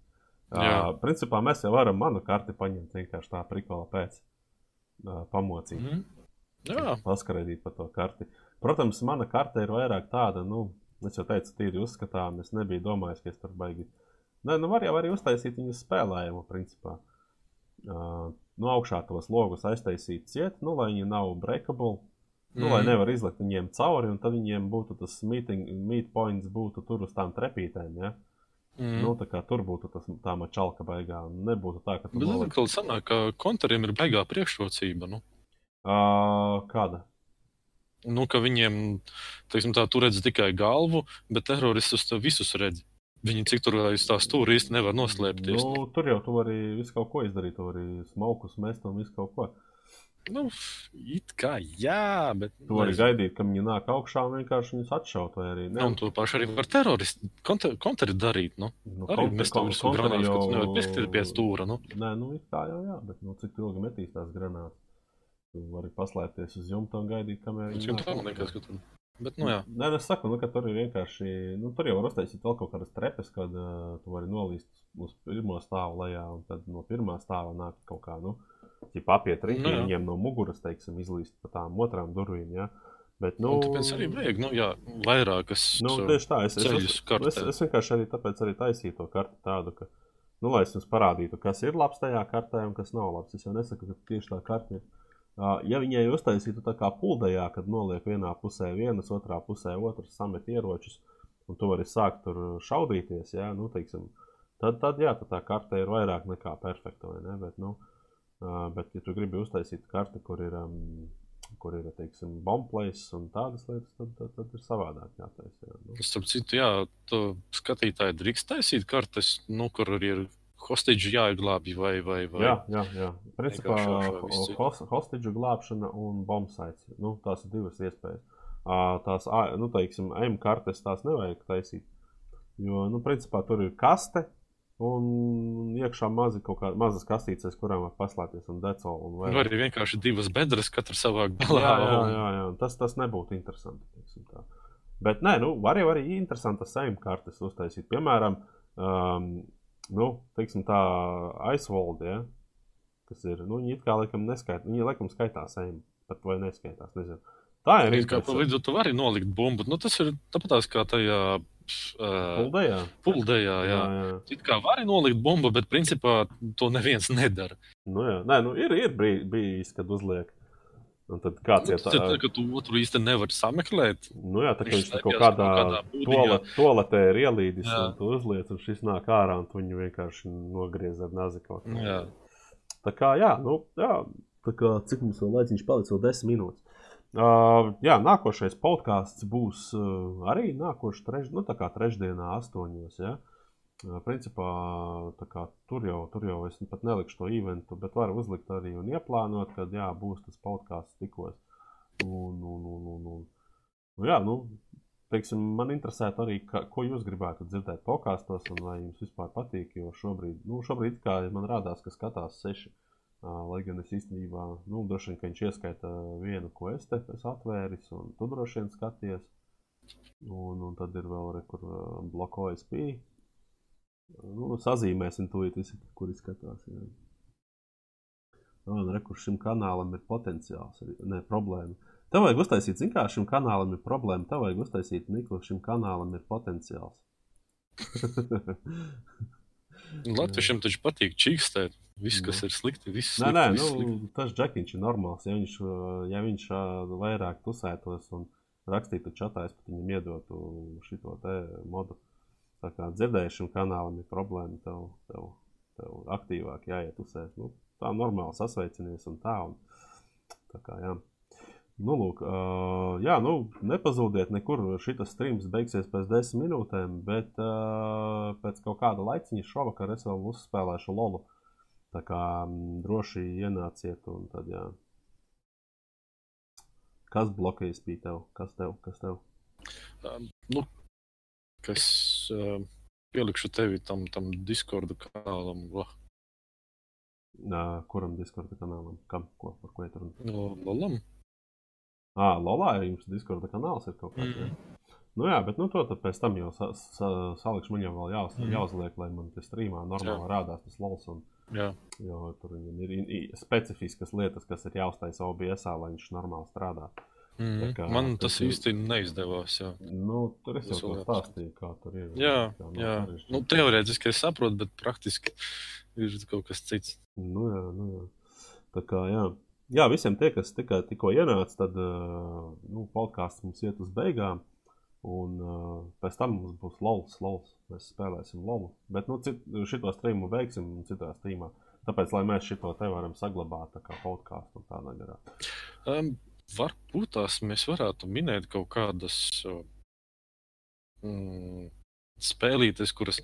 Uh, principā mēs jau varam manu karti paņemt vienkārši tā prikola pēc. Uh, pamocīt, mm. jā, paskraidīt pa to karti. Protams, mana karte ir vairāk tāda, nu, es jau teicu, tīri uzskatām. Es nebiju domājis, ka es tur baigi. Nē, nu var jau arī uztaisīt viņu spēlējumu, principā. Uh, nu, augšā tos logus aiztaisīt ciet, nu, lai viņi nav breakable. Nu, lai Mhm. nevar izlikt viņiem cauri, un tad viņiem būtu tas meeting, meet points, būtu tur uz tām trepītēm. Ja? mm. Mm. Nu, tā kā tur būtu tas tā mačalka beigā. Nebūtu tā, ka tur Bet noliek- atkal sanāk, ka kontriem ir baigā priekšrocība. Nu. Ā, Kāda? Nu, ka viņiem, teiksim, tā, tu redzi tikai galvu, bet teroristus tu visus redzi. Viņi cik tur aiz tā stūra īsti nevar noslēpties. Nu, tur jau tu vari visu kaut ko izdarīt. Tu vari smalkus mest un visu kaut ko. Nu, it kā jā, bet. Tu vari gaidīt, ka viņi nāk augšā un vienkārši viņus atšaut. Arī Ne, un to pašu arī var teroristi kontra, kontra darīt. Nu. Nu, Arī mēs tam visu granātu, ka tu jau- nevari piesties pie stūra. Nu. Nē, nu, it kā jau jā, bet nu, cik ilgi metīs tās granātas? Tu vari paslēpties uz jumta un gaidīt, kamēr viņi jau nāk Bet, nu jā. Nē, es saku, nu, ka tur ir vienkārši. Nu, tur jau var uztaisīt vēl kaut kādas trepes, kad uh, tu vari nolīst uz pirmo stāvu lejā, un tad no pirmā stāva nāk kaut kā, nu, apiet jā. viņiem no muguras, teiksim, izlīst pa tām otrām durvīm. Ja? Bet, nu, Nu, tāpēc arī vajag, nu jā, vairākas. Nu, tieši tā, es, es, es, es, vienkārši arī tāpēc arī taisīju to karti tādu, ka, nu, lai es jums parādītu, kas ir labs tajā kartē un kas nav labs. Es jau nesaku, ka tieši tā karte ir. Ja viņai uztaisītu tā kā puldejā, kad noliek vienā pusē vienas, otrā pusē otras, samet ieročus, un tu vari sākt tur šaudīties, jā, nu, teiksim, tad, tad jā, tad tā karte ir vairāk nekā perfekta, vai ne? Bet, nu, bet ja tu gribi uztaisīt karti, kur ir, kur ir, teiksim, bombplays un tādas lietas, tad, tad, tad ir savādāk jātaisa. Jā, nu. Starp citu, jā, tu skatītāji drīkst taisīt kartes, nu, kur arī ir hostage jāizglābj vai, vai, vai. Jā, jā, jā. Principā hostage glābšana un bombsaits. Nu, tās ir divas iespējas. Tās, nu, teiksim, M kartes tās nevajag taisīt. Jo, nu, principā tur ir kaste un iekšā mazi kaut kā mazas kastītes, kurām var paslēpties un decolu. Un Vai vairāk. arī vienkārši divas bedres, katra savā Jā, galā. jā, un- jā, jā. Tas, tas nebūtu interesanti. teiksim tā. Bet, nē, nu, var jau arī interesantas sēņu kartes uztaisīt. Piemēram, um, nu, teiksim, tā aizvalde, ja, kas ir, nu, viņi it kā laikam neskaitās, viņi laikam skaitās sēņu, pat vai neskaitās, nezinu. Tā ir It Kā vidu tu vari nolikt bumbu. Nu, tas ir tāpat kā tajā Puldejā. puldejā. Jā. Jā, jā. It kā vari nolikt bumbu, bet principā to neviens [laughs] nedara. Nu, jā. Nē, nu, ir, ir bijis, kad uzliek. Un tad kāds Nu, ir ir tā, ka tu otru īsti nevari sameklēt. Nu, jā, tā kā Viņš viņš kaut kādā, kaut kādā toaletē ir ielīdis, Jā. un tu uzliec, un šis nāk ārā, un tu viņu vienkārši nogriez ar nazi kaut kā. Jā. Tā kā, jā, nu, jā, tā kā cik mums vēl laiciņš palicis, vēl desmit minūtes. Uh, jā, nākošais podkāsts būs uh, arī nākošais treš, nu, trešdienā, astoņos. Ja? Uh, principā kā, tur, jau, tur jau es pat nelikšu to eventu, bet varu uzlikt arī un ieplānot, kad jā, būs tas podkāsts tikos. Un, un, un, un, un. Nu, jā, nu, teiksim, man interesētu arī, ka, ko jūs gribētu dzirdēt podkāstos, un vai jums vispār patīk. Jo šobrīd, nu, šobrīd kā man rādās, ka skatās seši. Lai gan es īstenībā, nu, droši vien, ka viņš ieskaita vienu, ko es te esmu atvēris, un tu droši vien skaties. Un, un tad ir vēl re, kur uh, bloko OSP. Nu, sazīmēsim to, visi, kuri skatās. Jā. Un, re, kur šim kanālam ir potenciāls, ne problēma. Tev vajag uztaisīt, zināmā kā šim kanālam ir problēma. Tev vajag uztaisīt, Nikla, šim kanālam ir potenciāls. [laughs] Latviešiem taču patīk čīkstēt. Viss, kas ir slikti, viss Nē, slikti. nē, viss nu, slikti. tas džekiņš ir normāls. Ja viņš, uh, ja viņš uh, vairāk tusētos un rakstītu čatā, es pat viņam iedotu šo modu. Tā kā dzirdējušam kanālam ir problēma, tev, tev, tev aktīvāk jāiet uzsēs. Nu, tā normāli sasveicinies un tā. Un, tā kā, jā. Nu, lūk, uh, jā, nu, nepazūdiet nekur. Šis streams beigsies pēc desmit minūtēm, bet uh, pēc kaut kāda laiciņa šovakar es vēl uzspēlēšu lolu. Tā kā m, droši ienāciet, un tad, jā. Kas bloķējas pie tev? Kas tev? Kas tev? Um, nu, kas uh, pielikšu tevi tam, tam Discord kanālam, oh, Nā, kuram Discord kanālam? Kam? Ko? Par ko ir runa? no Lolam. Ah, Lolā ja jums Discord kanāls ir kaut kāds. Mm. Nu jā, bet nu, to pēc tam jau sa sa salikšu. Man jau vēl jāuz Mhm. jāuzliek, lai man tas streamā normāli rādās tas lols. Un, Jā, jo tur viņam ir i- i- specifiskas lietas, kas ir jāuztaisa OBS, lai viņš normāli strādā. Mm kā man tas tas ir- īsti neizdevās. Jā, Nu, tur es jau vēl stāstīju, kā tur ir. jā, jā. sarežģīti. Nu, teorētiski es saprotu, bet praktiski ir kaut kas cits. Nu, jā, nu, jā. Tā kā, jā. jā, visiem tie, kas tikai tikko ienāca, tad nu, podkāsts mums iet uz beigām. Un uh, pēc tam mums būs lols, lols. Mēs spēlēsim lolu. Bet nu, cit, šito streamu veiksim citā streamā. Tāpēc, lai mēs šo te varam saglabāt tā kā podkāstu un tādā garā. Um, varbūt tās mēs varētu minēt kaut kādas uh, mm, spēlītes, kuras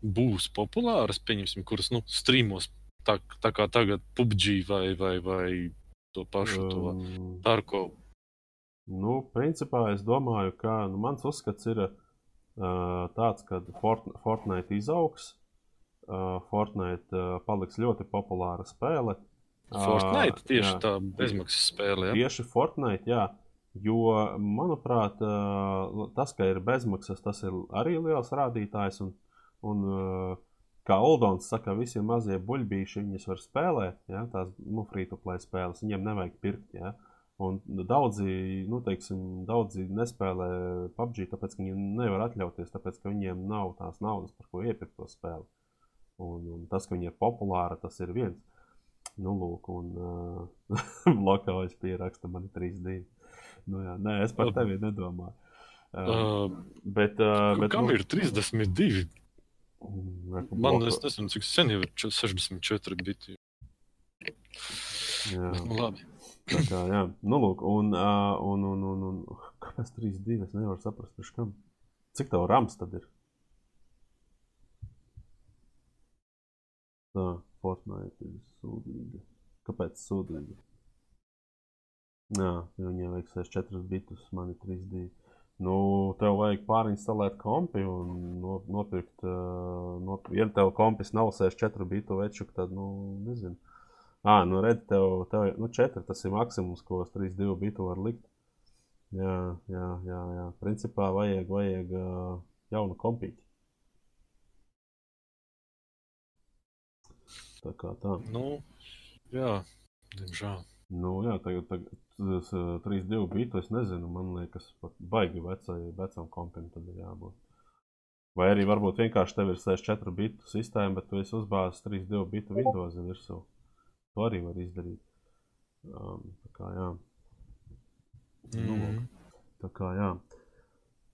būs populāras, pieņemsim, kuras nu, streamos tā, tā kā tagad PUBG vai, vai, vai to pašu to Tarko. Nu, principā es domāju, ka nu, mans uzskats ir uh, tāds, ka Fort, Fortnite izaugs. Uh, Fortnite uh, paliks ļoti populāra spēle. Fortnite tieši jā. tā bezmaksas spēle. Ja? Tieši Fortnite, jā. Jo, manuprāt, tas, ka ir bezmaksas, tas ir arī liels rādītājs. Un, un, kā Oldons saka, visi mazie buļbuļsakti, viņas var spēlēt, ja, tās nu, free-to-play spēles. Viņiem nevajag pirkt. Ja. Un daudzi, nu, teiksim, daudzi nespēlē PUBG, tāpēc, viņi nevar atļauties, tāpēc, ka viņiem nav tās naudas, par ko iepirkt to spēli. Un, un tas, ka viņi ir populāri, tas ir viens. Nu, lūk, un uh, [laughs] blokājas pieraksta man 3D. Nu, jā, nē, es par tevi nedomāju. Uh, Uh, bet, uh, bet, kam nu, ir 32? mm, Man bloko- es nezinu, cik sen jau ir ču- 64 biti. jā, Bet, nu, labi. tā kā, jā. Nu, lūk, un, uh, un, un, un, un kāpēc 3D? Es nevaru saprast, priekš kam. Cik tev rams tad ir? Tā, Fortnite ir sūdīga. Kāpēc sūdīga? Jā, viņiem vajag 64 bitus, man ir 3D. Nu, tev vajag pārinstalēt kompi un no, nopirkt. Uh, nop... Ja tev kompis nav 64 bitu veču, tad, nu, nezinu. Ah, nu, redz, tev, tev nu, 4 tas ir maksimums, ko uz 3,2 bitu var likt. Jā, jā, jā. jā. Principā vajag, vajag uh, jaunu kompīti. Tā kā tā. Nu, jā, diemžēl. Nu, jā, tagad, tagad tas, uh, 3,2 bitu es nezinu. Man liekas, pat baigi vecai, vecam kompim tad ir jābūt. Vai arī varbūt vienkārši tev ir 64 bitu sistēma, bet tu esi uzbāzis 3,2 bitu Windows virsū. To arī var izdarīt. Um, tā kā, jā. Mm. Nu, lūk. tā kā, jā.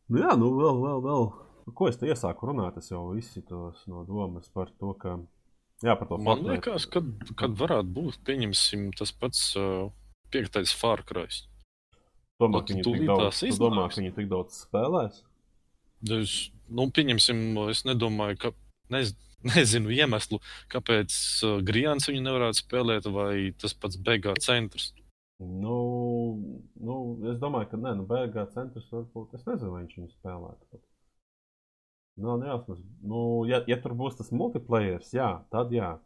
Nu, jā, nu, vēl, vēl, vēl. Ko es te iesāku runāt? Es jau izsitos no domas par to, ka. Jā, par to Man Fortnite. liekas, kad, kad varētu būt, pieņemsim, tas pats uh, piektais Cry. Domā, ka viņi tik daudz, domā, ka viņi tik daudz spēlēs? Es, nu, pieņemsim, es nedomāju, ka. Nez, nezinu iemeslu, kāpēc uh, Grijāns viņu nevarētu spēlēt, vai tas pats Begā centrs. Nu, nu, es domāju, ka nē, nu, beigās centrs varbūt. Es nezinu, vai viņš viņu spēlētu. Nav nejausmas. Nu, ja, ja tur būs tas multiplayer, jā, tad jā.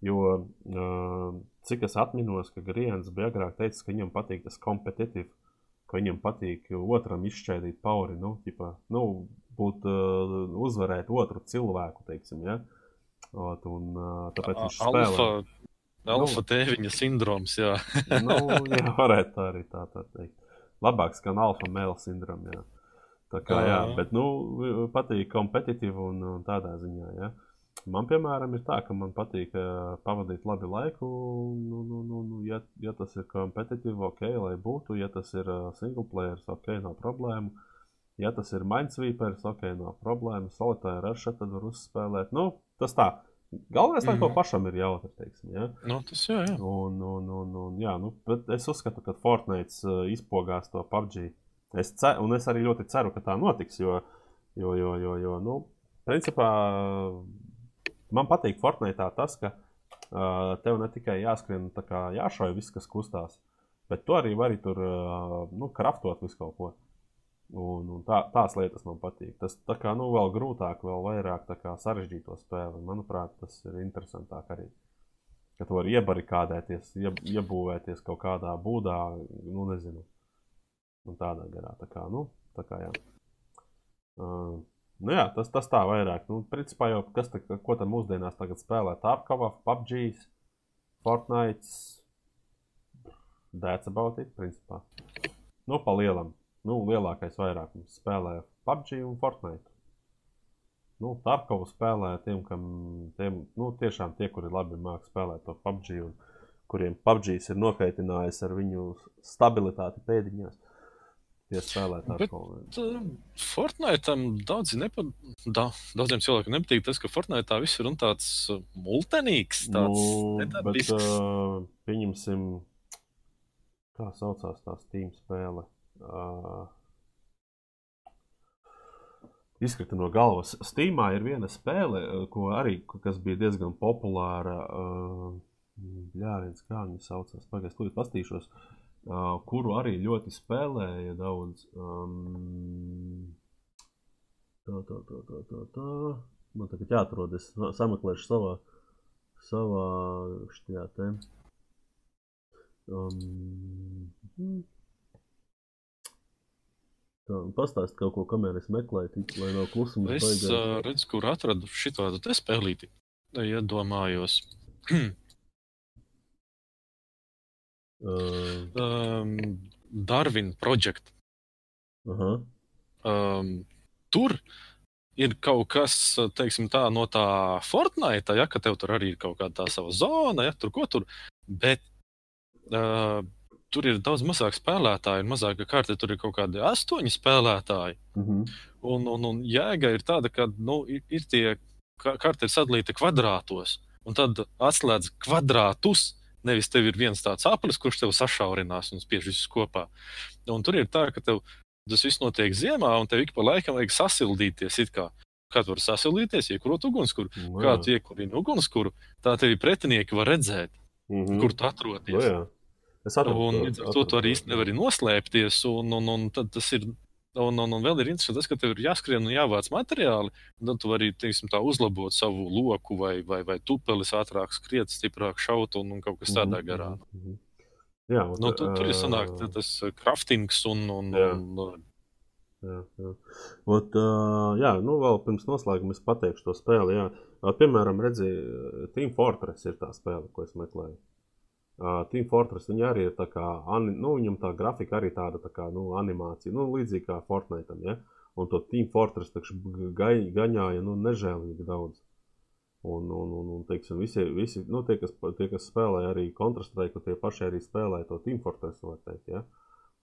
Jo, uh, cik es atminos, ka Grijans bija agrāk teicis, ka viņam patīk tas kompetitīvs, ka viņam patīk otram izšķērdīt pauri, nu, ķipa, nu būt, uh, uzvarēt otru cilvēku, teiksim, ja. Ot, un, uh, tāpēc viņš spēlē. Alfa, alfa tēviņa sindroms, jā. [laughs] nu, jā, varētu tā arī tā, tā teikt. Labāks kā alfa mēls sindroms. Jā. Tā kā, jā, bet, nu, patīk kompetitīvi un, un tādā ziņā, jā. Man, piemēram, ir tā, ka man patīk uh, pavadīt labi laiku. Nu, nu, nu, nu, ja, ja tas ir kompetitīvi, ok, lai būtu. Ja tas ir uh, single player, ok, nav problēmu. Ja tas ir minesweepers, ok, nav problēmu. Solitāri ar šeit tad var uzspēlēt. Nu, tas tā. Galvenais, lai mm -hmm. to pašam ir jautri, teiksim, ja. Nu, tas jā, jā. Un, un, un, un, jā, nu, bet es uzskatu, ka Fortnite uh, izpogās to PUBG. Es ce, un es arī ļoti ceru, ka tā notiks. Jo, jo, jo, jo, jo nu, principā man patīk Fortnite tas, ka uh, tev ne tikai jāskrien, tā kā jāšauj viss, kas kustās, bet tu arī vari tur uh, nu, kraftot visu kaut ko. Un, un tā, tās lietas man patīk. Tas tā kā nu, vēl grūtāk, vēl vairāk sarežģīto spēli. Manuprāt, tas ir interesantāk arī ka tu vari iebarikādēties, ie, iebūvēties kaut kādā būdā, nu, nezinu. Un tādā garā. Tā kā, nu, tā kā jā. Uh, nu, jā, tas, tas tā vairāk. Nu, principā jau, kas tā, ko tam mūsdienās tagad spēlē? Tarkova, PUBG, Fortnite. That's about it, principā. Nu, pa lielam. Nu, lielākais vairākums spēlē PUBG un Fortnite. Nu, Tarkovu spēlē tiem, kam tiem, nu, tiešām tie, kuri labi māca spēlēt to PUBG, un kuriem PUBG ir nokaitinājis ar viņu stabilitāti pēdiņās. Tie spēlē Bet- Tarkovu. Tā, Fortnite daudzi nepa, da, daudziem cilvēkiem nepatīk tas, ka Fortnite viss ir un tāds uh, multenīgs. Tāds Nu, bet, uh, pieņemsim, kā saucās tā Steam spēle. Uh, Izkrita no galvas. Steamā ir viena spēle, uh, ko arī, kas bija diezgan populāra. Uh, jā, viens kā viņa saucās, pagaidzi, tūlīt pastīšos. Uh, kuru arī ļoti spēlēja daudz. Um, tā, tā, tā, tā, tā, tā. Man tagad jāatrod, es sameklēšu savā, savā šajā te. Um, mhm. tā, pastāst kaut ko, kamēr es meklēju, tik, lai nav klusums. Es uh, redzu, kur atradu šo te spēlīti. Iedomājos. [clears throat] Uh, um, Darwin Project. aha, Um, tur ir kaut kas, teiksim, tā no tā Fortnite, ja, ka tev tur arī ir kaut kāda sava zona, ja tur ko tur. Bet uh, tur ir daudz mazāk spēlētāju, un mazāka kārta tur ir kaut kādi astoņi spēlētāji. uh -huh. Un, un, un jēga ir tāda, ka nu, ir, ir tie karte ir sadalīta kvadrātos, un tad atslēdz kvadrātus. Nevis tev ir viens tāds aplis, kurš tev sašaurinās un spiež visus kopā. Un tur ir tā, ka tev tas viss notiek ziemā, un tev ik pa laikam vajag sasildīties. it Kā, tu vari sasildīties, iekurot ugunskura. Nu, Kā jā. tu iekurini ugunskura, tā tevi pretinieki var redzēt, Mhm. kur tu Nu, atrodies. jā. Es atradu Un to- līdz ar to tu arī īsti nevari noslēpties. Un, un, un tad tas ir. Un, un, un vēl ir interesanti tas, ka tev ir jāskrien un jāvāc materiāli. un Tad tu vari teiksim, uzlabot savu loku vai, vai, vai tupelis, ātrāk skriet, stiprāk šaut un, un kaut kas tādā Mhm, garā. mhm, mhm. Jā, un, Nu, tu, tur ir sanāk tas craftings un, un, Jā. un, Jā, jā. Ot, uh, jā, nu vēl pirms noslēguma es pateikšu to spēli. Jā. Piemēram, redziet, Team Fortress ir tā spēle, ko es meklēju. Uh, Team Fortress viņa arī ir tā kā, nu, viņam tā grafika arī tāda tā kā, nu, animācija, nu, līdzīga kā Fortnite. Ja? Un to Team Fortress taču gai, gaņāja, nu, nežēlīgi daudz. Un, un, un, un teiksim, visi, visi nu, tie, kas, tie, kas spēlē arī kontrastraiku, tie paši arī spēlē to Team Fortress, var teikt. Ja?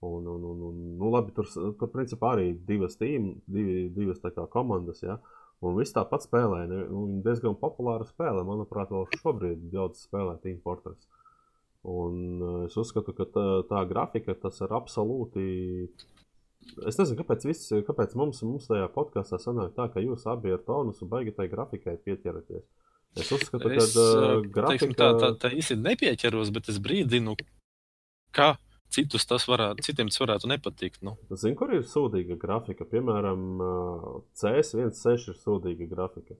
Un, un, un, un, nu, labi, tur, tur principā arī divas tīm, divi, divas kā, komandas. Ja? Un viss tāpat spēlē. Ne? Un diezgan populāra spēle. Manuprāt, vēl šobrīd daudz spēlē Team Fortress. Un es uzskatu, ka tā, tā grafika tas ir absolūti Es nezinu, kāpēc, viss, kāpēc mums, mums tajā podkāstā sanāk tā, ka jūs abi ar tonusu baigi tai grafikai pieķeraties. Es uzskatu, ka uh, grafika... tā, tā, tā īsti nepieķeros, bet es brīdinu, kā citus tas varētu, citiem tas varētu nepatikt. Nu. Zinu, kur ir sūdīga grafika. Piemēram, uh, CS16 ir sūdīga grafika.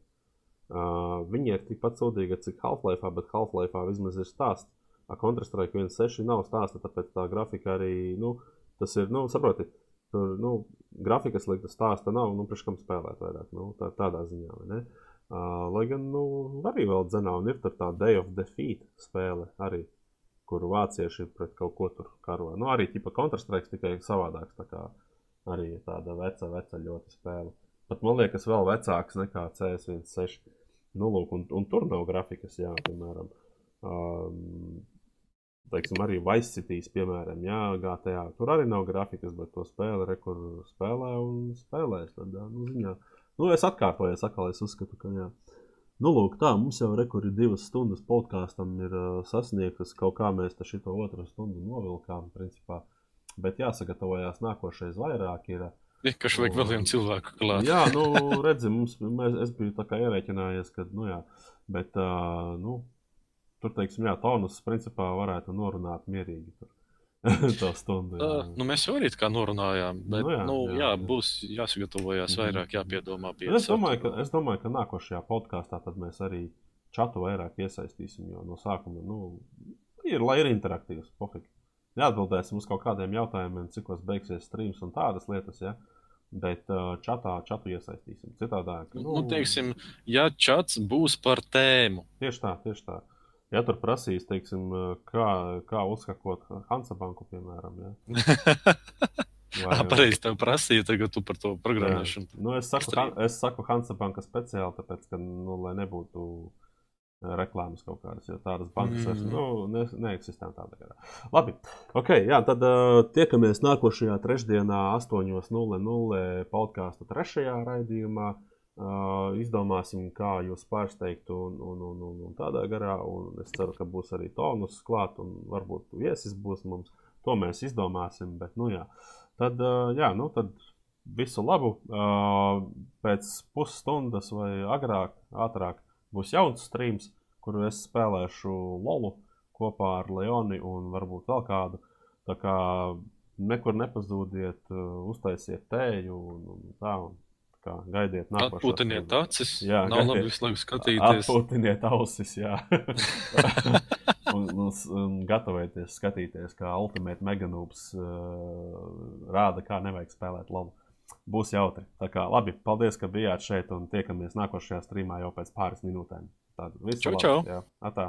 Uh, Viņa ir tikpat sūdīga, cik Half-Life, bet Half-Life vismaz ir stāsts. Counter-Strike 1.6 nav stāsta, tāpēc tā grafika arī, nu, tas ir, nu, saprotiet, Tur nu, grafikas likta stāsta nav, nu, priekš kam spēlēt vairāk. Nu, tā, tādā ziņā, vai ne? Uh, lai gan, nu, arī vēl dzenā, un ir tā Day of Defeat spēle arī, kur vācieši pret kaut ko tur karo. Nu, arī tipa Counter-Strike tikai savādāks, tā kā arī tāda veca, veca ļoti spēle. Pat man liekas, vēl vecāks nekā CS16. Nu, lūk, un, un tur nav grafikas, jā, piemēram. Um, teiksim, arī Vaiscitīs, piemēram, jā, GTA. Tur arī nav grafikas, bet to spēli rekur spēlē un spēlēs. Tad, jā, nu, ziņā. Nu, es atkārtoju, atkal es uzskatu, ka jā. Nu, lūk, tā mums jau rekur ir divas stundas podkāstam ir uh, sasniegtas. Kaut kā mēs te šito otru stundu novilkām, principā. Bet jāsagatavojās nākošais vairāk ir. Vienkārši vajag vēl vienu cilvēku klāt. Jā, nu, redzi, mums, mēs, es biju tā kā ierēķinājies, ka, nu, jā, bet, uh, nu, tur, teiksim, jā, tonus principā varētu norunāt mierīgi. Tur. [laughs] to stundu. Jā. Uh, nu, mēs jau arī tā kā norunājām, bet Nu nu, jā, nu, jā, jā, jā, būs jāsagatavojas Mhm. vairāk, jāpiedomā pie Nu, Es domāju, ka, es domāju, ka nākošajā podkāstā mēs arī čatu vairāk iesaistīsim. Jo no sākuma nu, ir, lai ir interaktīvs. Pofīgi. Neatbildēsim uz kaut kādiem jautājumiem, cikos beigsies streams un tādas lietas. Ja? Bet uh, čatā čatu iesaistīsim. Citādāk, Nu, teiksim, ja čats būs par tēmu, Tieši tā, tieši tā. Ja tur prasīs, teiksim, kā, kā uzskakot Hansabanku, piemēram, ja? [laughs] ah, pareizi tev prasīja, tagad tu par to programmēšanu. Nu, es saku. Han- es saku Hansabanka speciāli, tāpēc, ka, nu, lai nebūtu eh, reklāmas kaut kādas, jo tādas bankas Mm. nu, ne, neeksistē tādā garā. Labi, ok, jā, tad uh, tiekamies nākošajā trešdienā 8.00 podkāstu trešajā raidījumā. Uh, izdomāsim, kā jūs pārsteigt un, un, un, un, un tādā garā. Un es ceru, ka būs arī tonus klāt un varbūt viesis būs mums. To mēs izdomāsim, bet, nu jā. Tad, uh, jā, nu tad visu labu. Uh, pēc pusstundas vai agrāk, ātrāk būs jauns streams, kur es spēlēšu Lolu kopā ar Leoni un varbūt vēl kādu. Tā kā nekur nepazūdiet, uztaisiet tēju un, un tā. Un, tā kā gaidiet nākošo Atpūtiniet acis. Jā, nav labi gaidiet. visu laiku skatīties. Atpūtiniet ausis, jā. [laughs] un, un, un gatavojieties skatīties, kā Ultimate Meganūps uh, rāda, kā nevajag spēlēt labu. Būs jautri. Tā kā labi, paldies, ka bijāt šeit un tiekamies nākošajā streamā jau pēc pāris minūtēm. Tāda visu Čau, labu, čau. Jā, atā.